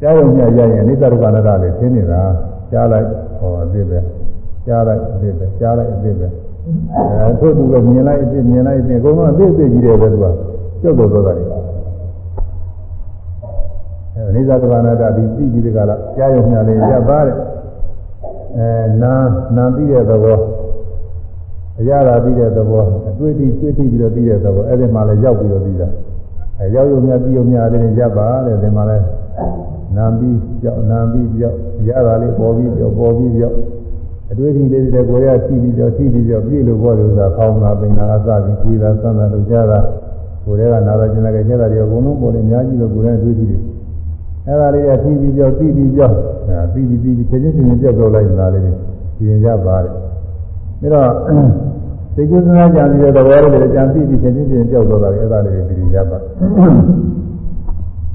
ကြားရုံညရရင်နေသတ္တဝါနာတာလေးသိနေတာကြားလိုက်ဟောအစ်ပဲကြားလိုက်အစ်ပဲကြားလိုက်အစ်ပဲအဲထို့သူကမြင်လိုက်အစ်မြင်လိုက်အစ်အကုန်လုံးအစ်အစ်ကြီးတယ်ပဲသူကကျုပ်တော်သောတာတွေ အနိစ္စသဘာဝတာဒီသိပြီးဒီကလာကြားရုံညာလေးရပ်ပါတဲ့အဲနာနာပြီးတဲ့သဘောအရာသာပြီးတဲ့သဘောအတွေ့အထိတွေ့ထိပြီးတော့ပြီးတဲ့သဘောအဲ့ဒီမှာလည်းရောက်ပြီးတော့ပြီးတာအဲရောက်ရုံနဲ့ပြီးရုံနဲ့အဲ့ဒီရပ်ပါတဲ့ဒီမှာလည်းနာပြီးကြောက်နာပြီးကြောက်အရာသာလေးပေါ်ပြီးကြောက်ပေါ်ပြီးကြောက်အတွေ့အထိလေးတွေကိုရရှိပြီးကြောက်ရှိပြီးကြောက်ပြည့်လို့ဘောလို့ဆိုတာခေါင်းလာပင်လာအစပြီးကိုယ်သာဆန်းသာလို့ကြားတာကိုယ်တွေကနာတော့ကျင်လာကြတဲ့တွေအကုန်လုံးပေါ်နေအများကြီးလို့ကိုယ်နဲ့တွေ့ကြည့်တယ် အဲ့ဒါလေးကပြီးပြီးကြောက်ပြီးပြီးကြောက်အဲပြီးပြီးပြီးချင်းချင်းချင်းကြောက်တော့လိုက်တာလေးပြင်ရပါတယ်ပြီးတော့သိကုသနာကြံပြီးတဲ့သဘောလေးတွေကြံပြီးပြီးချင်းချင်းချင်းကြောက်တော့တာလေအဲ့ဒါလေးတွေပြင်ရပါ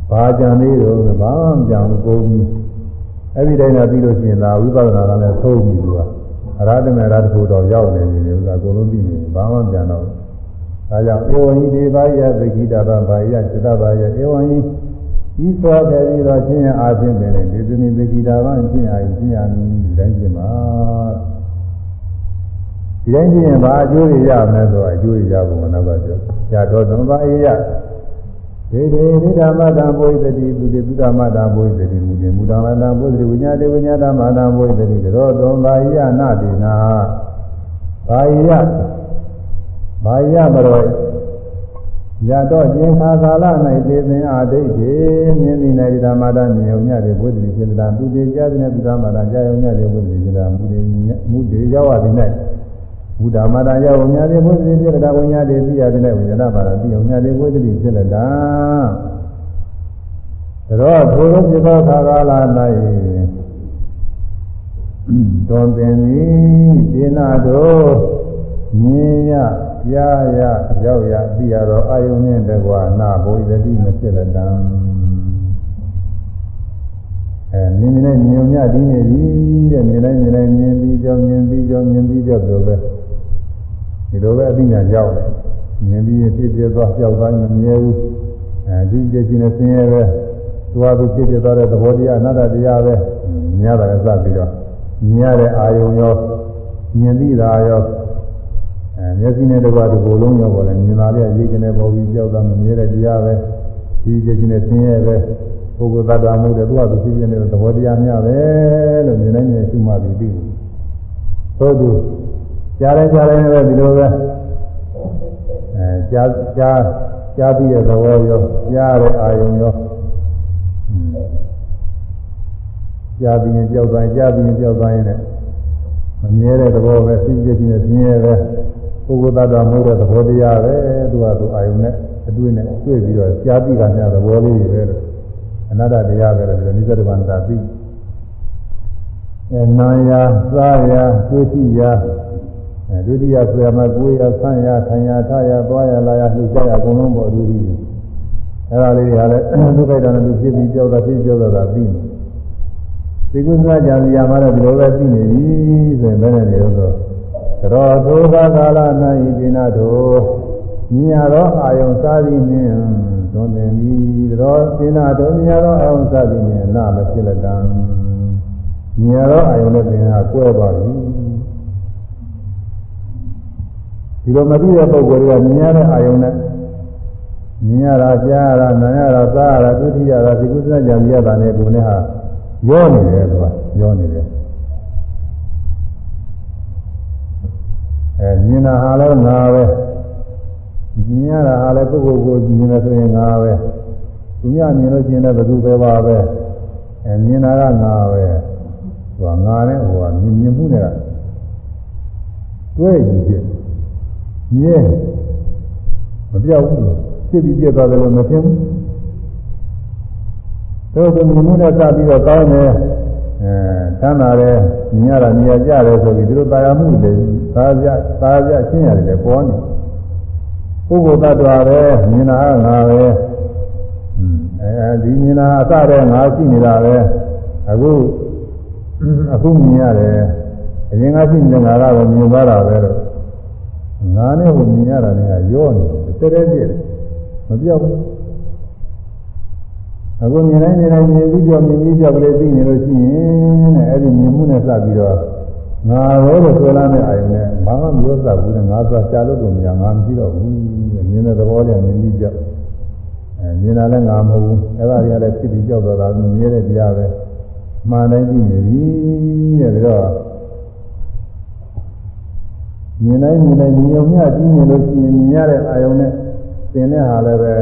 ဘာကြံသေးတော့ဘာမှမကြံဘူးကိုယ်ကြီးအဲ့ဒီတိုင်းသာပြီးလို့ရှိရင်ဒါဝိပဿနာကလည်းသုံးပြီသူကအရဟတမေရတ္ထုတော်ရောက်နေပြီလေဥစ္စာအကုန်လုံးပြီးနေဘာမှမကြံတော့ဒါကြောင့်ဧဝံဟိဒေဘာယသကိတာဘာယจิตဘာယဧဝံဟိ ဤသောကလေးတော်ချင်းအားဖြင့်ပင်လေဒီသနိသကိတာဘာချင်းအားချင်းအားမည်ဒီတိုင်းချင်းပါဒီတိုင်းချင်းရင်ဘာအကျိုးတွေရမလဲဆိုအကျိုးတွေရဖို့မနောက်ကပြောဇာတော်သမဘာအေယဒေဒေဒိဋ္ဌမတံဘုိတတိသူတိသုဒ္ဓမတံဘုိတတိမူတိမူတံမတံဘုိတတိဝိညာတေဝိညာတမတံဘုိတတိသောသမဘာအေယနာတိနာဘာအေယဘာအေယမရော ရတော့ကျင်ခါကာလ၌သေသင်အာဒိဋ္ဌိမြင်မိနေဓမ္မတာမြင်ုံညတဲ့ဘုဒ္ဓတိစေတနာသူတေကြားတဲ့ဘုရားမတာကြားုံညတဲ့ဘုဒ္ဓတိစေတနာမူတေမူတေရောက်ရသည်၌ဘုဒ္ဓမာတာရောက်ုံညတဲ့ဘုဒ္ဓတိစေတနာဝိညာတေပြရတဲ့ဝိညာဏမာတာပြုံညတဲ့ဘုဒ္ဓတိဖြစ်လက်တာသောထိုလိုဖြစ်သောခါကာလ၌တွန်ပင်သည်ဒေနာတို့မြင်ရ ကြားရရောက်ရသိရတော့အာယုန်နဲ့တကွာနာဘုရားတိမဖြစ်လက်တံအဲမြင်နေမြင်မြဒီနေပြီတဲ့မြင်လိုက်မြင်လိုက်မြင်ပြီးကြောင်းမြင်ပြီးကြောင်းမြင်ပြီးကြောင်းဆိုပဲဒီလိုပဲအသိဉာဏ်ရောက်တယ်မြင်ပြီးဖြစ်ဖြစ်သွားကြောက်သွားမမြဲဘူးအဲဒီကြည့်နေဆင်းရဲပဲသွားသူဖြစ်ဖြစ်သွားတဲ့သဘောတရားအနတ္တတရားပဲမြင်ရတာလည်းစပြီးတော့မြင်ရတဲ့အာယုံရောမြင်ပြီးတာရောအဲ မျက်စိနဲ့တကွာဒီကိုယ်လုံးရောပေါ်လဲမြင်လာတဲ့ရိတ်ကနေပေါ်ပြီးကြောက်တာမမြဲတဲ့တရားပဲဒီကြည့်ချင်းနဲ့ဆင်းရဲပဲပုဂ္ဂိုလ်သတ္တမှုတဲ့သူကသူဖြစ်ဖြစ်နေတဲ့သဘောတရားများပဲလို့မြင်နိုင်နေရှိမှပြီးပြီသို့သူကြားရဲကြားရဲနဲ့ဒီလိုပဲအဲကြားကြားကြားပြီးတဲ့သဘောရောကြားတဲ့အာယုံရောကြားပြီးရင်ကြောက်သွားကြားပြီးရင်ကြောက်သွားရင်လည်းမမြဲတဲ့သဘောပဲသိကြချင်းနဲ့ဆင်းရဲပဲ ပုဂ္ဂိုလ်သတ္တမိုးတဲ့သဘောတရားပဲသူကသူအာယုံနဲ့အတွေ့နဲ့တွေ့ပြီးတော့ကြားပြီးတာများသဘောလေးတွေပဲလို့အနတ္တတရားပဲလို့ဒီနိစ္စတဗန္တာပြီးအဲနာယာစားယာတွေ့ရှိယာအဲဒုတိယဆရာမကိုယ်ရဆန်းယာခံယာထားယာသွားယာလာယာလှူရှားယာအကုန်လုံးပေါ်ဒုတိယအဲဒါလေးတွေကလည်းဒုက္ခိတနဲ့သူဖြစ်ပြီးကြောက်တာဖြစ်ကြောက်တာပြီးနေဒီကုသကြံရမှာတော့ဒီလိုပဲသိနေပြီဆိုရင်ဘယ်နဲ့နေလို့ဆိုတော့ သောသာကာလ၌ဒီနာတို့မြင်ရသောအာယုံစားသည်နှင့်သွန်သင်သည်သောဒီနာတို့မြင်ရသောအာယုံစားသည်နှင့်နာမဖြစ်လက်တံမြင်ရသောအာယုံနဲ့သင်ဟာကွဲပါပြီဒီလိုမသိတဲ့ပုဂ္ဂိုလ်တွေကမြင်ရတဲ့အာယုံနဲ့မြင်ရတာကြားရတာနားရတာစားရတာဒုတိယတာဒီကုသကြံရတာနဲ့ကိုယ်နဲ့ဟာရောနေတယ်သူကရောနေတယ် အဲမြင်တာဟာလည်းငါပဲမြင်ရတာဟာလည်းကိုယ့်ကိုယ်ကိုမြင်တယ်ဆိုရင်ငါပဲသူများမြင်လို့ရှိရင်လည်းဘယ်သူပဲပါပဲအဲမြင်တာကငါပဲသူကငါနဲ့ဟိုကမြင်မြင်မှုနဲ့ကတွဲကြည့်ကြမြင်မပြောက်ဘူးဖြစ်ပြီးပြတ်သွားတယ်လို့မဖြစ်ဘူးတို့ကမြင်မှုနဲ့စပြီးတော့ကောင်းတယ်အဲ သမ်းသာတယ်မြင်ရတာမြင်ရကြတယ်ဆိုပြီးဒီလိုတာယာမှုတွေသာကြသာကြရှင်းရတယ်လေပေါ်နေပုဂ္ဂိုလ်တ attva ပဲမြင်တာကငါပဲအဲဒီမြင်တာအစတဲ့ငါရှိနေတာပဲအခုအခုမြင်ရတယ်အရင်ကရှိနေတဲ့ငါကတော့မြင်သွားတာပဲတော့ငါနဲ့ဟိုမြင်ရတာနဲ့ရောနေတယ်တဲတဲပြည့်တယ်မပြောက်ဘူး အခုမြင်တိုင်းမြင်တိုင်းမြင်ပြီးကြောမြင်ပြီးကြောကလေးသိနေလို့ရှိရင်တဲ့အဲ့ဒီမြင်မှုနဲ့စပြီးတော့ငါပဲလို့ဆိုလာတဲ့အာယုံနဲ့ဘာမှမပြောစဘူးနဲ့ငါဆိုရှာလို့တော့မရငါမရှိတော့ဘူးမြင်တဲ့သဘောနဲ့မြင်ပြီးကြောအဲမြင်တာလည်းငါမဟုတ်ဘူးအဲ့ဒါတွေကလည်းဖြစ်ပြီးကြောက်တော့တာမြင်ရတဲ့တရားပဲမှန်တိုင်းသိနေပြီတဲ့ပြီးတော့မြင်တိုင်းမြင်တိုင်းမြင်ုံမျှကြီးမြင်လို့ရှိရင်မြင်ရတဲ့အာယုံနဲ့သင်တဲ့ဟာလည်းပဲ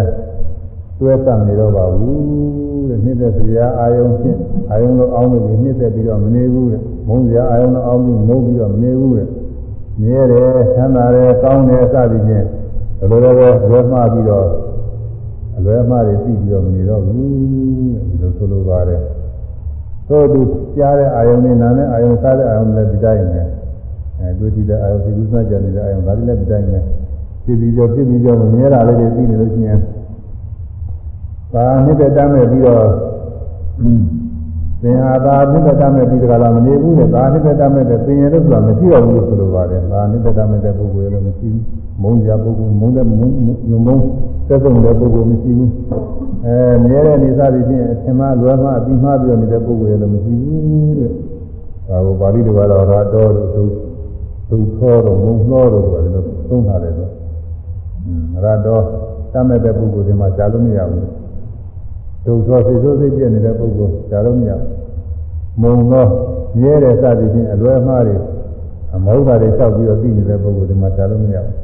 တွဲတတ်နေတော့ပါဘူးတဲ့နှစ်သက်စရာအာယုံဖြင့်အာယုံလိုအောင်းလို့နှစ်သက်ပြီးတော့မနေဘူးတဲ့မုန်းစရာအာယုံလိုအောင်းပြီးမုန်းပြီးတော့မနေဘူးတဲ့မြဲတယ်ချမ်းသာတယ်ကောင်းတယ်စသည်ဖြင့်ဘယ်လိုလဲလွယ်မှားပြီးတော့အလွယ်မှားတွေပြီးပြီးတော့မနေတော့ဘူးတဲ့ဒီလိုဆိုလိုပါတယ်သို့သူကြားတဲ့အာယုံနဲ့နားတဲ့အာယုံစားတဲ့အာယုံလည်းဒီတိုင်းပဲအဲတွေ့ကြည့်တဲ့အာယုံဒီကုသကြနေတဲ့အာယုံဒါလည်းဒီတိုင်းပဲပြည်ပြီးကြောပြည်ပြီးကြောမမြဲတာလေးတွေပြီးနေလို့ရှိရင် ဒါနှစ်သက်တမ်းမဲ့ပြီးတော့သင်ဟာသာနှစ်သက်တမ်းမဲ့ပြီးတကလားမနေဘူးလေဒါနှစ်သက်တမ်းမဲ့တဲ့သင်ရတဲ့ဆိုတာမရှိတော့ဘူးလို့ဆိုလိုပါတယ်ဒါနှစ်သက်တမ်းမဲ့တဲ့ပုဂ္ဂိုလ်လည်းမရှိဘူးမုန်းကြပုဂ္ဂိုလ်မုန်းတဲ့မုန်းညုံမုန်းသက်ဆုံးတဲ့ပုဂ္ဂိုလ်မရှိဘူးအဲမြဲတဲ့နေစားပြီးချင်းအထင်မှားလွယ်မှားအပြီးမှားပြီးတော့နေတဲ့ပုဂ္ဂိုလ်လည်းမရှိဘူးတဲ့ဒါကိုပါဠိတော်ကတော့ရာတော်လို့သူသူသောတော့မုန်းသောတော့ဆိုတယ်လို့သုံးထားတယ်ဆိုရာတော်တတ်မဲ့တဲ့ပုဂ္ဂိုလ်တွေမှာကြားလို့မရဘူး ဒုသောစိတ်ဆိုးစိတ်ပြည့်နေတဲ့ပုဂ္ဂိုလ်ကြားလို့မရမုံသောမြဲတဲ့စသည်ဖြင့်အလွယ်မှားတွေအမဟုတ်တာတွေလျှောက်ပြီးတော့သိနေတဲ့ပုဂ္ဂိုလ်တွေမှာကြားလို့မရဘူး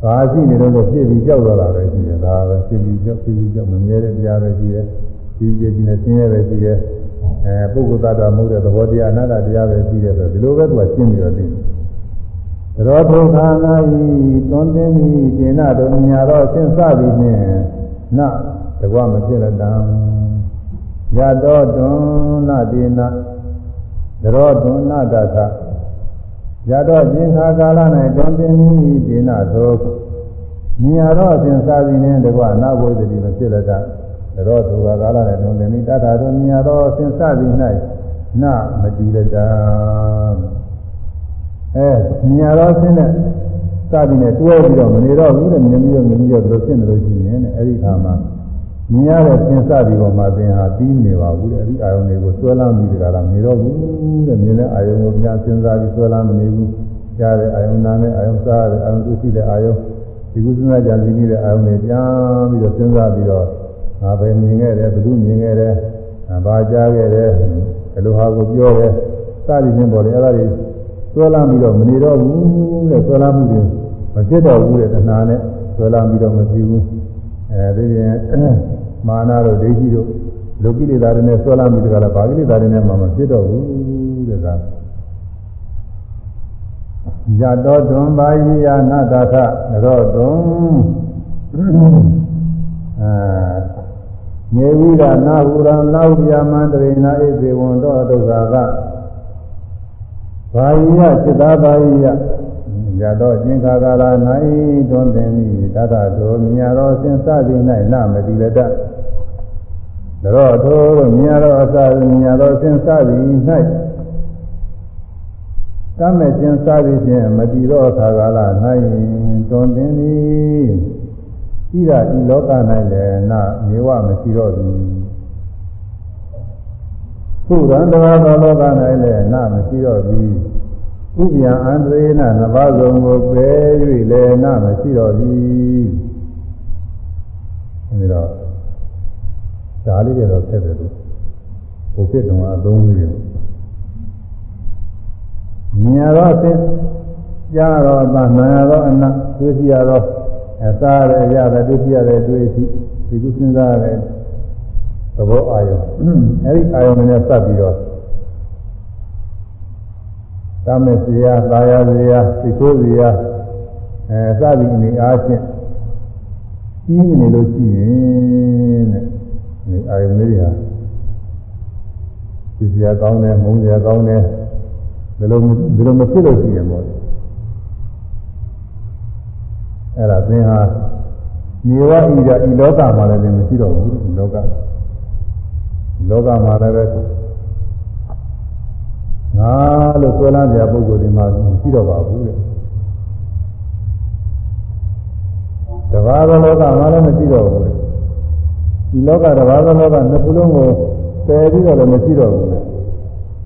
။ဘာရှိနေတော့ပြည့်ပြီးကြောက်သွားတာပဲရှိတယ်ဒါပဲပြည့်ပြီးကြောက်ပြည့်ပြီးကြောက်မမြဲတဲ့တရားပဲရှိတယ်။ဒီကြည်ကြီးနဲ့ဆင်းရဲပဲရှိတယ်။အဲပုဂ္ဂိုလ်သတ္တမဟုတ်တဲ့သဘောတရားအနတ္တတရားပဲရှိတယ်ဆိုဒီလိုပဲသူကရှင်းပြီးတော့သိတယ်။သရောထုခာနာဤသွန်သင်းသည်ဒေနတို့ညာတော့ဆင်းစသည်နှင့်နတ ကွမဖြစ်လက်တံယတောတွန်နတေနသရောတွန်နတသယတောခြင်းခါကာလ၌တွန်သင်းသည်ဒေနတို့ညာတော့ဆင်းစသည်နှင့်တကွနာဝိသတိမဖြစ်လက်တံသရောသူကာလ၌တွန်သင်းသည်တထာတို့ညာတော့ဆင်းစသည်၌နမတိလက်တံအဲညာတော့ဆင်းတဲ့စသည်နဲ့တွဲပြီးတော့မနေတော့ဘူးတဲ့မြင်ပြီးတော့မြင်ပြီးတော့ဘယ်လိုဖြစ်နေလို့ရှိရင်တဲ့အဲဒီခါမှာ မြင်ရတဲ့သင်္စသည်ပေါ်မှာသင်ဟာပြီးနေပါဘူးတဲ့အဲဒီအာယုန်တွေကိုဆွဲလမ်းပြီးတကလားမနေတော့ဘူးတဲ့မြင်တဲ့အာယုန်ကိုပြန်စဉ်းစားပြီးဆွဲလမ်းမနေဘူးကြားတဲ့အာယုန်နာနဲ့အာယုန်စားတဲ့အာယုန်သူရှိတဲ့အာယုန်ဒီကုသနာကြံစည်နေတဲ့အာယုန်တွေပြန်ပြီးတော့စဉ်းစားပြီးတော့ငါပဲမြင်ခဲ့တယ်ဘယ်သူမြင်ခဲ့တယ်ဘာကြားခဲ့တယ်ဘယ်လိုဟာကိုပြောတယ်စသည်ဖြင့်ပေါ်တယ်အဲ့ဒါတွေဆွဲလမ်းပြီးတော့မနေတော့ဘူးတဲ့ဆွဲလမ်းမှုတွေမဖြစ်တော့ဘူးတဲ့တဏှာနဲ့ဆွဲလမ်းပြီးတော့မဖြစ်ဘူးအဲဒီပြင် မာနတို့ဒိဋ္ဌိတို့လူကိလေသာတွေနဲ့ဆွဲလမ်းပြီးတကလားဘာကိလေသာတွေနဲ့မှမဖြစ်တော့ဘူးတဲ့ကယတောတွန်ပါယိယနာတထရောတွန်အာနေဝိရနာဟုရံနာဟုပြမန္တရိနာဣဇေဝံတောဒုက္ခကဘာယိယစိတ္တဘာယိယရတော့ကျင်္ခါကာလ၌တွန်းတင်မိတတတော်မြညာတော်စဉ်စသည်၌နမတိလတတော့ ထိုမြညာတော်အစမြညာတော်စဉ်စသည်၌ကမဲ့ကျင်စသည်ဖြင့်မတိတော့ခါကာလ၌တွန်းတင်သည်ဤရာဤလောက၌လည်းနမေဝမရှိတော့သည်သုရံတဘာသောလောက၌လည်းနမရှိတော့သည်ဥပ္ပယအန္တရေနနဘာဇုံကိုပယ်၍လည်းနမရှိတော့သည်အဲဒီတော့ ဒါလေးတွေတော့ဆက်တယ်လို့ဘုဖြစ်တုံအသုံးလေးတွေမြင်ရတော့အသိကြားတော့အနာနာရတော့အနာသိစီရတော့အစားရရတဲ့ဒုတိယတဲ့တွေ့ရှိဒီကုစဉ်းစားရတဲ့သဘောအာယုံအဲဒီအာယုံနဲ့စပ်ပြီးတော့တမေစရာသာယာစရာသိကိုးစရာအဲစသည်အနေအားဖြင့်ကြီးနေလို့ရှိရင်တဲ့ ဒီအာယုန်လေးဟာသိစရာကောင်းတယ်မုန်းစရာကောင်းတယ်ဘယ်လိုဘယ်လိုမဖြစ်လို့ရှိရင်ပေါ့အဲ့ဒါသင်ဟာနေဝဣဒဤလောကမှာလည်းမရှိတော့ဘူးဒီလောကဒီလောကမှာလည်းပဲငါလို့ဆွဲလန်းကြပုဂ္ဂိုလ်ဒီမှာမရှိတော့ပါဘူးတဲ့တဘာသောလောကမှာလည်းမရှိတော့ဘူးတဲ့ ဒီလောကတဘာသောလောကနှစ်ခုလုံးကိုပယ်ပြီးတော့လည်းမရှိတော့ဘူးတဲ့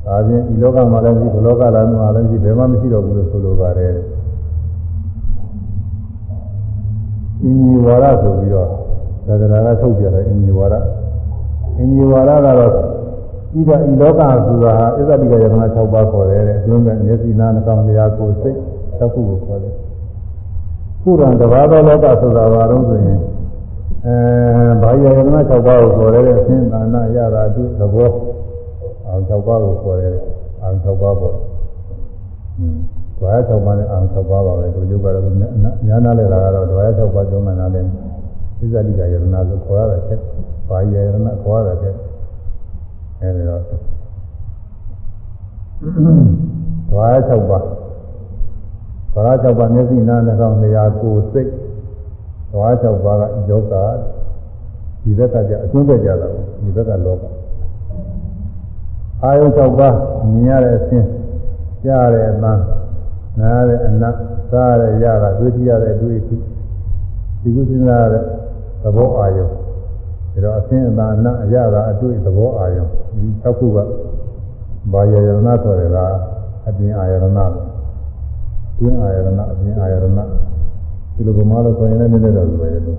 ဒါချင်းဒီလောကမှာလည်းမရှိဒီလောကလည်းမှာလည်းမရှိဘယ်မှမရှိတော့ဘူးလို့ဆိုလိုပါတယ်အင်းကြီးဝါရဆိုပြီးတော့သက္ကရာကထုတ်ပြတယ်အင်းကြီးဝါရအင်းကြီးဝါရကတော့ဤကဤလောကဆိုတာအစ္ဆတိကယတနာ6ပါးခေါ်တယ်အတွင်းကမျက်စိနာနှာခေါင်းလျာကိုယ်စိတ်သက္ခုကိုခေါ်တယ်ခုရံတဘာသောလောကဆိုတာဘာလို့ဆိုရင် အဲဘာယယတနာ6ပါးကိုခေါ်တယ်အစဉ်သာနာရတာသူသဘောအောင်6ပါးကိုခေါ်တယ်အောင်6ပါးပေါ့อืมဒွါရ6ပါးနဲ့အောင်6ပါးပါပဲဒီယုတ်ကတော့ညာနာလဲတာကတော့ဒွါရ6ပါးကျောင်းမှနာလဲအစ္ဆတိကယတနာဆိုခေါ်ရတယ်ချက်ဘာယယတနာခေါ်ရတယ်ချက်အဲဒီတော့ဓဝါရ6ပါးဓဝါရ6ပါးမျက်စိနားနှာခေါင်းလျှာကိုယ်စိတ် ဓဝါရ6ပါးကယောဂဒီဘက်ကကြအကျွန်းဘက်ကြတာဒီဘက်ကလောကအာယု6ပါးမြင်ရတဲ့အခြင်းကြားရတဲ့အမှန်နားရတဲ့အနတ်စားရတဲ့ရတာတွေ့ကြရတဲ့တွေ့အထိဒီကုသနာရတဲ့သဘောအာယုဒါတော့အခြင်းအသာအနတ်အရတာအတွေ့သဘောအာယုဒီ6ခုကဘာယယရဏဆိုရတာအပြင်အာယရဏပဲတွင်းအာယရဏအပြင်အာယရဏ ဒီလိုကမှလို့ဆိုရင်လည်းနည်းနည်းတော့လွယ်တယ်လို့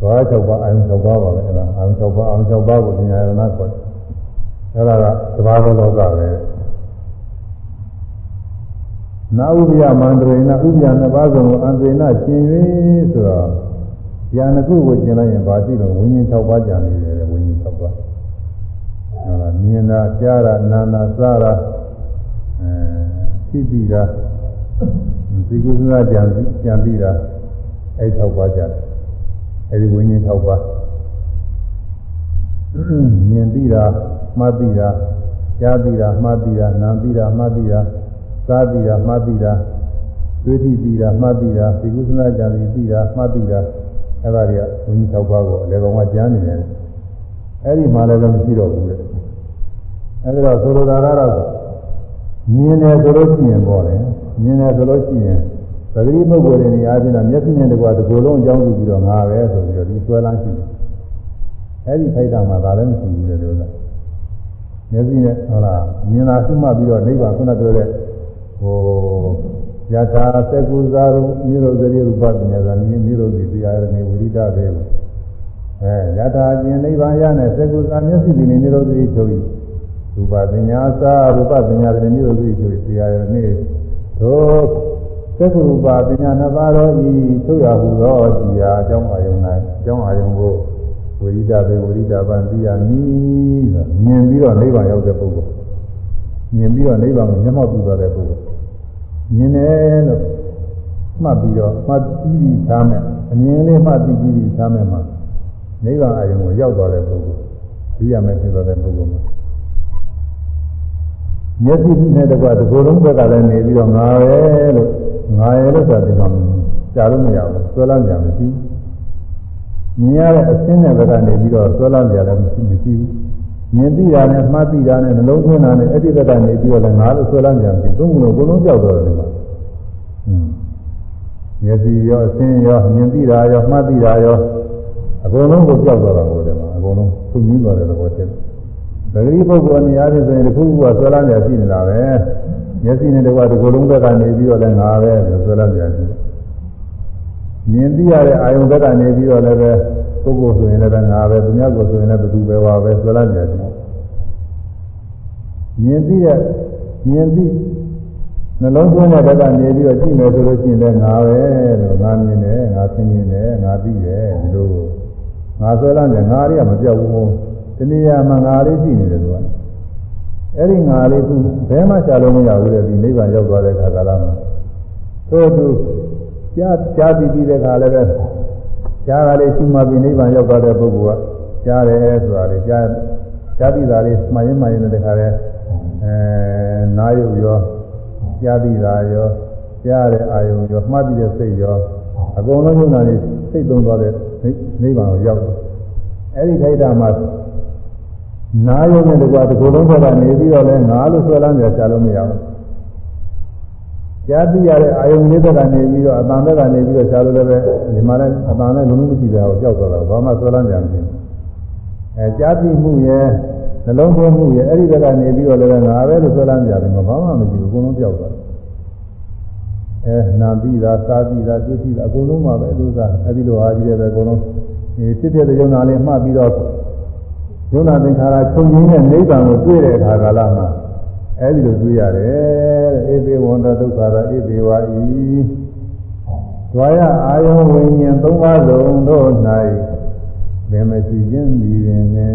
ဘာ၆ပါးအာယု၆ပါးပါပဲအဲ့ဒါအာယု၆ပါးအာယု၆ပါးကိုပြင်အာယရဏခေါ်တယ်အဲ့ဒါကသဘာဝလောကပဲနာဥပယမန္တရေနဥပယနှစ်ပါးစုံကိုအန္တေနကျင်၍ဆိုတော့ဉာဏ်တစ်ခုကိုကျင်လိုက်ရင်ဘာရှိလို့ဝိညာဉ်၆ပါးကြံနေတယ်ဝိညာဉ်၆ပါးဟုတ်လားမြင်တာကြားတာနာတာစားတာအဲသိပြီးတာ ဒီကုသနာကြံကြံပြီးတာအဲ့၆ပါးကြတယ်အဲ့ဒီဝိညာဉ်၆ပါးမြင်ပြီးတာမှတ်ပြီးတာကြားပြီးတာမှတ်ပြီးတာနားပြီးတာမှတ်ပြီးတာစားပြီးတာမှတ်ပြီးတာတွေးကြည့်ပြီးတာမှတ်ပြီးတာဒီကုသနာကြံပြီးတာမှတ်ပြီးတာအဲ့ဒါတွေကဝိညာဉ်၆ပါးကိုအလေကောင်ကကြားနေတယ်အဲ့ဒီမှလည်းမရှိတော့ဘူးလေအဲဒီတော့ဆိုလိုတာကတော့မြင်တယ်ဆိုလို့ရှိရင်ပေါ့လေ မြင်တယ်ဆိုလို့ရှိရင်သတိပုဂ္ဂိုလ်တွေနေအားဖြင့်မျက်စိနဲ့တကွာဒီကိုယ်လုံးအကြောင်းပြုပြီးတော့ငါပဲဆိုပြီးတော့ဒီဆွဲလန်းရှိတယ်အဲဒီခိုက်တာမှာဒါလည်းမရှိဘူးလေလို့လားမျက်စိနဲ့ဟုတ်လားမြင်တာသိမှပြီးတော့နိဗ္ဗာန်ခုနပြောတဲ့ဟိုယထာသက္ကုဇာရုနိရောဓရိရူပပညာဇာနိနိရောဓိတရားရနေဝိရိဒဘေကိုအဲယထာကျင်နိဗ္ဗာန်ရတဲ့သက္ကုဇာမျက်စိဒီနိရောဓိချုပ်ပြီးရူပပညာသာရူပပညာတွေမျိုးစုကျွေးတရားရနေ တို့သက္ကရူပပညာနှစ်ပါးသောဤထုတ်ရဟုသောတရားအကြောင်းအာယုန်၌အကြောင်းအာယုန်ကိုဝိရိဒဘေဝိရိဒပံသိရမည်ဆိုမြင်ပြီးတော့နိဗ္ဗာန်ရောက်တဲ့ပုဂ္ဂိုလ်မြင်ပြီးတော့နိဗ္ဗာန်ကိုမျက်မှောက်ပြုသွားတဲ့ပုဂ္ဂိုလ်မြင်တယ်လို့မှတ်ပြီးတော့မှတ်ပြီးပြီးသားမယ်အမြင်လေးမှတ်ပြီးပြီးသားမယ်မှာနိဗ္ဗာန်အာယုန်ကိုရောက်သွားတဲ့ပုဂ္ဂိုလ်ပြီးရမယ်ဖြစ်သွားတဲ့ပုဂ္ဂိုလ်မှာ မျက်စိနဲ့တကွာဒီကိုယ်လုံးဘက်ကလည်းနေပြီးတော့ငါပဲလို့ငါရဲ့လို့ဆိုတာဒီမှာကြားလို့မရဘူးဆွဲလန်းကြမရှိဘူးမြင်ရတဲ့အစင်းတဲ့ဘက်ကနေပြီးတော့ဆွဲလန်းကြလည်းမရှိမရှိဘူးမြင်သိတာနဲ့မှတ်သိတာနဲ့နှလုံးသွင်းတာနဲ့အဲ့ဒီဘက်ကနေပြီးတော့လည်းငါလို့ဆွဲလန်းကြမရှိဘူးသုံးခုလုံးကိုယ်လုံးကြောက်တော့တယ်ဒီမှာမျက်စိရောအစင်းရောမြင်သိတာရောမှတ်သိတာရောအကုန်လုံးကိုကြောက်တော့တာကိုဒီမှာအကုန်လုံးသူကြီးသွားတဲ့သဘောဖြစ်တယ် သတိပုဂ္ဂိုလ်နေရာဖြစ်ဆိုရင်တစ်ခုခုကဆွဲလန်းနေရှိနေတာပဲမျက်စိနဲ့တကွာဒီကိုယ်လုံးဘက်ကနေပြီးတော့လည်းငါပဲလို့ဆွဲလန်းနေရှိမြင်သိရတဲ့အာယုံဘက်ကနေပြီးတော့လည်းပဲပုဂ္ဂိုလ်ဆိုရင်လည်းငါပဲသူများကိုဆိုရင်လည်းဘယ်သူပဲပါပဲဆွဲလန်းနေရှိမြင်သိတဲ့မြင်သိနှလုံးသွင်းတဲ့ဘက်ကနေပြီးတော့ကြည့်မယ်ဆိုလို့ရှိရင်လည်းငါပဲလို့ငါမြင်တယ်ငါသိမြင်တယ်ငါသိတယ်ဒီလိုငါဆွဲလန်းတယ်ငါတွေကမပြောက်ဘူး တနည်းအားမှငါလေးရှိနေတယ်သူကအဲ့ဒီငါလေးကဘယ်မှရှာလို့မရဘူးလေဒီနိဗ္ဗာန်ရောက်သွားတဲ့ခါကလာမှာသို့သူကြားကြားပြီးပြီးတဲ့ခါလည်းပဲကြားကလေးရှိမှပြီးနိဗ္ဗာန်ရောက်သွားတဲ့ပုဂ္ဂိုလ်ကကြားတယ်ဆိုတာလေကြားကြားပြီးတာလေးမှန်ရင်မှန်ရင်တဲ့ခါလဲအဲနာယုတ်ရောကြားပြီးတာရောကြားတဲ့အာယုံရောမှတ်ပြီးတဲ့စိတ်ရောအကုန်လုံးညနာနေစိတ်သုံးသွားတဲ့နိဗ္ဗာန်ကိုရောက်တယ်အဲ့ဒီခိုက်တာမှာ နာယုံနဲ့တကွာဒီကိုယ်လုံးဘက်ကနေပြီးတော့လဲငါလို့ဆွဲလန်းနေကြလို့မရဘူးကြားသိရတဲ့အာယုံလေးဘက်ကနေပြီးတော့အတန်ဘက်ကနေပြီးတော့ရှားလို့လည်းပဲဒီမှာလည်းအတန်နဲ့လုံးလုံးမရှိတာကိုကြောက်သွားတာဘာမှဆွဲလန်းကြမရှိဘူးအဲကြားသိမှုရဲ့နှလုံးသွင်းမှုရဲ့အဲ့ဒီဘက်ကနေပြီးတော့လည်းငါပဲလို့ဆွဲလန်းကြတယ်ဘာမှမရှိဘူးအကုန်လုံးကြောက်သွားတယ်အဲနာပြီးတာစားပြီးတာတွေ့ပြီးတာအကုန်လုံးပါပဲလို့သာအဲ့ဒီလိုအားကြီးတယ်ပဲအကုန်လုံးဒီဖြစ်တဲ့ယုံနာလေးမှတ်ပြီးတော့ ယုံနာသင်္ခါရချုပ်ငင်းတဲ့နိဗ္ဗာန်ကိုတွေ့တဲ့အခါကာလမှာအဲဒီလိုတွေ့ရတယ်ဧသေဝန္တဒုက္ခရာဧသေဝါဤဒွါရအာယုံဝိညာဉ်သုံးပါးလုံးတို့၌ဘယ်မရှိခြင်းသည်ပင်လဲ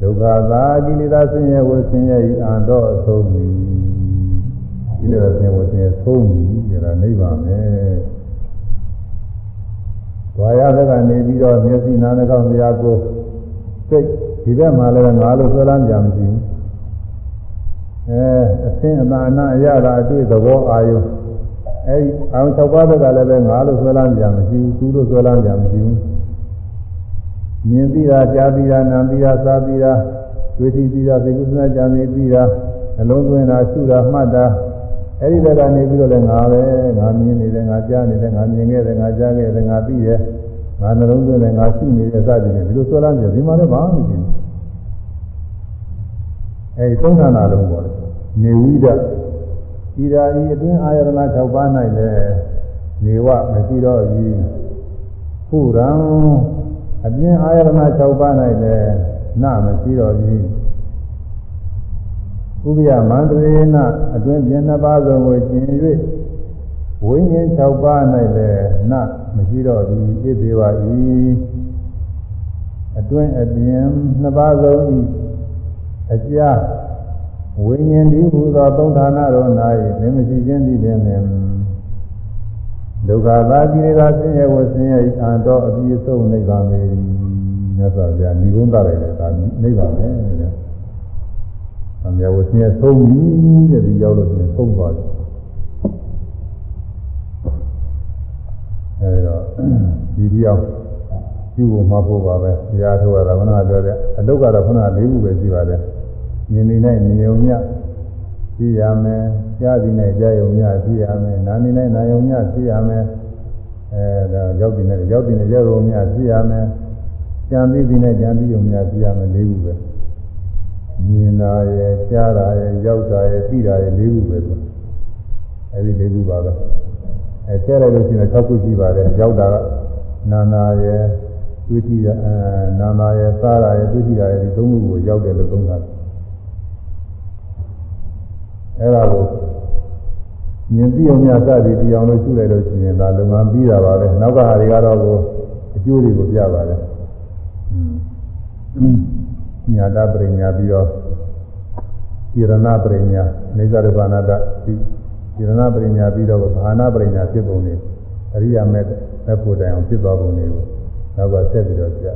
ဒုက္ခသာကိလေသာဆင်းရဲဝဆင်းရဲဤအံတော့အဆုံးပြီကိလေသာဆင်းရဲဝဆင်းရဲဆုံးပြီဒါနိဗ္ဗာန်ပဲ ဒွါရဘက်ကနေပြီးတော့မျက်စိနားနှာခေါင်းတရားကိုစိတ်ဒီဘက်မှာလည်းငါလို့ဆွဲလမ်းကြမရှိဘူးအဲအသင်အနာနာအရတာအတွေ့သဘောအာယုအဲဒီအောင်၆ပါးဘက်ကလည်းပဲငါလို့ဆွဲလမ်းကြမရှိဘူးသူလို့ဆွဲလမ်းကြမရှိဘူးမြင်ပြီးတာကြားပြီးတာနားပြီးတာစားပြီးတာတွေ့ထိပြီးတာသိကုသနာကြံပြီးတာနှလုံးသွင်းတာရှုတာမှတ်တာ အဲ့ဒီဘက်ကနေပြီးတော့လည်းငါပဲငါမြင်နေတယ်ငါကြားနေတယ်ငါမြင်ခဲ့တယ်ငါကြားခဲ့တယ်ငါသိတယ်ငါနှလုံးသွင်းတယ်ငါရှုနေတယ်စသည်ဖြင့်ဒီလိုဆွဲလမ်းကြဒီမှာလည်းဘာမှမရှိဘူးအဲဒီသုံးဌာနလုံးပေါ်တယ်နေဝိဒဤရာဤအတွင်းအာယတနာ6ပါး၌လည်းနေဝမရှိတော့ဘူးခုရံအပြင်အာယတနာ6ပါး၌လည်းနမရှိတော့ဘူး ဥပ္ပယမန္တရေနအတွင်းပြင်နှစ်ပါးစုံကိုကျင်၍ဝိညာဉ်6ပါး၌လည်းနမရှိတော့ဘူးဣတိဝဤအတွင်းအပြင်နှစ်ပါးစုံဤအကြာဝိညာဉ်ဒီဟူသောသုံးဌာနတော်၌မင်းမရှိခြင်းသည်ပင်လင်ဒုက္ခသာကိလေသာဆင်းရဲဝဆင်းရဲအံတော်အပြည့်စုံနိဗ္ဗာန်ပဲမြတ်စွာဘုရားនិဂုံးတရတယ်ဒါနိဗ္ဗာန်ပဲတဲ့ အမြဲဝဆင်းရဲဆုံးပြီတဲ့ဒီရောက်လို့ရှိရင်ဆုံးသွားတယ်အဲဒါဒီဒီအောင်ပြုဖို့မှာဖို့ပါပဲဘုရားထုတ်ရတာခဏပြောတဲ့အလုတ်ကတော့ခဏ၄ခုပဲရှိပါတယ်မြင်နေနိုင်မြင်ုံမြရှိရမယ်ကြားပြီးနိုင်ကြားယုံမြရှိရမယ်နားနေနိုင်နာယုံမြရှိရမယ်အဲဒါရောက်ပြီးနိုင်ရောက်ပြီးနိုင်ရောက်ယုံမြရှိရမယ်ကြံပြီးပြီးနိုင်ကြံပြီးယုံမြရှိရမယ်၄ခုပဲ မြင်တာရယ်ကြားတာရယ်ရောက်တာရယ်သိတာရယ်၄ခုပဲဆိုအဲဒီ၄ခုပါပဲအဲကျဲလိုက်လို့ရှိရင်၆ခုရှိပါတယ်ရောက်တာကနာနာရယ်တွေ့ကြည့်ရအဲနာနာရယ်စားတာရယ်တွေ့ကြည့်တာရယ်ဒီသုံးခုကိုရောက်တယ်လို့သုံးတာအဲ့ဒါကိုမြင်သိအောင်များစသည်တရားလို့ရှုလိုက်လို့ရှိရင်ဒါလုံငန်းပြီးတာပါပဲနောက်ကဟာတွေကတော့ကိုအကျိုးတွေကိုပြပါတယ် ညာတပရိညာပြီးတော့ဣရဏပရိညာနေဇရဘာနာတဒီဣရဏပရိညာပြီးတော့ဘာနာပရိညာဖြစ်ပုံတွေအရိယာမဲ့မဲ့ဖို့တိုင်အောင်ဖြစ်သွားပုံတွေကိုနောက်ကဆက်ပြီးတော့ပြ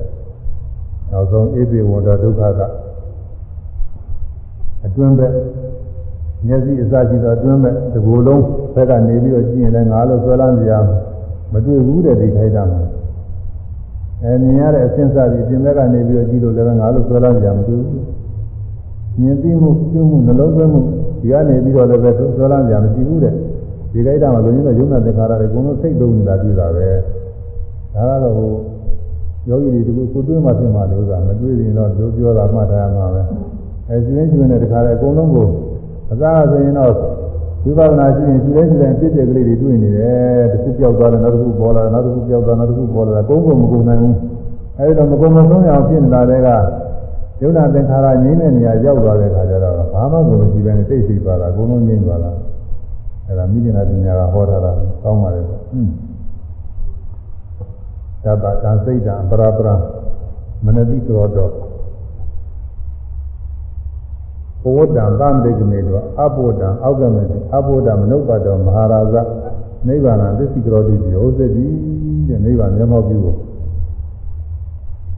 နောက်ဆုံးဧပိဝန္တဒုက္ခကအတွင်းဘက်မျက်စိအစရှိတော့အတွင်းမဲ့ဒီကိုယ်လုံးဘက်ကနေပြီးတော့ကြည့်ရင်လည်းငါလို့ဆွဲလန်းကြရမတွေ့ဘူးတဲ့ဒီထိုက်တာမှာ အဲမြင်ရတဲ့အစဉ်စပြီးပြင်ဘက်ကနေပြီးတော့ကြည့်လို့လည်းငါလို့ဆွဲလန်းကြမတွေ့ဘူးမြင်သိမှုပြုမှုနှလုံးသွင်းမှုဒီကနေပြီးတော့လည်းပဲဆွဲလန်းကြမရှိဘူးတဲ့ဒီခိုက်တာမှာလူရင်းတော့ယုံနာသင်္ခါရတွေအကုန်လုံးစိတ်လုံးနေတာတွေ့တာပဲဒါကတော့ဟိုယောဂီတွေဒီကိုကိုတွင်းမှဖြစ်မှလို့ဆိုတာမတွေ့ရင်တော့ပြောပြောတာမှတ်ထားရမှာပဲအဲကျွင်းကျွင်းနဲ့တခါလေအကုန်လုံးကိုအစားဆိုရင်တော့ ဝိပဿနာရှိရင်ရှိတဲ့ရှိတဲ့ပြည့်ပြည့်ကလေးတွေတွေ့နေတယ်တစ်ခုပြောက်သွားတယ်နောက်တစ်ခုပေါ်လာတယ်နောက်တစ်ခုပြောက်သွားနောက်တစ်ခုပေါ်လာတယ်ကုန်းကုန်မကုန်နိုင်ဘူးအဲဒီတော့မကုန်မဆုံးရအောင်ဖြစ်နေတာတွေကယုံနာသင်္ခါရငြိမ်းတဲ့နေရာရောက်သွားတဲ့အခါကျတော့ဘာမှကိုမရှိဘဲနဲ့သိသိပါတာအကုန်လုံးငြိမ်းသွားတာအဲဒါမိခင်နာပညာကဟောထားတာကောင်းပါလေဟွန်းသဗ္ဗတံစိတ်တံပရပရမနတိသောတော့ ဘဝတံသံဒိကမေတောအဘောတံအောက်ကမေအဘောတံမနုဿတောမဟာရာဇနိဗ္ဗာန်သစ္စိကရောတိဒီဥစ္စတိတဲ့နိဗ္ဗာန်မျက်မှောက်ပြုဖို့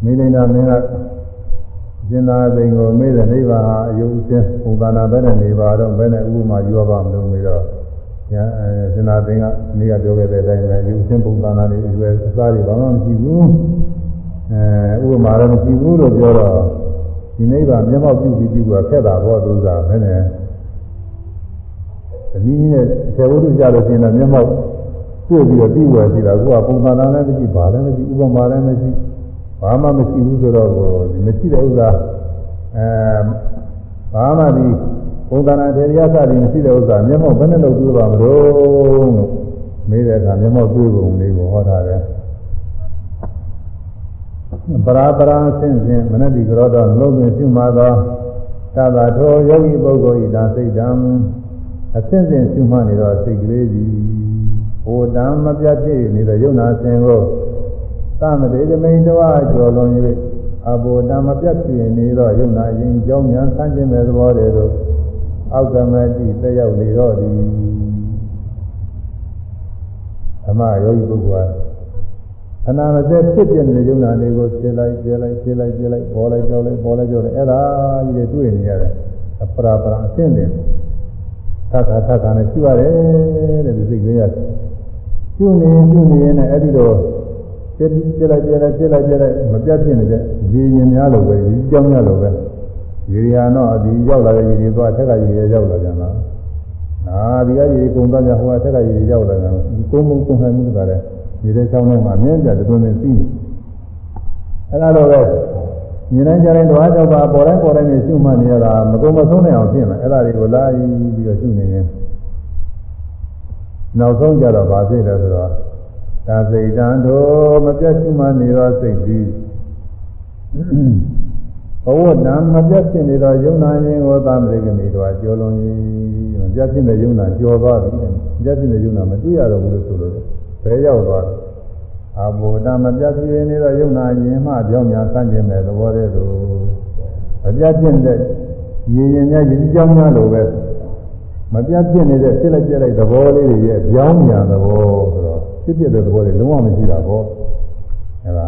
မိနေတာမင်းကရှင်သာသိင်ကိုမေးတဲ့နိဗ္ဗာန်ဟာအယုတ်ချင်းပုံသဏ္ဍာန်ပဲနဲ့နေပါတော့ဘယ်နဲ့ဥပမာယူရပါမလို့ပြီးတော့ရှင်သာသိင်ကနေကပြောခဲ့တဲ့အတိုင်းပဲအယုတ်ချင်းပုံသဏ္ဍာန်တွေအရွယ်အစားတွေဘာမှမရှိဘူးအဲဥပမာတော့မရှိဘူးလို့ပြောတော့ ဒီနိဗ္ဗာန်မျက်မှောက်ပြုပြီးပြုတာခက်တာဘောသူကမင်းနဲ့တနည်းနည်းနဲ့ဆေဝတ္ထုကြလို့ရှိရင်တော့မျက်မှောက်တွေ့ပြီးတော့ပြီးဝယ်စီတာကပုံသဏ္ဍာန်လည်းမရှိပါလည်းမရှိဥပမာလည်းမရှိဘာမှမရှိဘူးဆိုတော့ဒီမရှိတဲ့ဥစ္စာအဲဘာမှဒီပုံသဏ္ဍာန်တရားစသည်မရှိတဲ့ဥစ္စာမျက်မှောက်ဘယ်နဲ့လုပ်တွေ့ပါမလို့မေးတဲ့အခါမျက်မှောက်တွေ့ပုံလေးကိုဟောထားတယ် ပရာပရာဆင့်စဉ်မနတိကရောတော်လုံးသွင်းပြုမှာသောသဗ္ဗထောယောဂီပုဂ္ဂိုလ်ဤသာစိတ်တံအဆင့်စဉ်ပြုမှနေသောစိတ်ကလေးသည်ဟိုတံမပြတ်ဖြစ်နေတဲ့ယုံနာစဉ်ကိုသမတေကမိန်တော်ကျော်လွန်၍အဘောတံမပြတ်ဖြစ်နေသောယုံနာရင်ကြောင်းများဆန်းကျင်မဲ့သဘောတွေကိုအောက်ကမတိသက်ရောက်နေတော့သည်ဓမ္မယောဂီပုဂ္ဂိုလ်ဟာ ခဏမစက်ဖြစ်ပြနေတဲ့ယုံနာတွေကိုဖြေလိုက်ဖြေလိုက်ဖြေလိုက်ဖြေလိုက်ပေါ်လိုက်ကြောက်လိုက်ပေါ်လိုက်ကြောက်လိုက်အဲ့ဒါကြီးတွေတွေ့နေရတယ်အပရာပရာအရှင်းတယ်သက္ကာသက္ကာနဲ့ရှိရတယ်တဲ့ဒီစိတ်ကလေးရကျွနေကျွနေရင်လည်းအဲ့ဒီတော့ပြစ်ပြလိုက်ပြလိုက်ပြလိုက်ပြလိုက်မပြတ်ဖြစ်နေတဲ့ရေရင်များလို့ပဲဒီကြောင်းများလို့ပဲရေရီဟာတော့ဒီရောက်လာတဲ့ရေတွေသွားထက်ကရေတွေရောက်လာကြတာနာဒီကရေကုံသွားကြဟိုကထက်ကရေရောက်လာတယ်ကုန်းမုံကုန်းဟန်မှုကလ ည်းရေတဲ့ချောင်းထဲမှာအမြဲတမ်းတွန်းနေသိနေအဲ့ဒါတော့ပဲမြင်တိုင်းကြတိုင်းဓဝါကြောက်ပါပေါ်တိုင်းပေါ်တိုင်းနဲ့ရှုမှတ်နေရတာမကုံမဆုံးနိုင်အောင်ဖြစ်မယ်အဲ့ဒါတွေကိုလာပြီးတော့ရှုနေရင်နောက်ဆုံးကြတော့ဗာဖြစ်တယ်ဆိုတော့ဒါစိတ်တန်တို့မပြတ်ရှုမှတ်နေသောစိတ်သည်ဘဝတံမပြတ်ဖြစ်နေသောယုံနာရင်ကိုသာမရိကနေတော့ကျော်လွန်ရင်မပြတ်ဖြစ်တဲ့ယုံနာကျော်သွားပြီမပြတ်ဖြစ်တဲ့ယုံနာမတွေ့ရတော့ဘူးလို့ဆိုလို့ ဘယ်ရောက်သွားလဲအဘောတံမပြတ်ဖြစ်နေသောယုံနာရင်မှကြောင်းများဆန့်ကျင်မဲ့သဘောတည်းသို့မပြတ်ဖြစ်တဲ့ရည်ရင်များရည်ကြောင်းများလိုပဲမပြတ်ဖြစ်နေတဲ့ဖြစ်လိုက်ပြလိုက်သဘောလေးတွေရဲ့ကြောင်းများသဘောဆိုတော့ဖြစ်ဖြစ်တဲ့သဘောတွေလုံးဝမရှိတာပေါ့အဲဒါ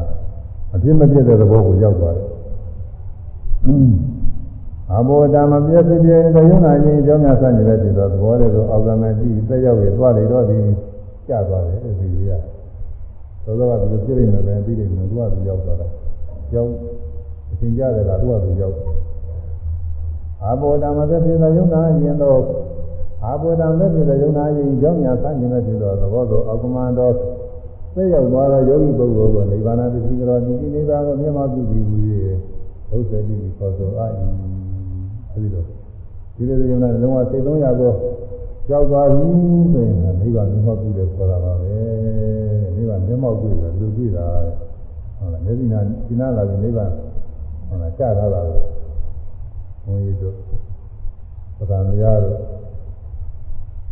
မဖြစ်မဖြစ်တဲ့သဘောကိုရောက်သွားတယ်အဘောဓမ္မပြည့်ပြည့်တဲ့ယုံနာချင်းကြောင်းများဆန့်ကျင်တဲ့ဒီတော့သဘောတွေကိုအောက်ကမတိသက်ရောက်ရသွားလေတော့ဒီ ကျသွားတယ်ဒီလိုရသောသောကဒီလိုပြည့်နေတယ်ပြီးနေတယ်သူကသူရောက်သွားတာရောက်အရှင်ကြတယ်ကသူကသူရောက်အဘောဓမ္မပြည့်ပြည့်တဲ့ယုံနာရင်တော့အဘောဓမ္မပြည့်တဲ့ယုံနာရင်ကြောင်းများဆန့်ကျင်တဲ့ဒီတော့သဘောကိုအောက်ကမတော်သက်ရောက်သွားတဲ့ယောဂီပုဂ္ဂိုလ်ကိုနိဗ္ဗာန်တတိကရောဒီနိဗ္ဗာန်ကိုမြတ်မပြုပြီးဘူးရဲ့ဘုရားတိခေါ်ဆိုအာဤအဲဒီတော့ဒီလိုယုံနာလုံးဝစိတ်သုံးရာကို ရောက်သွားပြီဆိုရင်နိဗ္ဗာန်မျက်မှောက်ပြုတယ်ခေါ်တာပါပဲနိဗ္ဗာန်မျက်မှောက်ပြုတယ်လူကြည့်တာဟုတ်လားမျက်စိနာဒီနာလာပြီးနိဗ္ဗာန်ဟုတ်လားကြားထားတာဘုန်းကြီးတို့ပဒံရတို့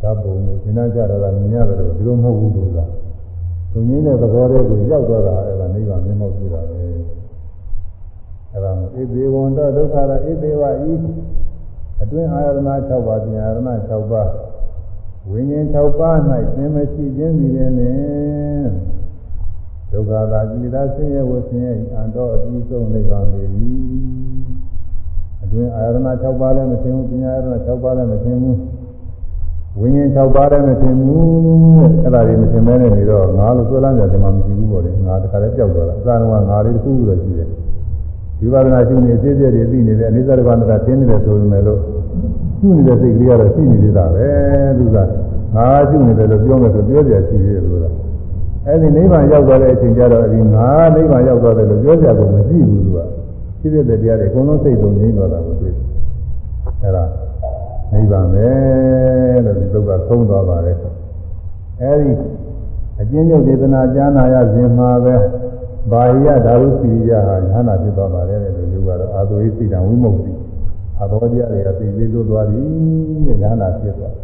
ဓာတ်ပုံတို့ဒီနာကြားထားတာမြင်ရတယ်လို့ဒီလိုမဟုတ်ဘူးလို့လားသူငင်းတဲ့သဘောတွေကိုရောက်သွားတာအဲ့ဒါနိဗ္ဗာန်မျက်မှောက်ပြုတာပဲအဲဒါမို့ဣသေဝန္တဒုက္ခရဣသေဝဤအတွင်းအာရဏ6ပါးပြင်အာရဏ6ပါး ဝိညာဉ်6ပါး၌သင်မရှိခြင်းစီရင်လင်ဒုက္ခသာကိလေသာဆင်းရဲဝဆင်းရဲအန္တောအပြီးဆုံးနိဗ္ဗာန်ပေ၏အတွင်းအာရဏ6ပါးလည်းမသိဘူးပြင်အာရဏ6ပါးလည်းမသိဘူးဝိညာဉ်6ပါးလည်းမသိဘူးအဲ့ဒါတွေမသိမဲနဲ့နေတော့ငါလို့ဆွဲလန်းကြတယ်မှမရှိဘူးပေါ့လေငါတခါတည်းကြောက်သွားတာအစတုန်းကငါလေးတစ်ခုခုတော့ရှိတယ်ဒီပါဒနာရှုနေအသေးသေးတွေသိနေတယ်အနိစ္စဒုက္ခနာသိနေတယ်ဆိုပေမဲ့လို့ ရှုနေတဲ့စိတ်ကလေးကတော့ရှိနေသေးတာပဲသူကငါရှုနေတယ်လို့ပြောမယ်ဆိုပြောကြရှိသေးတယ်လို့အဲ့ဒီနိဗ္ဗာန်ရောက်သွားတဲ့အချိန်ကျတော့ဒီငါနိဗ္ဗာန်ရောက်သွားတယ်လို့ပြောကြကုန်မရှိဘူးသူကရှိတဲ့တရားတွေအကုန်လုံးစိတ်သုံးငြိမ်းသွားတာကိုတွေ့အဲ့ဒါနိဗ္ဗာန်ပဲလို့ဒီသုတ်ကသုံးသွားပါတယ်အဲ့ဒီအကျဉ်းချုပ်ဒေသနာကြားနာရခြင်းမှာပဲဘာဟိယဓာရုစီရိယဟာဉာဏ်ဖြစ်သွားပါတယ်လို့လူကတော့အာသုဟိစိတံဝိမု ക്തി အဘောတရားတွေကသိပြီးသို့သွားပြီတဲ့ဉာဏ်ဖြစ်သွား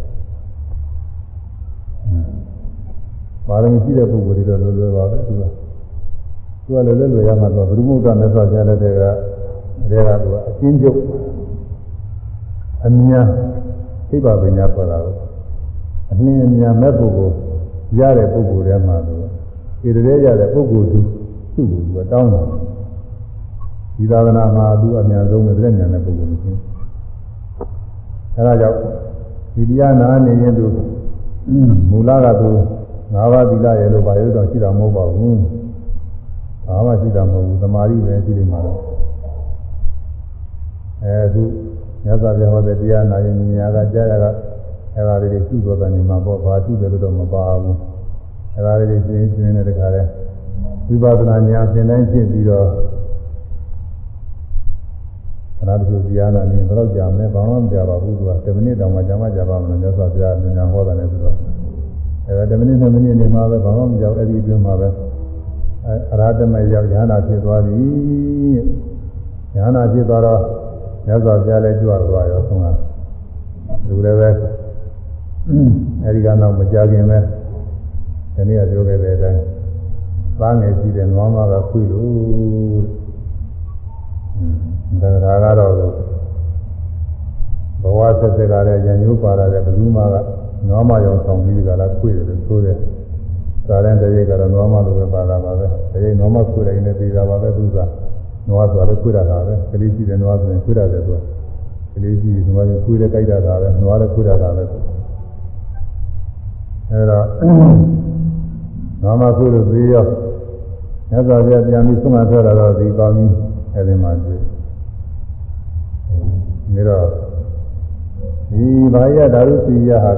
ပါရမီရှိတဲ့ပုဂ္ဂိုလ်တွေတော့လွယ်လွယ်ပါပဲသူကသူကလည်းလွယ်လွယ်ရမှာတော့ဘုရုမုဒ္ဒမြတ်စွာဘုရားလက်ထက်ကအဲဒါကသူကအချင်းကျုပ်အမြတ်သိပါပညာပေါ်တာကိုအနှင်းအမြတ်မဲ့ပုဂ္ဂိုလ်ရတဲ့ပုဂ္ဂိုလ်တွေမှာသူဣတရေရတဲ့ပုဂ္ဂိုလ်သူသူ့ကိုသူကတောင်းတာ ဒီသာသနာမှာသူအများဆုံးပဲလက်ညံတဲ့ပုဂ္ဂိုလ်မျိုးအဲဒါကြောင့်ဒီတရားနာနေရင်သူမူလကသူငါးပါးသီလရဲ့လို့ပါရုပ်တော်ရှိတာမဟုတ်ပါဘူးဘာမှရှိတာမဟုတ်ဘူးသမာဓိပဲရှိနေမှာတော့အဲသူမြတ်စွာဘုရားဟောတဲ့တရားနာရင်ဉာဏ်ကကြားရကအဲဒါလေးတွေရှိသွားတယ်နေမှာပေါ့ဘာရှိတယ်လို့တော့မပါဘူးအဲဒါလေးတွေရှင်းရှင်းနေတဲ့ခါလဲဝိပဿနာဉာဏ်သင်တိုင်းဖြစ်ပြီးတော့ ခဏတခုတရားနာနေဘယ်တော့ကြာမလဲဘာမှမကြာပါဘူးသူက10မိနစ်တောင်မှကြာမှကြာပါမလို့မြတ်စွာဘုရားဉာဏ်ဟောတယ်ဆိုတော့အဲဒါ10မိနစ်10မိနစ်နေမှာပဲဘာမှမကြောက်အဲ့ဒီအတွင်းမှာပဲအရဟတမေရောက်ဉာဏ်နာဖြစ်သွားပြီဉာဏ်နာဖြစ်သွားတော့မြတ်စွာဘုရားလည်းကြွသွားရောဆုံးတာလူလည်းပဲအဲဒီကနောက်မကြခင်ပဲဒီနေ့ကပြောခဲ့တဲ့အတိုင်းသားငယ်ရှိတဲ့နွားမကခွေလို့ ဒါကတော့ဘဝဆက်ဆက်ကလည်းရံညိုးပါလာတဲ့ဘယ်သူမှကနွားမရောင်ဆောင်ပြီးကြလားခွေတယ်လို့ဆိုတယ်သာရင်တရေကတော့နွားမလိုပဲပါလာပါပဲတရေနွားမခွေတိုင်းနဲ့ပြီးတာပါပဲသူကနွားဆိုတော့ခွေတာတာပဲကလေးရှိတဲ့နွားဆိုရင်ခွေရတယ်သူကလေးရှိနွားကခွေတဲ့ကြိုက်တာတာပဲနွားလည်းခွေတာတာပဲအဲတော့နွားမခွေလို့ပြီးရောမြတ်စွာဘုရားပြန်ပြီးဆုံးမထွက်လာတော့ဒီကောင်းကြီးအဲဒီမှာတွေ့ နေတော့ဒီဘာယဓာရုစီယဟာ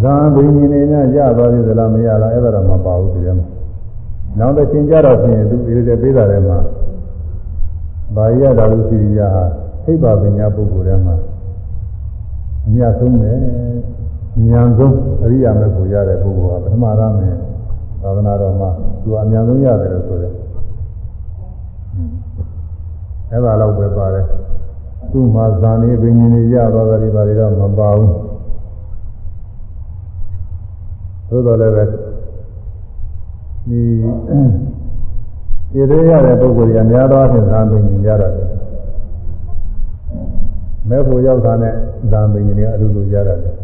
ဇာဘိညာဉ်နေနဲ့ရသွားပြီသလားမရလားအဲ့ဒါတော့မပါဘူးဒီထဲမှာနောက်တစ်ချိန်ကြတော့ဖြင့်သူဒီတဲ့ပေးတာထဲမှာဘာယဓာရုစီယဟာသိပ္ပပညာပုဂ္ဂိုလ်ထဲမှာအများဆုံးပဲဉာဏ်ဆုံးအရိယာမေကိုရတဲ့ပုဂ္ဂိုလ်ဟာပထမရမယ်သာသနာတော်မှာသူအများဆုံးရတယ်လို့ဆိုတယ် အဲ့ဒါတော့ပဲပါတယ်သူ့မှာဇာနေပင်ကြီးတွေရသွားတယ်ဒီပါတွေတော့မပါဘူးသို့တော်လည်းပဲဒီဒီရေရတဲ့ပုဂ္ဂိုလ်ကြီးအများသောအားဖြင့်ဇာပင်ကြီးရတာတယ်မဲဖို့ရောက်တာနဲ့ဇာပင်ကြီးတွေအလိုလိုရတာတယ်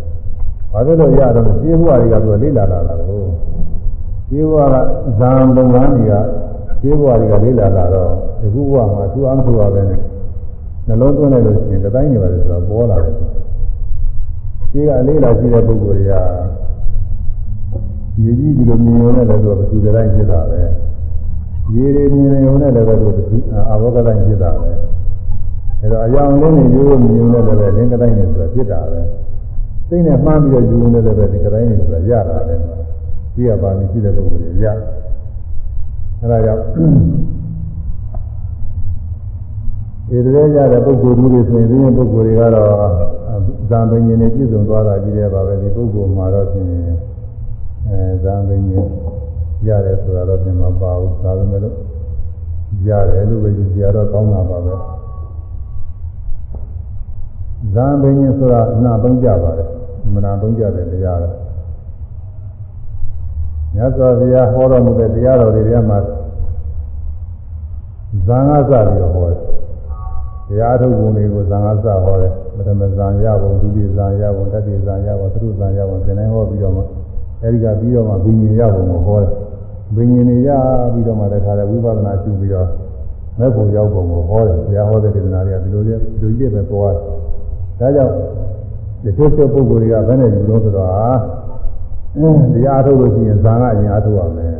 ဘာလို့လဲရတော့ပြေးဘွားတွေကသူကလိလာလာတာကိုပြေးဘွားကဇာလုပ်ငန်းတွေက ပြေးဘွားတွေကလိလာလာတော့အခုဘွားမှာသူအမှန်ဆိုပါပဲနဲ့နှလုံးသွင်းလိုက်လို့ရှိရင်တတိုင်းနေပါလေဆိုတော့ပေါ်လာတယ်ဒီကအလေးလာရှိတဲ့ပုဂ္ဂိုလ်တွေကရည်ကြီးဒီလိုမြင်ရုံနဲ့လည်းသူကသူတိုင်းဖြစ်တာပဲရေတွေမြင်ရုံနဲ့လည်းပဲသူအာဘောကတိုင်းဖြစ်တာပဲအဲတော့အယောင်လေးနေရိုးမြင်ရုံနဲ့လည်းပဲလင်းကတိုင်းနေဆိုတာဖြစ်တာပဲစိတ်နဲ့မှန်းပြီးတော့ယူရုံနဲ့လည်းပဲဒီကတိုင်းနေဆိုတာရတာပဲဒီကပါနေရှိတဲ့ပုဂ္ဂိုလ်တွေရ အဲဒါကြောင့်ဒီတည်းရတဲ့ပုဂ္ဂိုလ်တွေဆိုရင်ဒီပုဂ္ဂိုလ်တွေကတော့ဇာပင်ရှင်နဲ့ပြည့်စုံသွားတာကြီးတယ်ပါပဲဒီပုဂ္ဂိုလ်မှာတော့ဖြင့်အဲဇာပင်ရှင်ရတယ်ဆိုတာတော့ပြင်မပါဘူးဒါပေမဲ့လို့ရတယ်လို့ပဲယူကြတော့ကောင်းတာပါပဲဇာပင်ရှင်ဆိုတာအနာသုံးကြပါတယ်မနာသုံးကြတယ်တရားတော့ မြတ်စွာဘုရားဟောတော်မူတဲ့တရားတော်တွေထဲမှာဇာငါစပြီးတော့ဟောတယ်တရားထုတ်ပုံတွေကိုဇာငါစဟောတယ်ပထမဇာရပုံဒုတိယဇာရပုံတတိယဇာရပုံသရုဇာရပုံသင်တိုင်းဟောပြီးတော့မှအဲဒီကပြီးတော့မှဘိညာဉ်ရပုံကိုဟောတယ်ဘိညာဉ်တွေရပြီးတော့မှတခါလေဝိပဿနာရှုပြီးတော့မဲ့ပုံရောက်ပုံကိုဟောတယ်ဘုရားဟောတဲ့ဒေသနာတွေကဒီလိုလေးဒီလိုကြီးပဲပေါ်တယ်ဒါကြောင့်ဒီချိုးချိုးပုဂ္ဂိုလ်တွေကဘယ်နဲ့ယူလို့ဆိုတော့ တရားထုတ်လို့ရှိရင်ဇာကအရင်အားထုတ်ရမယ်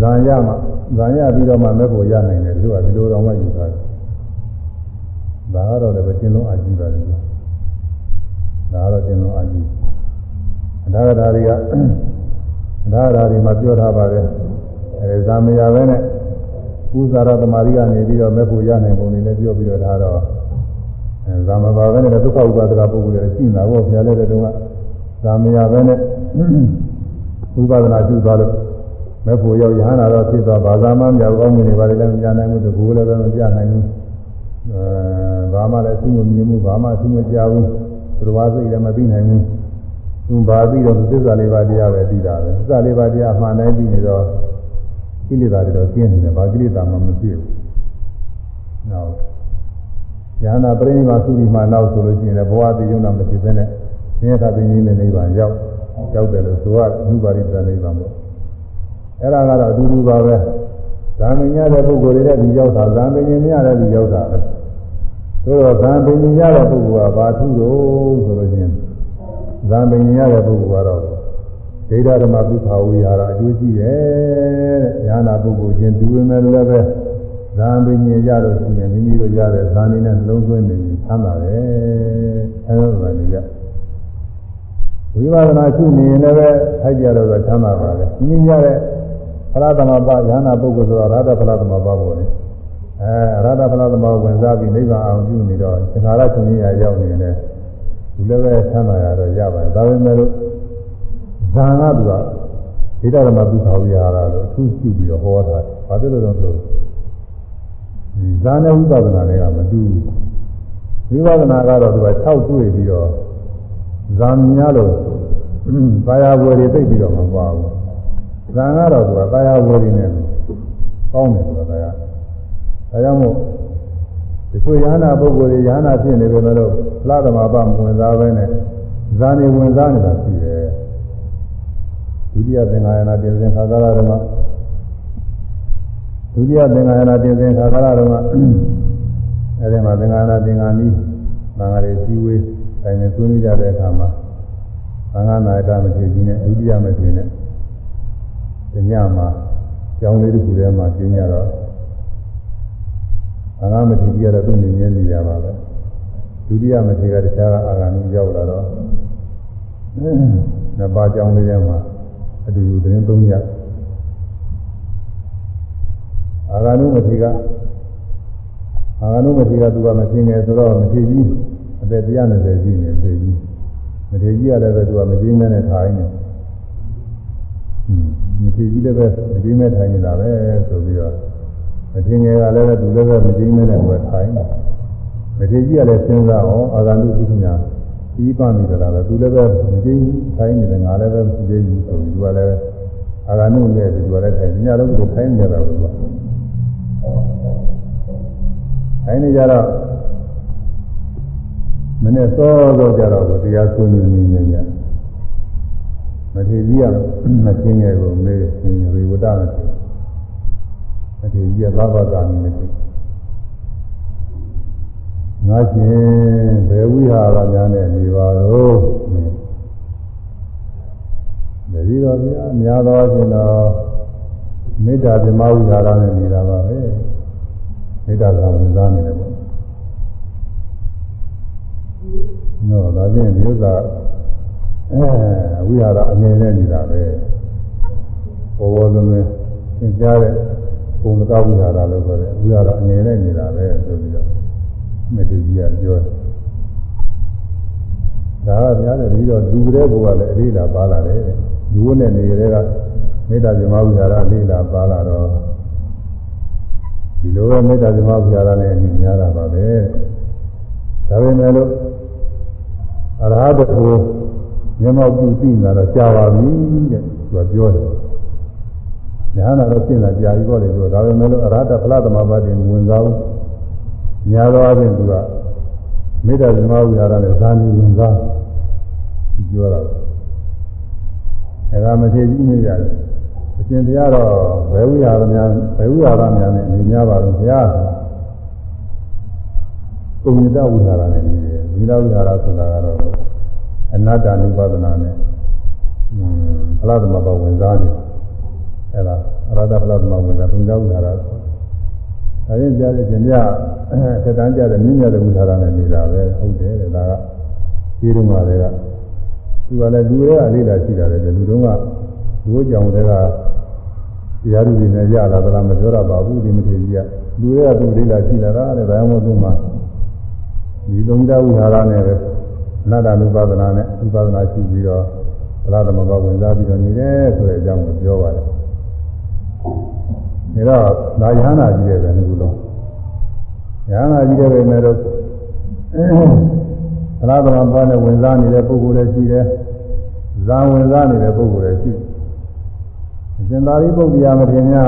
ဇာရမှဇာရပြီးတော့မှမဲ့ပုံရနိုင်တယ်သူကဒီလိုတော့မှယူတာဒါကတော့လည်းပဲကျင်းလုံးအာကြည့်ပါတယ်ဒါကတော့ကျင်းလုံးအာကြည့်အနာဂတာတွေကအနာဂတာတွေမှာပြောထားပါတယ်အဲဇာမရပဲနဲ့ဥဇာရသမารိကနေပြီးတော့မဲ့ဖို့ရနိုင်ပုံတွေလည်းပြောပြီးတော့ထားတော့အဲဇာမပါပဲနဲ့ဒုက္ခဥပါဒကပုဂ္ဂိုလ်တွေရှိနေတာပေါ့ဘုရားလည်းတဲ့တုန်းက ဇာမရပဲနဲ့ဥပဒနာကျူသွားလို့မဲ့ဖို့ရောက်ရဟန္တာတော့ဖြစ်သွားဘာသာမှမပြောကောင်းမြင်နေပါလေလည်းမပြနိုင်ဘူးတကူလည်းပဲမပြနိုင်ဘူးအဲဘာမှလည်းသူ့မမြင်ဘူးဘာမှသူ့မကြားဘူးသူတော်ဘာစိတ်လည်းမသိနိုင်ဘူးသူဘာပြီးတော့သစ္စာလေးပါးတရားပဲသိတာပဲသစ္စာလေးပါးတရားမှန်တိုင်းပြီးနေတော့ကိလေသာတွေတော့ကျင်းနေတယ်ဘာကိလေသာမှမဖြစ်ဘူးနောက်ဉာဏပရိနိဗ္ဗာန်သုတိမှနောက်ဆိုလို့ရှိရင်လည်းဘဝတည်ရုံတော့မဖြစ်ဘဲနဲ့ သင်္ခါသိဉ္ဇင်းနဲ့နိဗ္ဗာန်ရောက်ရောက်တယ်လို့ဆိုရအနုပါရိတ္တနိဗ္ဗာန်ပေါ့အဲ့ဒါကတော့အတူတူပါပဲဇာမင်ရတဲ့ပုဂ္ဂိုလ်တွေလည်းဒီရောက်တာဇာမင်ရင်မရတဲ့ဒီရောက်တာပဲဆိုတော့ဇာမင်ရင်ရတဲ့ပုဂ္ဂိုလ်ကဘာထုလို့ဆိုလို့ချင်းဇာမင်ရင်ရတဲ့ပုဂ္ဂိုလ်ကတော့ဒိဋ္ဌဓမ္မသုခာဝိဟာရအကျိုးရှိတယ်တဲ့ဉာဏပုဂ္ဂိုလ်ချင်းတူဝင်မဲ့လည်းပဲဇာမင်ရင်ရလို့ရှိရင်မိမိတို့ရတဲ့ဇာနေနဲ့နှလုံးသွင်းနေရင်သမ်းပါတယ်အဲလိုပဲနေရ ဝိပဿနာရှုနေရင်လည်းပဲထိုက်ကြတော့သမ်းပါပါလေမိမိရတဲ့ဖလားသမဘာယ ahanan ပုဂ္ဂိုလ်ဆိုတာရဟတဖလားသမဘာပေါ်တယ်အဲရဟတဖလားသမဘာဝင်စားပြီးနိဗ္ဗာန်အောင်ပြုနေတော့သင်္ခါရရှင်ကြီးရရောက်နေတယ်ဒီလည်းပဲဆမ်းလာရတော့ရပါတယ်ဒါပေမဲ့လို့ဇာန်ကသူကဒိဋ္ဌဓမ္မပုခါဝိဟာရလို့အထူးပြုပြီးတော့ဟောတာ။ဘာဖြစ်လို့လဲဆိုဒီဇာနဲ့ဝိပဿနာတွေကမတူဘူး။ဝိပဿနာကတော့သူက6တွေ့ပြီးတော့ ဇာမြင်ရလို့ဘာယာဝယ်တွေသိပြီးတော့မပါဘူး။ဇာကတော့သူကဘာယာဝယ်တွေနဲ့ကောင်းတယ်ဆိုတာကဒါကြောင့်မို့ဒီကိုယ ahanan ပုဂ္ဂိုလ်တွေယ ahanan ဖြစ်နေပေမဲ့လို့လာသမဘာမဝင်စားပဲနဲ့ဇာနေဝင်စားနေတာရှိတယ်ဒုတိယသင်္ဃာယနာတင်စဉ်ခါကာလတုန်းကဒုတိယသင်္ဃာယနာတင်စဉ်ခါကာလတုန်းကအဲဒီမှာသင်္ဃာယနာသင်္ဃာနီးသံဃာတွေစည်းဝေး တိုင်နေဆွေးနွေးကြတဲ့အခါမှာသံဃာနာယကမထေရကြီးနဲ့ဒုတိယမထေရနဲ့ဒီညမှာကျောင်းလေးတစ်ခုထဲမှာကျင်းကြတော့အာဂမထေရကြီးကတော့သူ့နေနေနေရပါပဲဒုတိယမထေရကတခြားကအာဂမီရောက်လာတော့နှစ်ပါးကျောင်းလေးထဲမှာအတူတူသတင်းသုံးရအာဂနုမထေရကအာဂနုမထေရကသူကမသိငယ်ဆိုတော့မထေရကြီး အသက်120ရှိနေမထေရကြီးမထေရကြီးကလည်းပဲသူကမသိငယ်နဲ့ထိုင်နေမထေရကြီးလည်းပဲမသိငယ်ထိုင်နေတာပဲဆိုပြီးတော့မထေရငယ်ကလည်းပဲသူလည်းပဲမသိငယ်နဲ့သူကထိုင်နေမထေရကြီးကလည်းစဉ်းစားအောင်အာဂနုသုခညာပြီးပါနေကြတာပဲသူလည်းပဲမသိထိုင်နေတယ်ငါလည်းပဲမသိဘူးဆိုပြီးသူကလည်းအာဂနုနဲ့သူကလည်းထိုင်ညလုံးကိုထိုင်နေကြတာဘူးသူကထိုင်နေကြတော့ မနေ့စောစောကြတော့တရားဆွေးနွေးနေနေကြမထေကြီးကမချင်းငယ်ကိုမေးရှင်ရေဝတ္တမထေမထေကြီးကသဘာဝကမထေငါရှင်ဘယ်ဝိဟာရများနဲ့နေပါတော့တတိတော်ဗျာအများသောရှင်တော့မေတ္တာဓမ္မဝိဟာရနဲ့နေတာပါပဲမေတ္တာကဝင်စားနေတယ် ပေါ့နော်ဒါချင်းဒီဥစ္စာအဲဝိဟာရအငြင်းနဲ့နေတာပဲဘောဘောလုံးနဲ့သင်ကြားတဲ့ပုံတကဝိဟာရလို့ဆိုတယ်ဝိဟာရအငြင်းနဲ့နေတာပဲဆိုပြီးတော့မေတ္တာကြီးကပြောတယ်ဒါကများတယ်ဒီတော့လူတဲ့ဘုရားလည်းအလေးလာပါလာတယ်လူဝနဲ့နေကြတဲ့ကမေတ္တာဇမဝိဟာရအလေးလာပါလာတော့ဒီလိုပဲမေတ္တာဇမဝိဟာရနဲ့အညီများတာပါပဲဒါပေမဲ့လို့ အရဟတကိုမျက်မှောက်ပြုသိလာတော့ကြာပါပြီတဲ့သူကပြောတယ်ညာနာတော့ပြင်လာကြာပြီပေါ့လေသူကဒါပေမဲ့လို့အရဟတဖလားသမဘာတိဝင်စားဘူးညာသောအချင်းသူကမေတ္တာဇမဝိဟာရနဲ့ဇာတိဝင်စားပြောတာအဲဒါမထေကြီးနေရတယ်အရှင်တရားတော့ဘယ်ဝိဟာရများဘယ်ဝိဟာရများနဲ့နေများပါလို့ဘုရား ကုညတဝိဟာရနဲ့နေတယ်ဝိလာဝိဟာရဆိုတာကတော့အနတ္တ ानु ပဒနာနဲ့อืมဖလားသမဘဝင်စားတယ်အဲဒါအရဟတဖလားသမဝင်စားသုံးကြောဝိဟာရဒါရင်ကြားတဲ့ရှင်ပြသက်တမ်းကြတဲ့မြင့်မြတ်တဲ့ဝိဟာရနဲ့နေတာပဲဟုတ်တယ်တဲ့ဒါကဒီတုန်းကလည်းကသူကလည်းလူတွေကလေးလာရှိတာလေလူတုန်းကလူ့ကြောင်တွေကတရားသူတွေနဲ့ရလာသလားမပြောရပါဘူးဒီမထေကြီးကလူတွေကသူလေးလာရှိလာတာတဲ့ဒါမှမဟုတ်သူမှ ဒီသုံးကြဝိဟာရနဲ့ပဲအနတ္တ ानु ပါဒနာနဲ့ဥပါဒနာရှိပြီးတော့ဘလားသမဘဝင်စားပြီးတော့နေတယ်ဆိုတဲ့အကြောင်းကိုပြောပါတယ်ဒါတော့ဒါယဟနာကြီးတဲ့ပဲဒီလိုယဟနာကြီးတဲ့ပဲနဲ့တော့သလားသမဘာနဲ့ဝင်စားနေတဲ့ပုဂ္ဂိုလ်လည်းရှိတယ်ဇာဝင်စားနေတဲ့ပုဂ္ဂိုလ်လည်းရှိတယ်အရှင်သာရိပုတ္တရာမထေရများ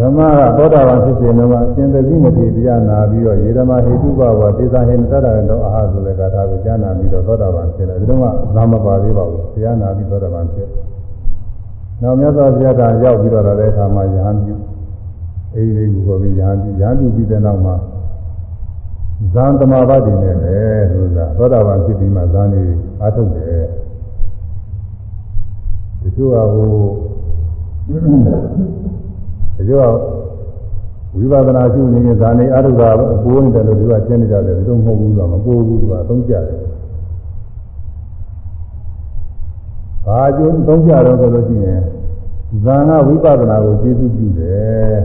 ဓမ္မကသောတာပန်ဖြစ်ခြင်းတော့အရှင်သတိမထေရတရားနာပြီးတော့ယေဓမ္မဟေတုဘဝသေသာဟိမသတ္တရတောအာဟုဆိုတဲ့ကာထာကိုကြားနာပြီးတော့သောတာပန်ဖြစ်တယ်ဒီတော့ကသာမပါသေးပါဘူးတရားနာပြီးသောတာပန်ဖြစ်နောက်မြတ်စွာဘုရားကရောက်ပြီးတော့တဲ့အခါမှာယဟန်ပြုအဲဒီလေးကိုပြီးယဟန်ပြုယဟန်ပြုပြီးတဲ့နောက်မှာဇန်တမာဘတိနဲ့ပဲဆိုတာသောတာပန်ဖြစ်ပြီးမှဇန်နေအားထုတ်တယ်ဒီလိုကဟို ဒီလိုဝိပဿနာရှုနေရင်ဇာနေအားထုတ်တာအပိုးနေတယ်လို့ဒီကရှင်းနေကြတယ်ဒီလိုမဟုတ်ဘူးဆိုတော့မပိုးဘူးသူကသုံးကြတယ်ဘာအကျိုးသုံးကြတော့ဆိုလို့ရှိရင်ဇာနာဝိပဿနာကိုကျေစုပြုတယ်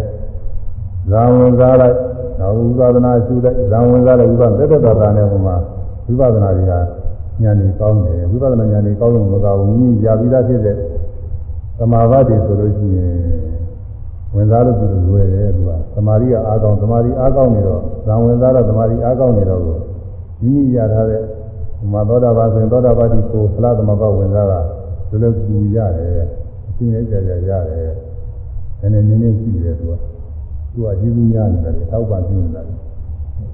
ဇာဝင်စားလိုက်နောက်ဝိပဿနာရှုလိုက်ဇာဝင်စားလိုက်ဝိပဿနာတက်တက်တာနဲ့ဟိုမှာဝိပဿနာတွေကဉာဏ်ကြီးကောင်းတယ်ဝိပဿနာဉာဏ်ကြီးကောင်းလို့မသာဘူးမိမိရပြီးသားဖြစ်တဲ့သမာဓိတွေဆိုလို့ရှိရင် ဝင်စားလို့သူလွယ်တယ်သူကသမာဓိကအားကောင်းသမာဓိအားကောင်းနေတော့ဇံဝင်စားတော့သမာဓိအားကောင်းနေတော့မိမိရထားတဲ့ဒီမှာသောတာပန်ဆိုရင်သောတာပတိကိုဖလားသမဘဝင်စားတာဒီလိုကူရတယ်အရှင်းရကြကြရတယ်နည်းနည်းနည်းနည်းရှိတယ်သူကသူကကျေးဇူးများနေတယ်ထောက်ပံ့ပြနေတာ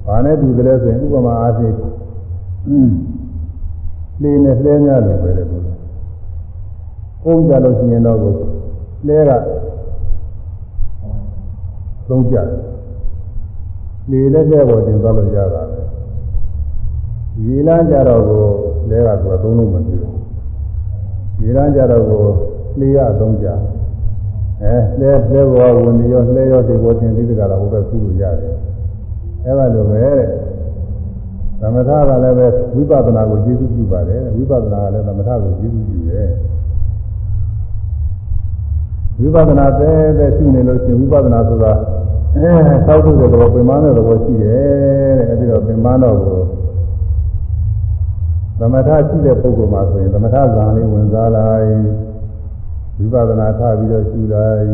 ဘာနဲ့တူတယ်လဲဆိုရင်ဥပမာအားဖြင့်လေနဲ့လှဲများလို့ပဲလေသူကုန်းကြလို့ရှိရင်တော့ကိုလှဲက သုံးကြတယ်လေနဲ့လှဲပေါ်တင်သွားလို့ရတာပဲရေလန်းကြတော့ကိုလဲကသူကသုံးလို့မဖြစ်ဘူးရေလန်းကြတော့ကိုလေရသုံးကြအဲလဲလဲဘောဝင်ရောလဲရောဒီဘောတင်ပြီးတကလားဟိုဘက်ကူလို့ရတယ်အဲလိုပဲတဲ့သမထကလည်းပဲဝိပဿနာကိုကျေစုပြုပါတယ်ဝိပဿနာကလည်းသမထကိုကျေစုပြုတယ် ဝိပဿနာတဲ့တဲ့ရှုနေလို့ရှိရင်ဝိပဿနာဆိုတာအဲသောက်ထုတ်တဲ့သဘောပင်မတဲ့သဘောရှိတယ်တဲ့အဲဒီတော့ပင်မတော့ကိုသမထရှိတဲ့ပုဂ္ဂိုလ်မှာဆိုရင်သမထဇာန်လေးဝင်စားလိုက်ဝိပဿနာထားပြီးတော့ရှုလိုက်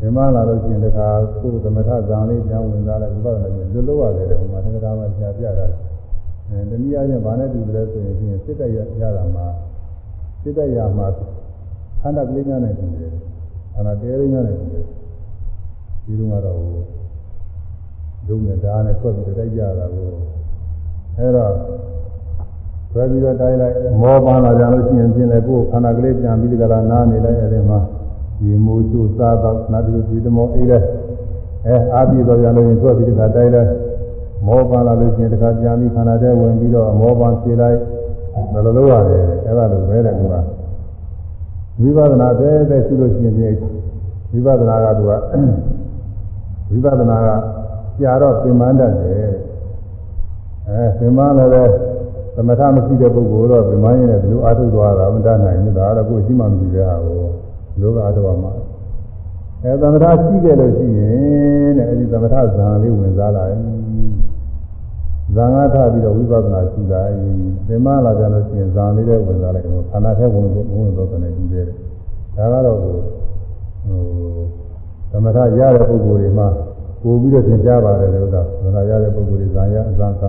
ဒီမှာလာလို့ရှိရင်တခါကိုယ်သမထဇာန်လေးပြန်ဝင်စားလိုက်ဝိပဿနာပြန်လွတ်လို့ရတယ်ဟိုမှာသက္ကရာမှာဆရာပြတာအဲတနည်းအားဖြင့်ဗာနဲ့တူတယ်ဆိုရင်ပြင်စစ်တက်ရရတာမှာစစ်တက်ရမှာခန္ဓာကလေးများနဲ့တူတယ် ခန္ဓာတဲလေးများနဲ့တူတယ်ဒီလိုကတော့ဒုနဲ့ဓာတ်နဲ့ဆွဲပြီးတိုက်ကြတာကိုအဲတော့ဆွဲပြီးတော့တိုင်းလိုက်မောပန်းလာကြလို့ရှိရင်ပြင်လေကိုယ်ခန္ဓာကလေးပြန်ပြီးကြတာနားနေလိုက်အဲဒီမှာဒီမူချိုးစားတော့နာတူဒီတမောအေးတဲ့အဲအာပြီးတော့ရလို့ရင်ဆွဲပြီးတခါတိုင်းလိုက်မောပန်းလာလို့ရှိရင်တခါပြန်ပြီးခန္ဓာထဲဝင်ပြီးတော့မောပန်းဖြေလိုက်ဘယ်လိုလုပ်ရလဲအဲဒါလိုပဲတဲ့ကွာ ဝိပဿနာတဲ့တဲ့ရှိလို့ရှိရင်ဝိပဿနာကသူကဝိပဿနာကကြာတော့ပင်မတတ်တယ်အဲပင်မလည်းပဲသမထမရှိတဲ့ပုဂ္ဂိုလ်တော့ဗမိုင်းနဲ့ဘယ်လိုအားထုတ်သွားတာမတတ်နိုင်ဘူးဒါတော့ကိုယ်ရှိမှမရှိတဲ့ဟာကိုလောကအားထုတ်မှာအဲသမထရှိခဲ့လို့ရှိရင်တဲ့အဲဒီသမထဇာန်လေးဝင်စားလာရင် ဇာန်ကထပြီးတော့ဝိပဿနာရှိလာရင်ဗမလာကြလို့ရှိရင်ဇာန်လေးလည်းဝင်စားလိုက်တော့ခန္ဓာထဲဝင်ဝင်တော့တယ်ဒီလေဒါကတော့ဟိုသမထရတဲ့ပုဂ္ဂိုလ်တွေမှာပို့ပြီးတော့သင်ကြားပါတယ်လို့သာသနာရတဲ့ပုဂ္ဂိုလ်တွေဇာယအဇံသံ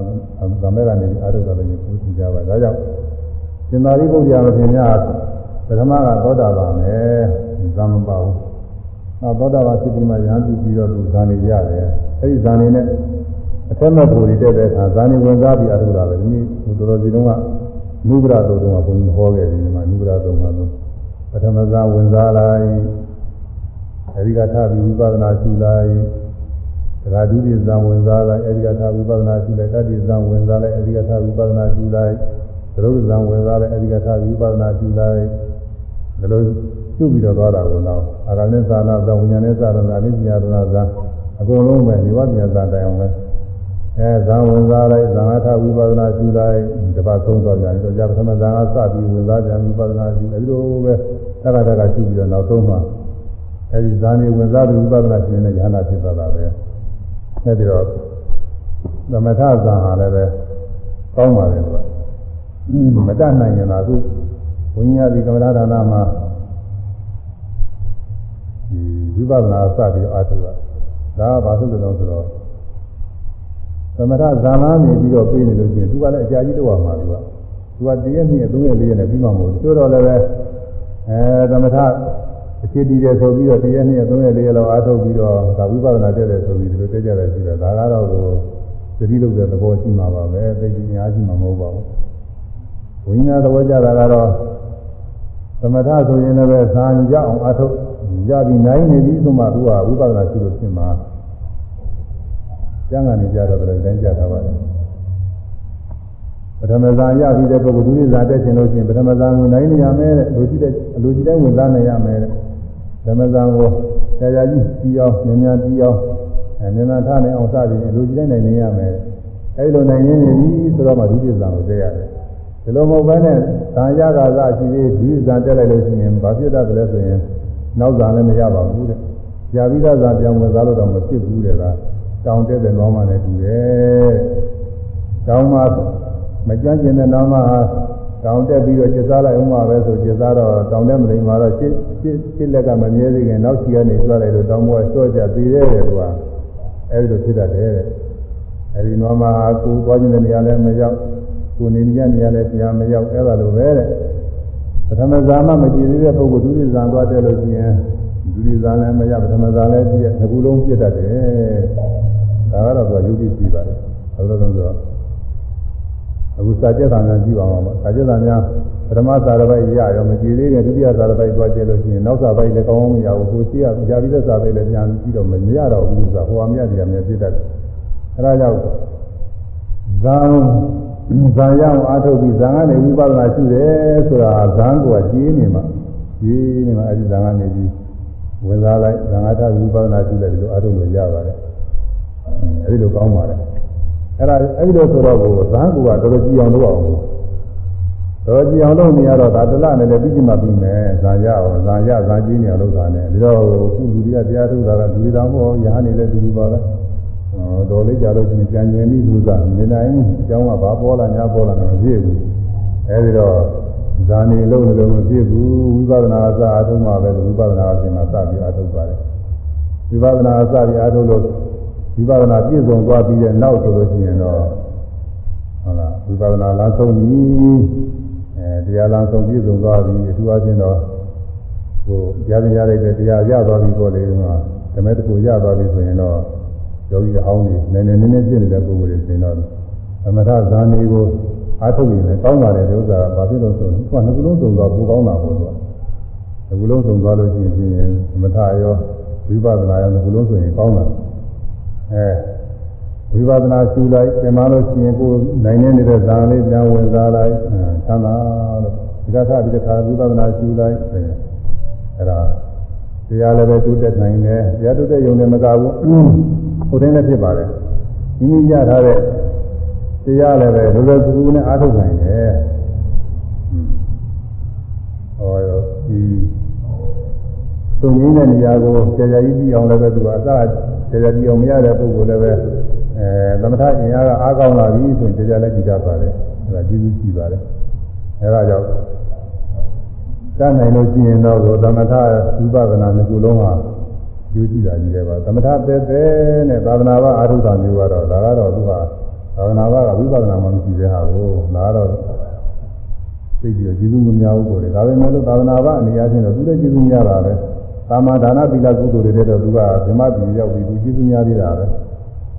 သမဲကနေအာရုံတော်လည်းကိုသင်ကြားပါဒါကြောင့်သင်္သာရိပုတ္တရာမသင်ညာပထမကသောတာပန်ပဲဇံမပါဘူးနောက်သောတာပန်ဖြစ်ပြီးမှရဟန်းပြုပြီးတော့သူဇာနေရတယ်အဲဒီဇာနေနဲ့ အထက်မဲ့ဘူရီတဲ့တဲ့အခါဇာနေဝင်စားပြီးအာရုံတော်လည်းဒီတော်တော်စီတုန်းကနုဗရတော်တုန်းကဘုန်းကြီးဟောခဲ့တယ်ဒီမှာနုဗရတော်မှာပထမဇာဝင်စားလိုက်အဲဒီကထပြီးဝိပဿနာရှုလိုက်ဒါကဒုတိယဇံဝင်စားလိုက်အဲဒီကသာဝိပဿနာရှုလိုက်တတိယဇံဝင်စားလိုက်အဲဒီကသာဝိပဿနာရှုလိုက်သရုပ်ဇံဝင်စားလိုက်အဲဒီကသာဝိပဿနာရှုလိုက်ဒါလိုရှုပြီးတော့သွားတာကတော့အာရဏိသာနာဇံဝိညာဉ်နဲ့သာရဏအနိစ္စညာရဏဇံအကုန်လုံးပဲဒီဝပညာဇံတိုင်အောင်ပဲ အဲဇံဝင်စားလိုက်ဇံအထဝိပဿနာရှုလိုက်တပတ်ဆုံးတော့ပြန်တော့ကြာပထမဇံကစပြီးဝင်စားကြဝိပဿနာရှုအဲဒီလိုပဲတက္ကတကရှုပြီးတော့နောက်ဆုံးမှအဲဒီဇာနေဝင်စားပြီးဝိပဿနာရှုနေတဲ့ဉာဏ်ဖြစ်သွားတာပဲအဲဒီတော့သမထဇာဟာလည်းပဲကောင်းပါလေကွာမတတ်နိုင်ရင်တော့အခုဝိညာဉ်ဒီကမ္မဋ္ဌာနမှာဒီဝိပဿနာစပြီးအားထုတ်တာဒါကဘာလို့လဲဆိုတော့သ မထဇာနာနေပြီးတော့ပြေးနေလို့ရှိရင်သူကလည်းအကြာကြီးတော့မှာသူကသူကတရက်နှစ်ရက်သုံးရက်လေးရက်နဲ့ပြီးမှမဟုတ်ဘူးတို့တော့လည်းပဲအဲသမထအခြေတည်တယ်ဆိုပြီးတော့တရားနှစ်ရက်သုံးရက်လေးရက်လောက်အားထုတ်ပြီးတော့ဒါဝိပဿနာတက်တယ်ဆိုပြီးဒီလိုတက်ကြတယ်ရှိတယ်ဒါကတော့ကိုသတိလုပ်တဲ့သဘောရှိမှာပါပဲသိသိများရှိမှာမဟုတ်ပါဘူးဝိညာဉ်သဘောကြတာကတော့သမထဆိုရင်လည်းပဲဇာန်ကြအောင်အားထုတ်ရပြီးနိုင်နေပြီဆိုမှသူကဝိပဿနာရှိလို့ဖြစ်မှာ ကျမ်းဂန်နေကြတော့လည်းတိုင်းကြတာပါလေပထမဇာရပြီးတဲ့ပုဂ္ဂိုလ်ဒုတိယဇာတက်ခြင်းလို့ရှိရင်ပထမဇာကိုနိုင်နေရမယ်တဲ့လူရှိတဲ့အလူရှိတိုင်းဝင်စားနိုင်ရမယ်တဲ့ဓမ္မဇာကိုဆရာကြီးပြီးအောင်ဉာဏ်ဉာဏ်ပြီးအောင်အဲဉာဏ်ဉာဏ်ထားနိုင်အောင်စသည်လူရှိတိုင်းနိုင်နေရမယ်အဲဒီလိုနိုင်နေပြီဆိုတော့မှဒုတိယဇာကိုတက်ရတယ်ဒီလိုမဟုတ်ဘဲနဲ့ဇာရကာဇာရှိသေးဒုတိယဇာတက်လိုက်လို့ရှိရင်ဘာဖြစ်တတ်တယ်ဆိုရင်နောက်ဇာလည်းမရပါဘူးတဲ့။ကြာပြီးသားဇာပြောင်းဝင်စားလို့တော့မဖြစ်ဘူးတဲ့က တောင်းတဲ့တဲ့လောမနဲ့တူတယ်။တောင်းမှာမကြမ်းကျင်တဲ့နာမဟာတောင်တက်ပြီးတော့ကျစားလိုက်ဥမှာပဲဆိုကျစားတော့တောင်တက်မလိမ္မာတော့ရှစ်ရှစ်ရှစ်လက်ကမမြဲသေးခင်နောက်ချီကနေဆွလိုက်လို့တောင်ပေါ်ဆော့ကြသေးတယ်တဲ့ကွာအဲဒီလိုဖြစ်တတ်တယ်တဲ့အဲဒီနာမဟာကိုသွားခြင်းတဲ့နေရာလည်းမရောက်ကိုနေနေရနေရာလည်းပြန်မရောက်အဲ့ဒါလိုပဲတဲ့ပထမဇာမမကြည့်သေးတဲ့ပုဂ္ဂိုလ်ဒုတိယဇာသွားတယ်လို့ရှိရင်ဒုတိယဇာလည်းမရပထမဇာလည်းပြည့်ငကူလုံးပြည့်တတ်တယ် ဒါကတော့သူကယုတိရှိပါတယ်ဘယ်လိုလဲဆိုတော့အခုစာကျက်တာများကြည့်ပါအောင်ပါစာကျက်တာများပထမစာရပိုက်ရရောမကြည့်သေးခင်ဒုတိယစာရပိုက်သွားကျက်လို့ရှိရင်နောက်စာပိုက်လည်းကောင်းအောင်မရဘူးကိုရှိရကြာပြီးတဲ့စာပိုက်လည်းပြန်ကြည့်တော့မရတော့ဘူးဆိုတာဟိုအမြတ်ကြီးအမြတ်ပြည့်တတ်တယ်အဲဒါကြောင့်ဇာဇာရအောင်အားထုတ်ပြီးဇာကနေဝိပဿနာရှုတယ်ဆိုတာဇာကိုကြီးနေမှာကြီးနေမှာအဲဒီဇာကနေပြီးဝင်စားလိုက်ဇာငါထဝိပဿနာရှုလိုက်ပြီးတော့အားထုတ်လို့ရပါတယ် အဲဒီလိုကောင်းပါတယ်အဲ့ဒါအဲ့ဒီလိုဆိုတော့ကိုဇာကူကတော်တော်ကြည်အောင်လုပ်အောင်တော်တော်ကြည်အောင်လုပ်နေရတော့ဒါတလနဲ့လည်းပြီးကြမှာပြီးမယ်ဇာရအောင်ဇာရဇာကြီးနေအောင်လုပ်တာနဲ့ပြီးတော့ခုလူတွေကတရားထုတ်တာကလူတွေတောင်ပေါ့ရဟန်းနေတဲ့လူတွေပါပဲတော်လေးကြလို့ချင်းပြန်ကျင်ပြီးလူစားနေနိုင်အကြောင်းကဘာပေါ်လာညာပေါ်လာမဖြစ်ဘူးအဲဒီတော့ဇာနေလုံးလုံးမဖြစ်ဘူးဝိပဿနာအစအထုံးမှာပဲဝိပဿနာအစဉ်မှာစပြီးအထုံးပါတယ်ဝိပဿနာအစပြီးအထုံးလို့ ဝိပဿနာပြည့်စုံသွားပြီးတဲ့နောက်ဆိုလို့ရှိရင်တော့ဟုတ်လားဝိပဿနာလမ်းဆုံးပြီအဲတရားလမ်းဆုံးပြည့်စုံသွားပြီအထူးအချင်းတော့ဟိုကြားရရတဲ့တရားရသွားပြီပေါ့လေဒီမှာဓမ္မတကူရသွားပြီဆိုရင်တော့ယောဂီအဟောင်းတွေနည်းနည်းနည်းနည်းပြည့်နေတဲ့ပုဂ္ဂိုလ်တွေဆိုရင်တော့သမထဇာနေကိုအားထုတ်ရင်လည်းကောင်းပါတယ်ဒီဥစ္စာဘာဖြစ်လို့ဆိုတော့သူကနှစ်ခုလုံးစုံသွားပူကောင်းတာပေါ့သူကနှစ်ခုလုံးစုံသွားလို့ရှိရင်သမထရောဝိပဿနာရောနှစ်ခုလုံးဆိုရင်ကောင်းတာ အဲဝိပဿနာရှုလိုက်သင်မှလို့ရှိရင်ကိုယ်နိုင်နေနေတဲ့ဇာလေးပြန်ဝင်စားလိုက်သံသာလို့ဒီကထဒီကထဝိပဿနာရှုလိုက်အဲဒါတရားလည်းပဲတိုးတက်နိုင်တယ်တရားတိုးတက်ရုံနဲ့မကဘူးဟိုတိုင်းလည်းဖြစ်ပါတယ်မိမိရထားတဲ့တရားလည်းပဲလိုလိုကူကူနဲ့အားထုတ်နိုင်တယ်ဟောဒီသုံးရင်းတဲ့နေရာကိုကြာကြာကြီးပြီးအောင်လည်းပဲသူကအစ ကြာကြာပြီးအောင်မရတဲ့ပုဂ္ဂိုလ်လည်းပဲအဲသမထအင်အားကအားကောင်းလာပြီဆိုရင်ကြာကြာလည်းကြည့်တတ်ပါတယ်အဲဒါကျေးဇူးရှိပါတယ်အဲဒါကြောင့်တတ်နိုင်လို့ရှိရင်တော့သမထဝိပဿနာနှစ်ခုလုံးဟာယူကြည့်တာကြီးတယ်ပါသမထသက်သက်နဲ့သာသနာ့ဘာအာထုတာမျိုးကတော့ဒါကတော့သူကသာသနာ့ဘာကဝိပဿနာမှမရှိသေးဟာကိုဒါကတော့သိပြီးတော့ကျေးဇူးမများဘူးကိုလေဒါပေမဲ့လို့သာသနာ့ဘာအနေအချင်းတော့သူလည်းကျေးဇူးများတာပဲ သာမဒါနသီလကုသိုလ်တွေတဲ့တော့သူကဓမ္မပြည်ရောက်ပြီးသူကျေးဇူးများသေးတာပဲ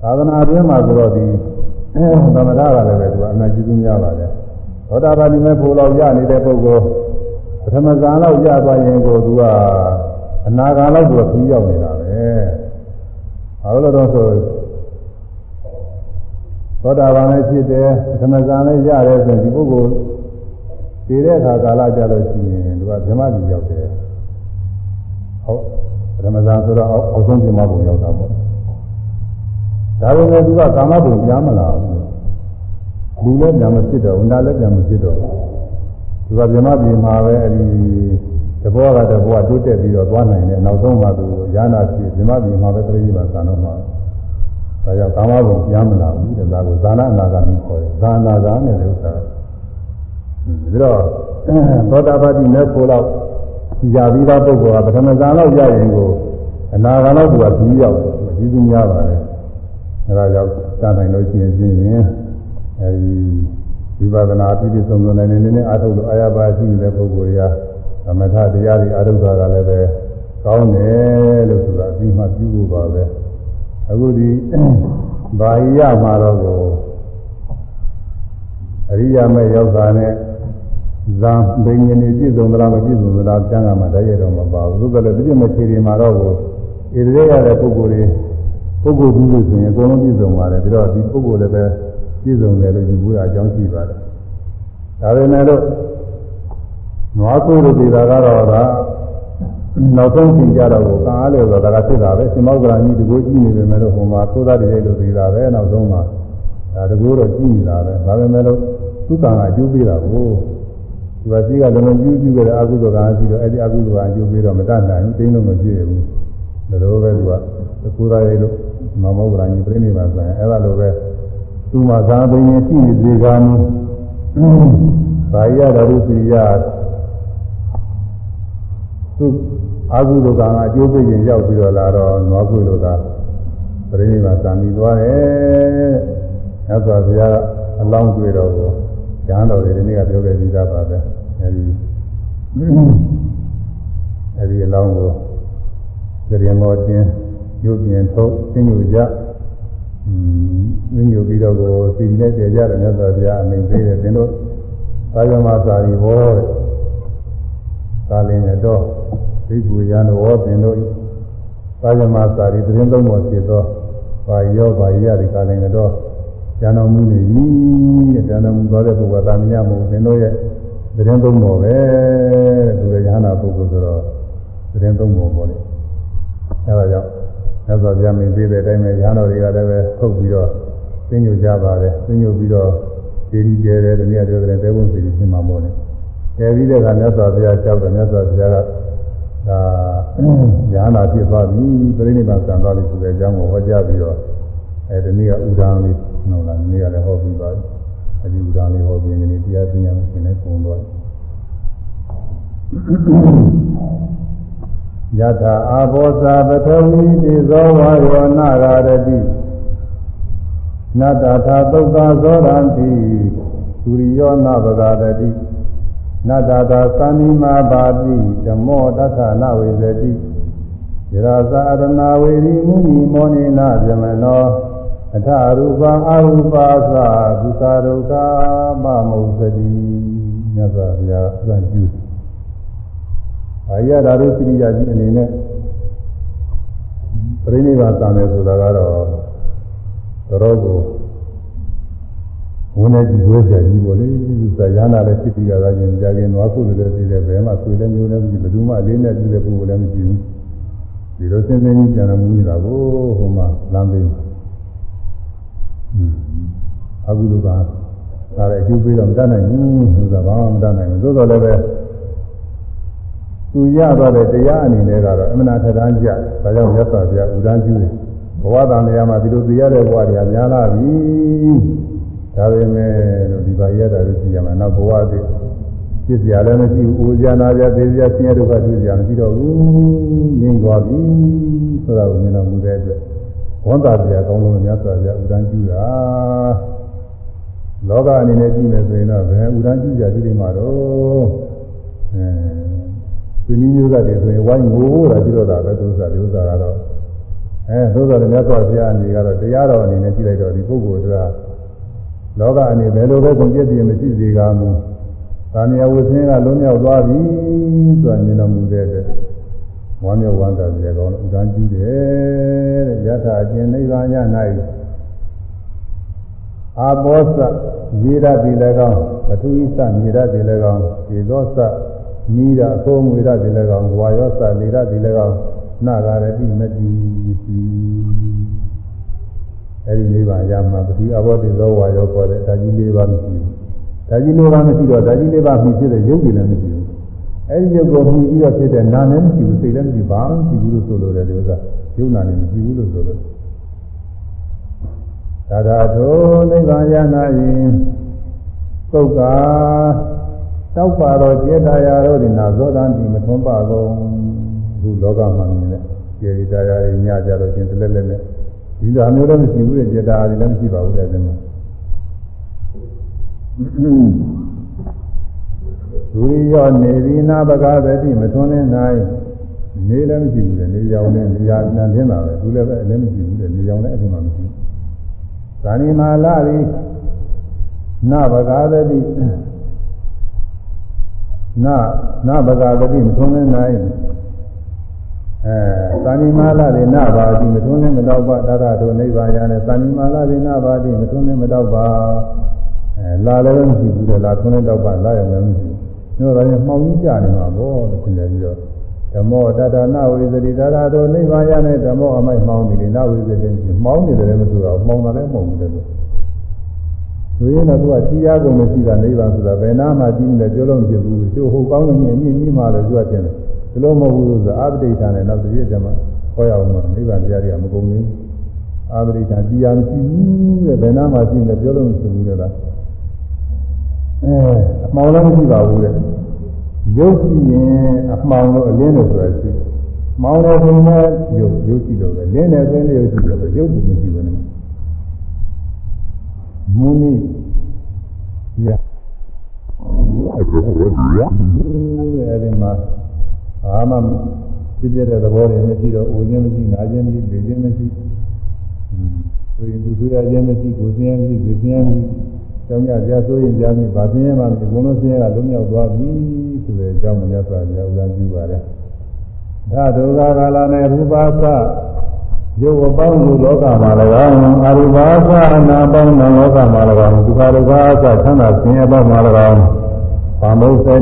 သာသနာအတွင်းမှာဆိုတော့ဒီသမထကလည်းပဲသူကအမှန်ကျေးဇူးများပါတယ်သောတာပန်ဒီမဲ့ဖို့လောက်ရနေတဲ့ပုဂ္ဂိုလ်ပထမဇန်လောက်ရသွားရင်ကိုသူကအနာဂါလောက်သူကပြီးရောက်နေတာပဲဘာလို့လဲတော့ဆိုသောတာပန်လည်းဖြစ်တယ်ပထမဇန်လည်းရတယ်ဆိုရင်ဒီပုဂ္ဂိုလ်တည်တဲ့အခါကာလကြလို့ရှိရင်သူကဓမ္မကြီးရောက်တယ် ဟုတ်ပထမဇန်ဆိုတော့အောက်ဆုံးပြမဘုံရောက်တာပေါ့ဒါပေမဲ့သူကကာမဘုံကြားမလာဘူးလူလည်းပြန်မဖြစ်တော့ဘူးနာလည်းပြန်မဖြစ်တော့ဘူးသူကဗြဟ္မပြည်မှာပဲအဲဒီတဘောကတဘောတိုးတက်ပြီးတော့သွားနိုင်တယ်နောက်ဆုံးမှသူရာနာဖြစ်ဗြဟ္မပြည်မှာပဲတတိယမှာဇာနောမှာဒါကြောင့်ကာမဘုံကြားမလာဘူးတဲ့ဒါကိုဇာနာအနာဂါမိခေါ်တယ်ဇာနာဇာနဲ့ဥစ္စာပြီးတော့သောတာပတိမဲ့ဖို့တော့ကြာ ပြီးသားပုဂ္ဂိုလ်ကပထမဇာလောက်ရရင်ကိုအနာဂါလောက်သူကပြီးရောက်ကြီးစုများပါတယ်အဲဒါကြောင့်စနိုင်လို့ရှိရင်ချင်းရင်အဲဒီဝိပဿနာအပြည့်စုံစုံနဲ့နည်းနည်းအားထုတ်လို့အာရပါရှိနေတဲ့ပုဂ္ဂိုလ်ရာသမထတရားတွေအားထုတ်တာကလည်းပဲကောင်းတယ်လို့ဆိုတာအပြီးမှပြုဖို့ပါပဲအခုဒီဘာဟိယမှာတော့ကိုအရိယာမဲ့ရောက်တာနဲ့ ဇာဘိညာဉ်ပြည့်စုံသလားမပြည့်စုံသလားကျမ်းဂန်မှာတည်းရတော့မပါဘူးသို့တော်လည်းပြည့်မချေတွေမှာတော့ကိုဣရိရတဲ့ပုဂ္ဂိုလ်တွေပုဂ္ဂိုလ်ကြီးလို့ဆိုရင်အကုန်လုံးပြည့်စုံပါတယ်ပြီးတော့ဒီပုဂ္ဂိုလ်လည်းပဲပြည့်စုံတယ်လို့ယူဖို့အကြောင်းရှိပါတယ်ဒါပေမဲ့လို့နွားကိုယ်တို့ဒီတာကတော့ဒါနောက်ဆုံးသင်ကြတော့ကိုကံအားလျော်ဆိုတာကဖြစ်တာပဲရှင်မောက္ကရာကြီးတကူကြည့်နေပေမဲ့လို့ဟိုမှာသိုးသားတွေလို့ပြီးတာပဲနောက်ဆုံးမှာဒါတကူတော့ကြည့်နေတာပဲဒါပေမဲ့လို့သူကံကအကျိုးပေးတာကို ဒီပါကြီးကလည်းမပြုပြုခဲ့တဲ့အကုသိုလ်ကံရှိတော့အဲ့ဒီအကုသိုလ်ကအကျိုးပေးတော့မတတ်နိုင်ဘူးတင်းလို့မပြည့်ဘူးဒါလိုပဲသူကတကူသားရဲ့လို့မမောက္ကရာကြီးပြိနေပါဆိုရင်အဲ့ဒါလိုပဲသူမှသာပင်ရှိနေသေးကံဘာယဓာတုစီယသူအာဟုလောကအကျိုးပေးခြင်းရောက်ပြီးတော့လာတော့နွားခွေလောကပြိဋိဘာသံပြီးသွားတယ်။မြတ်စွာဘုရားအလောင်းတွေ့တော့ ကိုကျမ်းတော်တွေဒီနေ့ကပြောခဲ့ပြီးသားပါပဲ။အဲဒီအဲဒီအလောင်းကိုကြရင်မောတင်းရုပ်ပြင်ထုတ်သိညူကြ။อืมသိညူပြီးတော့ကိုစီနဲ့ကြကြတယ်မြတ်စွာဘုရားအမိန့်ပေးတယ်သင်တို့သာယမစာရီဘောတဲ့။သာလင်းရတော့ဒိဋ္ဌိယံတော်ပင်တို့သာယမစာရီသတင်းသုံးပေါ်ဖြစ်သောဘာယောဘာယရဒီကာလင်တော့ ဉာဏ်တော်မူနေပြီတဲ့ဉာဏ်တော်မူသွားတဲ့ပုဂ္ဂိုလ်သာမညမို့သင်တို့ရဲ့သတင်းသုံးပေါ်ပဲတဲ့သူရဲ့ယ ahanan ပုဂ္ဂိုလ်ဆိုတော့သတင်းသုံးပေါ်ပေါ်လေအဲဒါကြောင့်မြတ်စွာဘုရားမင်းပေးတဲ့အတိုင်းပဲယ ahanan တွေကလည်းပဲထုတ်ပြီးတော့သိညွှန်ကြပါတယ်သိညွှန်ပြီးတော့ဒီဒီကျဲတယ်တနည်းအားဖြင့်တဲဘုံစီဖြစ်မှာမို့လေကျဲပြီးတဲ့အခါမြတ်စွာဘုရားကြောက်တယ်မြတ်စွာဘုရားကဒါညာနာဖြစ်သွားပြီပြိဋိဘာဆံသွားပြီဆိုတဲ့အကြောင်းကိုဟောကြားပြီးတော့အဲဒီနေ့ကဥဒါန်းလေး ဟုတ်လားဒီနေ့ကလည်းဟောပြီးပါပြီအဲဒီဥဒါန်းလေးဟောပြီးနေတရားသိရမယ်ရှင်လည်းပုံသွားယထာအာဘောဇာပထဝီတိဇောဝါယောနာဂရတိနတ္တထာသုတ်သာဇောရံတိသူရိယောနဗဂရတိနတ္တသာသန္နိမာပါတိဓမ္မောတသနာဝေဇတိယရာဇာရဏဝေရိမုနိမောနိနာဗြမနော အထရူပအရူပါသဒုက္ခဒုက္ခမမုသတိမြတ်စွာဘုရားအံပြုအာရဓာတုစိရိယာကြီးအနေနဲ့ပြိဋိဘာသံတယ်ဆိုတာကတော့တော်ကိုဝန်းနေကြည့်ဝဲကြကြီးပေါ့လေဇာယနာလည်းဖြစ်ပြီးကြတာချင်းကြာခင်သွားခုလည်းသိတယ်ဘယ်မှာဆွေလည်းမျိုးလည်းမရှိဘယ်သူမှအလေးနဲ့ကြည့်တဲ့ပုဂ္ဂိုလ်လည်းမရှိဘူးဒီလိုစင်းစင်းကြီးပြန်လာမှုနေတာကိုဟိုမှာလမ်းပေး အခုလူကဒါလည်းအကျိုးပေးတော့မတတ်နိုင်ဘူးဆိုတာဘာမှမတတ်နိုင်ဘူးသို့တော်လည်းပဲသူရသွားတဲ့တရားအနေနဲ့ကတော့အမှန်တရားထထမ်းကြဒါကြောင့်မြတ်စွာဘုရားဥဒန်းကျူးတယ်ဘဝတန်တရားမှာဒီလိုသိရတဲ့ဘဝတရားများလာပြီဒါပေမဲ့လို့ဒီပါရတာလို့ကြည့်ရမယ်နောက်ဘဝတည်းဖြစ်စရာလည်းမရှိဘူးအိုးကြနာကြသေးကြဆင်းရဲဒုက္ခတွေ့စရာမရှိတော့ဘူးငြိမ်သွားပြီဆိုတာကိုမြင်တော်မူတဲ့အတွက်ဝန်တာစရာကောင်းလို့မြတ်စွာဘုရားဥဒန်းကျူးတာ လောကအနေနဲ့ကြည့်မယ်ဆိုရင်တော့ဘယ်ဥဒန်းကျူးကြကြည့်နေမှာတော့အဲဒီနည်းမျိုးကတည်းဆိုရင်ဝိုင်းငိုးတာကြည့်တော့တာပဲသူစားဒီဥစ္စာကတော့အဲသို့တော်လည်းမြတ်စွာဘုရားအနေကတော့တရားတော်အနေနဲ့ကြည့်လိုက်တော့ဒီပုဂ္ဂိုလ်ကလောကအနေဘယ်လိုပဲကုန်ပြည့်ပြည့်မရှိစေကမူသာမယဝဆင်းကလုံးမြောက်သွားပြီဆိုတာမြင်တော်မူတဲ့အတွက်ဝမ်းမြောက်ဝမ်းသာကြကောင်းဥဒန်းကျူးတယ်တဲ့ယထာအကျဉ်နိဗ္ဗာန်၌ အာဘောဇရေရတိလည်းကောင်းပထဝီသမြေရတိလည်းကောင်းခြေသောသမိရအသောငွေရတိလည်းကောင်းဝါယောသလေရတိလည်းကောင်းနာဂရတိမတိစီအဲဒီနိဗ္ဗာန်ရမှာပတိအဘောတိသောဝါယောခေါ်တဲ့ဓာကြီး၄ပါးမရှိဘူးဓာကြီး၄ပါးမရှိတော့ဓာကြီး၄ပါးမှီဖြစ်တဲ့ရုပ်တွေလည်းမရှိဘူးအဲဒီရုပ်ကိုမှီပြီးတော့ဖြစ်တဲ့နာလည်းမရှိဘူးစိတ်လည်းမရှိဘာမှမရှိဘူးလို့ဆိုလိုတယ်ဒီဥစ္စာရုပ်နာလည်းမရှိဘူးလို့ဆိုလို့ သာသာထိုနိဗ္ဗာန်ရနာရင်သုတ်ကာတောက်ပါတော့ကျေတာယာတို့ဒီနာဇောတန်ဒီမထွန်းပါကုန်ခုလောကမှာမြင်တဲ့ကျေတာယာရညကြတော့ချင်းတလက်လက်နဲ့ဒီလိုမျိုးတော့မရှိဘူးလေကျေတာယာလည်းမရှိပါဘူးတဲ့ဒီမှာဒုရိယောနေဒီနာပကာသတိမထွန်းနေနိုင်နေလည်းမရှိဘူးလေနေရောင်နဲ့နေရာနံထင်းတာပဲသူလည်းပဲလည်းမရှိဘူးလေနေရောင်လည်းအဲ့ဒီမှာမရှိဘူး ဇာနိမာလာရိနဘဂာသတိနနဘဂာသတိမထွန်းနေနိုင်အဲသဏိမာလရိနဘာတိမထွန်းနေမတော့ပါတရတို့နိဗ္ဗာန်ရနဲ့သဏိမာလရိနဘာတိမထွန်းနေမတော့ပါအဲလာလည်းမရှိဘူးလေလာထွန်းနေတော့ပါလာရုံလည်းမရှိဘူးတို့တော့မှောင်ကြီးကြနေမှာပေါ့လို့ထင်တယ်ပြီးတော့ ဓမ္မောတတနာဝိသတိဒါရတို့နိဗ္ဗာန်ရနဲ့ဓမ္မောအမိုက်မှောင်းနေတယ်နာဝိသတိမှောင်းနေတယ်လည်းမဆိုတော့မှောင်းတာလည်းမှောင်းနေတယ်လို့သူရင်တော့သူကကြီးအားကုန်မရှိတာနိဗ္ဗာန်ဆိုတာဘယ်နာမှကြီးနေတယ်ပြောလို့မဖြစ်ဘူးသူဟိုကောင်းနေရင်အမြင့်ကြီးမှလည်းသူကတင်တယ်ဒီလိုမဟုတ်ဘူးဆိုအာပတိဋ္ဌာနဲ့နောက်တစ်ရက်ကျမှဟောရအောင်နိဗ္ဗာန်တရားတွေကမကုန်ဘူးအာပတိဋ္ဌာကြီးအားမရှိဘူးတဲ့ဘယ်နာမှကြီးနေတယ်ပြောလို့မဖြစ်ဘူးလေလားအဲအမှောင်လည်းမရှိပါဘူးတဲ့ ရုပ်ရှိရင်အမှောင်လို့အလင်းလို့ဆိုတာရှိမောင်တယ်ဆိုရင်ရုပ်ရုပ်ရှိလို့ပဲလင်းတယ်ဆိုရင်ရုပ်ရှိလို့ပဲရုပ်ဘူးမရှိဘူးနဲ့မုနိရအဲဒီမှာအာမဖြစ်ပြတဲ့သဘောတွေမရှိတော့အိုခြင်းမရှိနာခြင်းမရှိပြေခြင်းမရှိဆိုရင်သူသူရခြင်းမရှိကိုယ်စင်းမရှိပြေခြင်းမရှိ ကျောင်းရပြဆိုရင်ကြားမိဗာစင်းရမှဒီဘုံလုံးစင်းရကလုံးရောက်သွားပြီဆိုတဲ့အကြောင်းကိုမြတ်စွာဘုရားဥဒ္ဒါပြုပါတယ်ဒါဒုက္ခကာလနဲ့ရူပါသရုပ်အပေါင်းကိုလောကမှာ၎င်းအရူပါသအနာပေါင်းသောလောကမှာ၎င်းဒုက္ခဒုက္ခအစဆန္ဒဆင်းရဲပေါင်းမှာ၎င်းဘာမုသတိ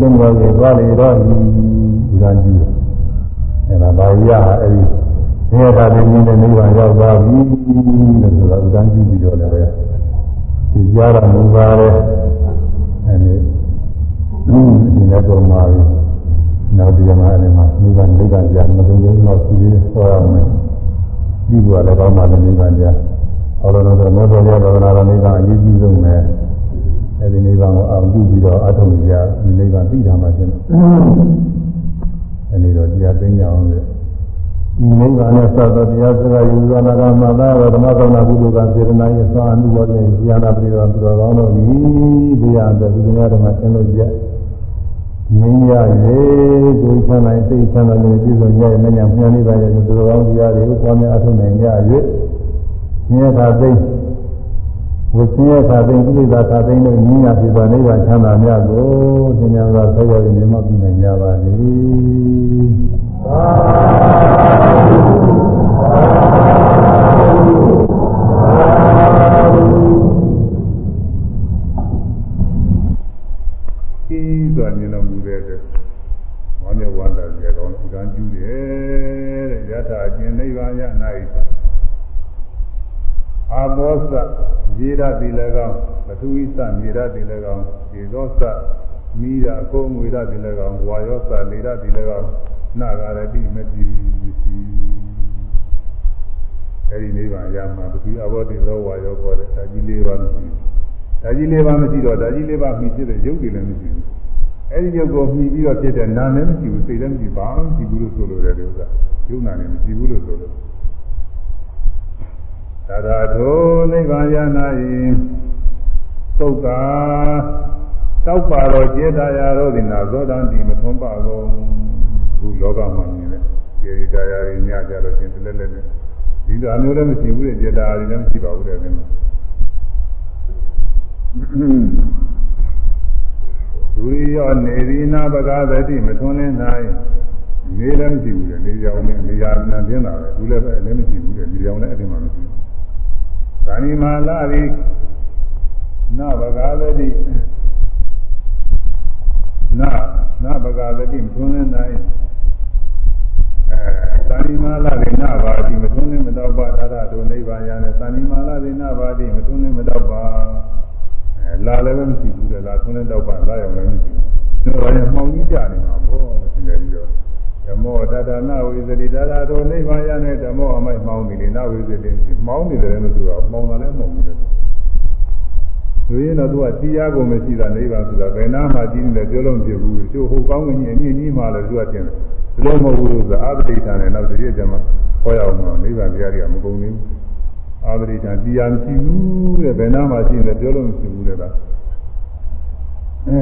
လုံးဝရေသွားလေတော့ဤဥဒ္ဒါပြုတယ်အဲဒါဘာရဟာအဲဒီဆင်းရဲတာတွေနည်းနဲ့နိဗ္ဗာန်ရောက်သွားပြီလို့ဆိုတာဥဒ္ဒါပြုပြီးတော့လည်း ပဲဒီကြားရမူပါတယ်အဲဒီဒီလည်းပုံပါပြီနောက်ဒီမှာလည်းမှာနိဗ္ဗာန်နိဗ္ဗာန်ကြာမလုံးလုံးတော့ရှိသေးဟောရမယ်ဒီဘဝလည်းကောင်းပါတဲ့နိဗ္ဗာန်ကြာဟောလို့တော့မေဖို့ရတော်နာတော်နိဗ္ဗာန်အရေးကြီးဆုံးပဲအဲဒီနိဗ္ဗာန်ကိုအောင်ပြုပြီးတော့အထုံးကြနိဗ္ဗာန်သိတာမှရှင်အဲဒီတော့တရားသိကြအောင်လေ ဒီနိဗ္ဗာန်နဲ့ဆက်သောတရားစကားယူဇာနာကမှသာဓမ္မကောနာကုသိုလ်ကစေတနာရဲ့သာအမှုတော်ဖြင့်ဉာဏပရိယောသူတော်ကောင်းတို့သည်တရားတဲ့ဒီနေ့ဓမ္မသင်လို့ကြငြိမ်းရရေကိုချမ်းသာစိတ်ချမ်းသာခြင်းပြည့်စုံကြရဲ့ဉာဏ်ဉာဏ်မြတ်နိဗ္ဗာန်ရဲ့သူတော်ကောင်းတရားတွေကိုပွားများအထုံးနိုင်ကြ၍ဉာဏ်သာသိဝိသင်းရသာသိကိလေသာသာသိတို့ဉာဏ်ရဖြစ်သောနိဗ္ဗာန်ချမ်းသာမြတ်ကိုသင်ညာသာဆက်ရောက်မြတ်ပြုနိုင်ကြပါစေ ကြီးစွာမြင်တော်မူတဲ့အတွက်ဝမ်းမြောက်ဝမ်းသာကြကောင်းဥဒ္ဒံကျူးတယ်တဲ့ယထာအကျင်နိဗ္ဗာန်ရ၌အာဘောဇရေရတိလည်းကောင်းပထဝီသမြေရတိလည်းကောင်းခြေသောသမိရအကုန်ငွေရတိလည်းကောင်းဝါယောသလေရတိလည်းကောင်း နာဂရတိမတိစီအဲဒီနိဗ္ဗာန်ရမှာပထဝီအဘောတိသောဝါယောခေါ်တဲ့ဓာကြီးလေးပါမရှိဘူးဓာကြီးလေးပါမရှိတော့ဓာကြီးလေးပါမှီဖြစ်တဲ့ရုပ်တွေလည်းမရှိဘူးအဲဒီရုပ်ကိုမှီပြီးတော့ဖြစ်တဲ့နာမ်လည်းမရှိဘူးစိတ်လည်းမရှိပါဘူးမရှိဘူးလို့ဆိုလိုတယ်ဒီဥစ္စာရုပ်နာလည်းမရှိဘူးလို့ဆိုလို့သာသာထိုနိဗ္ဗာန်ရနာ၏သုတ်ကာတောက်ပါတော့ကျေတာယာတော့ဒီနာသောတန်ဒီမထွန်းပါကုန် ခုလောကမှာမြင်တဲ့ကျေတာယာတွေညကြတော့ရှင်တလဲလဲနဲ့ဒီလိုအမျိုးလည်းမရှိဘူးတဲ့ကျေတာယာတွေလည်းမရှိပါဘူးတဲ့ဒီမှာဒုရိယောနေရိနာပကာသတိမထွန်းလင်းနိုင်နေလည်းမရှိဘူးတဲ့နေကြောင်နဲ့နေရာနံပြင်းတာပဲသူလည်းပဲလည်းမရှိဘူးတဲ့နေကြောင်လည်းအဲ့ဒီမှာမရှိဘူးဇာနိမာလာရိနာပကာသတိနာနာပကာသတိမထွန်းလင်းနိုင်အဲ သန္တိမာလာရိနာဘာတိမထွန်းလင်းမတော့ပါသာရတို့နိဗ္ဗာန်ရနဲ့သန္တိမာလာရိနာဘာတိမထွန်းလင်းမတော့ပါလာလည်းမရှိဘူးလေလာသွန်းတဲ့တော့ပါလာရောက်လည်းမရှိဘူး။ဒါတော့မှောင်ကြီးကြနေမှာပေါ့ဒီလိုပြီးတော့ဓမ္မောတတနာဝိသတိဒါသာတို့နိဗ္ဗာန်ရတဲ့ဓမ္မောအမိုက်မှောင်နေလေနာဝိသတိမှောင်နေတယ်လို့ဆိုတော့မှောင်တာလည်းမှောင်နေတယ်။ ဆိုရင်တော့သူကတရားကိုမရှိတာနိဗ္ဗာန်ဆိုတာဘယ်နာမှကြည့်နေတယ်ပြောလို့မဖြစ်ဘူး။ကျိုးဟိုကောင်းကင်ကြီးအမြင့်ကြီးမှလည်းသူကတင်တယ်။ဒီလိုမဟုတ်ဘူးလို့ဆိုအာပတိဋ္ဌာနဲ့နောက်တည်းကျမှဟောရအောင်နိဗ္ဗာန်တရားတွေကမကုန်ဘူး။အာပရိဒံတရားမရှိဘူးတဲ့ဘယ်နာမှရှိနေပြောလို့မရှိဘူးတဲ့ကအဲ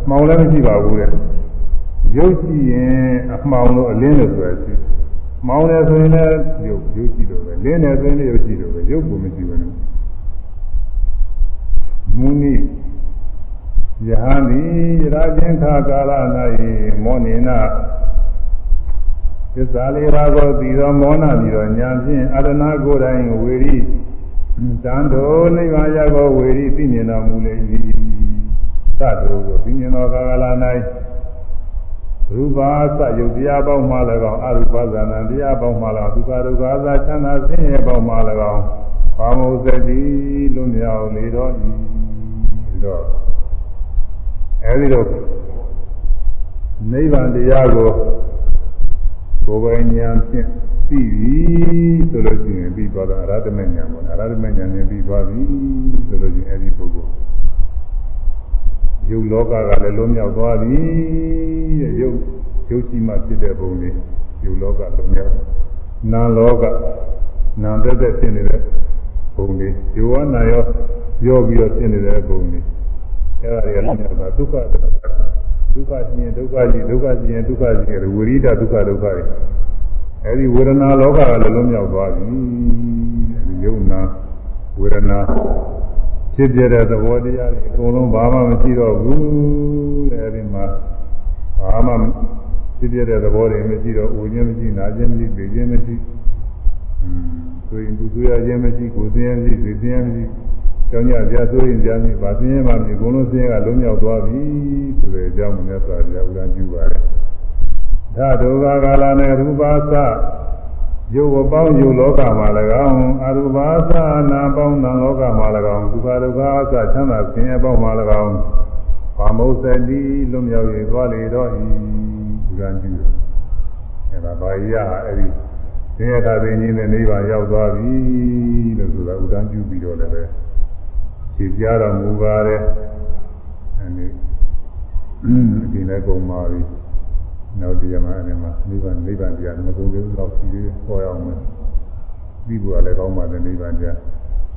အမှောင်လည်းမရှိပါဘူးတဲ့ရုပ်ရှိရင်အမှောင်လို့အလင်းလို့ဆိုရရှိမောင်တယ်ဆိုရင်လည်းရုပ်ရုပ်ရှိလို့ပဲလင်းတယ်ဆိုရင်လည်းရုပ်ရှိလို့ပဲရုပ်ကိုမရှိဘူးနဲ့ မုနိယဟန်ဒီရာချင်းခါကာလ၌မောနိနာသစ္စာလေးပါးကိုသိသောမောနာပြီးတော့ညာဖြင့်အာရဏကိုယ်တိုင်ဝေရိတန်တော်နိဗ္ဗာန်ရကိုဝေရိသိမြင်တော်မူလေ၏သတ္တုကိုသိမြင်သောကာလ၌ရူပါသယုတ်တရားပေါင်းမှ၎င်းအရူပဇာနံတရားပေါင်းမှ၎င်းဒုက္ခဒုက္ခသာချမ်းသာဆင်းရဲပေါင်းမှ၎င်းဘာမုသတိလွန်မြောက်လေတော်၏ တော့အဲဒီတော့နိဗ္ဗာန်တရားကိုကိုယ်ပိုင်ဉာဏ်ဖြင့်သိပြီဆိုလို့ရှိရင်ပြီးသွားတာအရဟတမေဉာဏ်ပေါ့အရဟတမေဉာဏ်နဲ့ပြီးသွားပြီဆိုလို့ရှိရင်အဲဒီပုဂ္ဂိုလ်ယုတ်လောကကလည်းလုံးမြောက်သွားပြီတဲ့ယုတ်ယုတ်ရှိမှဖြစ်တဲ့ပုံလေးယုတ်လောကလုံးမြောက်နာလောကနာတက်တက်ဖြစ်နေတဲ့ ပုံလေးယောဝနာရောရောပြီးတော့ဖြစ်နေတဲ့ပုံလေးအဲ့ဒါတွေကလည်းမြောက်တာဒုက္ခဒုက္ခဒုက္ခရှင်ဒုက္ခကြီးဒုက္ခရှင်ဒုက္ခကြီးဝိရိဒဒုက္ခဒုက္ခတွေအဲဒီဝေဒနာလောကကလည်းလုံးမြောက်သွားပြီအဲဒီယုတ်နာဝေဒနာဖြစ်ပြတဲ့သဘောတရားတွေအကုန်လုံးဘာမှမရှိတော့ဘူးတဲ့အဲဒီမှာဘာမှဖြစ်ပြတဲ့သဘောတွေမရှိတော့ဦးခြင်းမရှိနာခြင်းမရှိသိခြင်းမရှိอืม ဆိုရင်သူဆွေးရခြင်းမရှိကိုယ်သိခြင်းမရှိသိခြင်းမရှိကြောင့်ညပြဆိုရင်ကြာပြီဘာသိခြင်းမှမရှိအကုန်လုံးသိခြင်းကလုံးမြောက်သွားပြီဆိုတဲ့အကြောင်းကိုလည်းဆိုတာဥဒ္ဒံပြုပါတယ်ဓာတုဘာကာလနဲ့ရူပါသယုတ်ဝပေါင်းယုတ်လောကမှာ၎င်းအရူပါသနာပေါင်းနာလောကမှာ၎င်းဒုက္ခဒုက္ခအစချမ်းသာဆင်းရဲပေါင်းမှာ၎င်းဘာမုစတိလွတ်မြောက်၍သွားလေတော့ဤဥဒ္ဒံပြုအဲဒါဘာကြီးရအဲ့ဒီ ဆင်းရဲခါသိင်းနေတဲ့နိဗ္ဗာန်ရောက်သွားပြီလို့ဆိုတာဥဒ္ဒံပြုပြီးတော့လည်းပဲခြေပြတော်မူပါတယ်အဲဒီဒီလည်းကုန်ပါပြီနောက်တရားမှာအဲဒီမှာနိဗ္ဗာန်နိဗ္ဗာန်တရားမကုန်သေးဘူးတော့ရှိသေးတယ်ဟောရအောင်မယ်ပြီးဖို့လည်းကောင်းပါတယ်နိဗ္ဗာန်တရား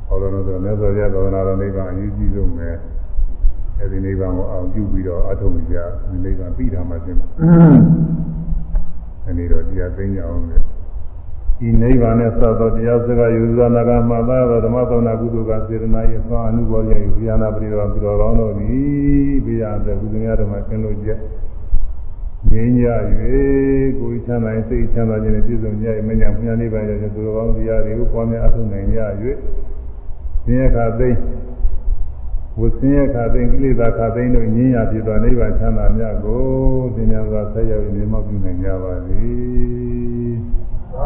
ဟောလို့တော့မြတ်စွာဘုရားသာသနာတော်နိဗ္ဗာန်အရေးကြီးဆုံးပဲအဲဒီနိဗ္ဗာန်ကိုအောင်ပြုပြီးတော့အထုံးကြဒီနိဗ္ဗာန်ပြီးတာမှသိမှာအဲဒီတော့တရားသိကြအောင်လေ ဒီနိဗ္ဗာန်နဲ့သတ်သောတရားစကားယူဇာနာကမှသာသောဓမ္မသောနာကုသိုလ်ကစေတနာ၏အစွမ်းအမှုပေါ်ရည်ဉာဏပရိတော်ပြီးတော်ကောင်းတို့သည်ဘုရားတဲ့ကုသမြတ်ဓမ္မကျင့်လို့ကျက်ငြိမ်းကြ၍ကိုယ်ချမ်းသာစိတ်ချမ်းသာခြင်းနဲ့ပြည့်စုံကြ၏မညာဘုရားနိဗ္ဗာန်ရဲ့သူတော်ကောင်းတရားတွေကိုပွားများအထုနိုင်ကြ၍သင်္ခါသိဝဆင်းရဲခါသိကိလေသာခါသိတို့ငြင်းရဖြစ်သောနိဗ္ဗာန်ချမ်းသာမြတ်ကိုသင်ညာစွာဆက်ရောက်မြတ်မောက်ပြုနိုင်ကြပါ သာ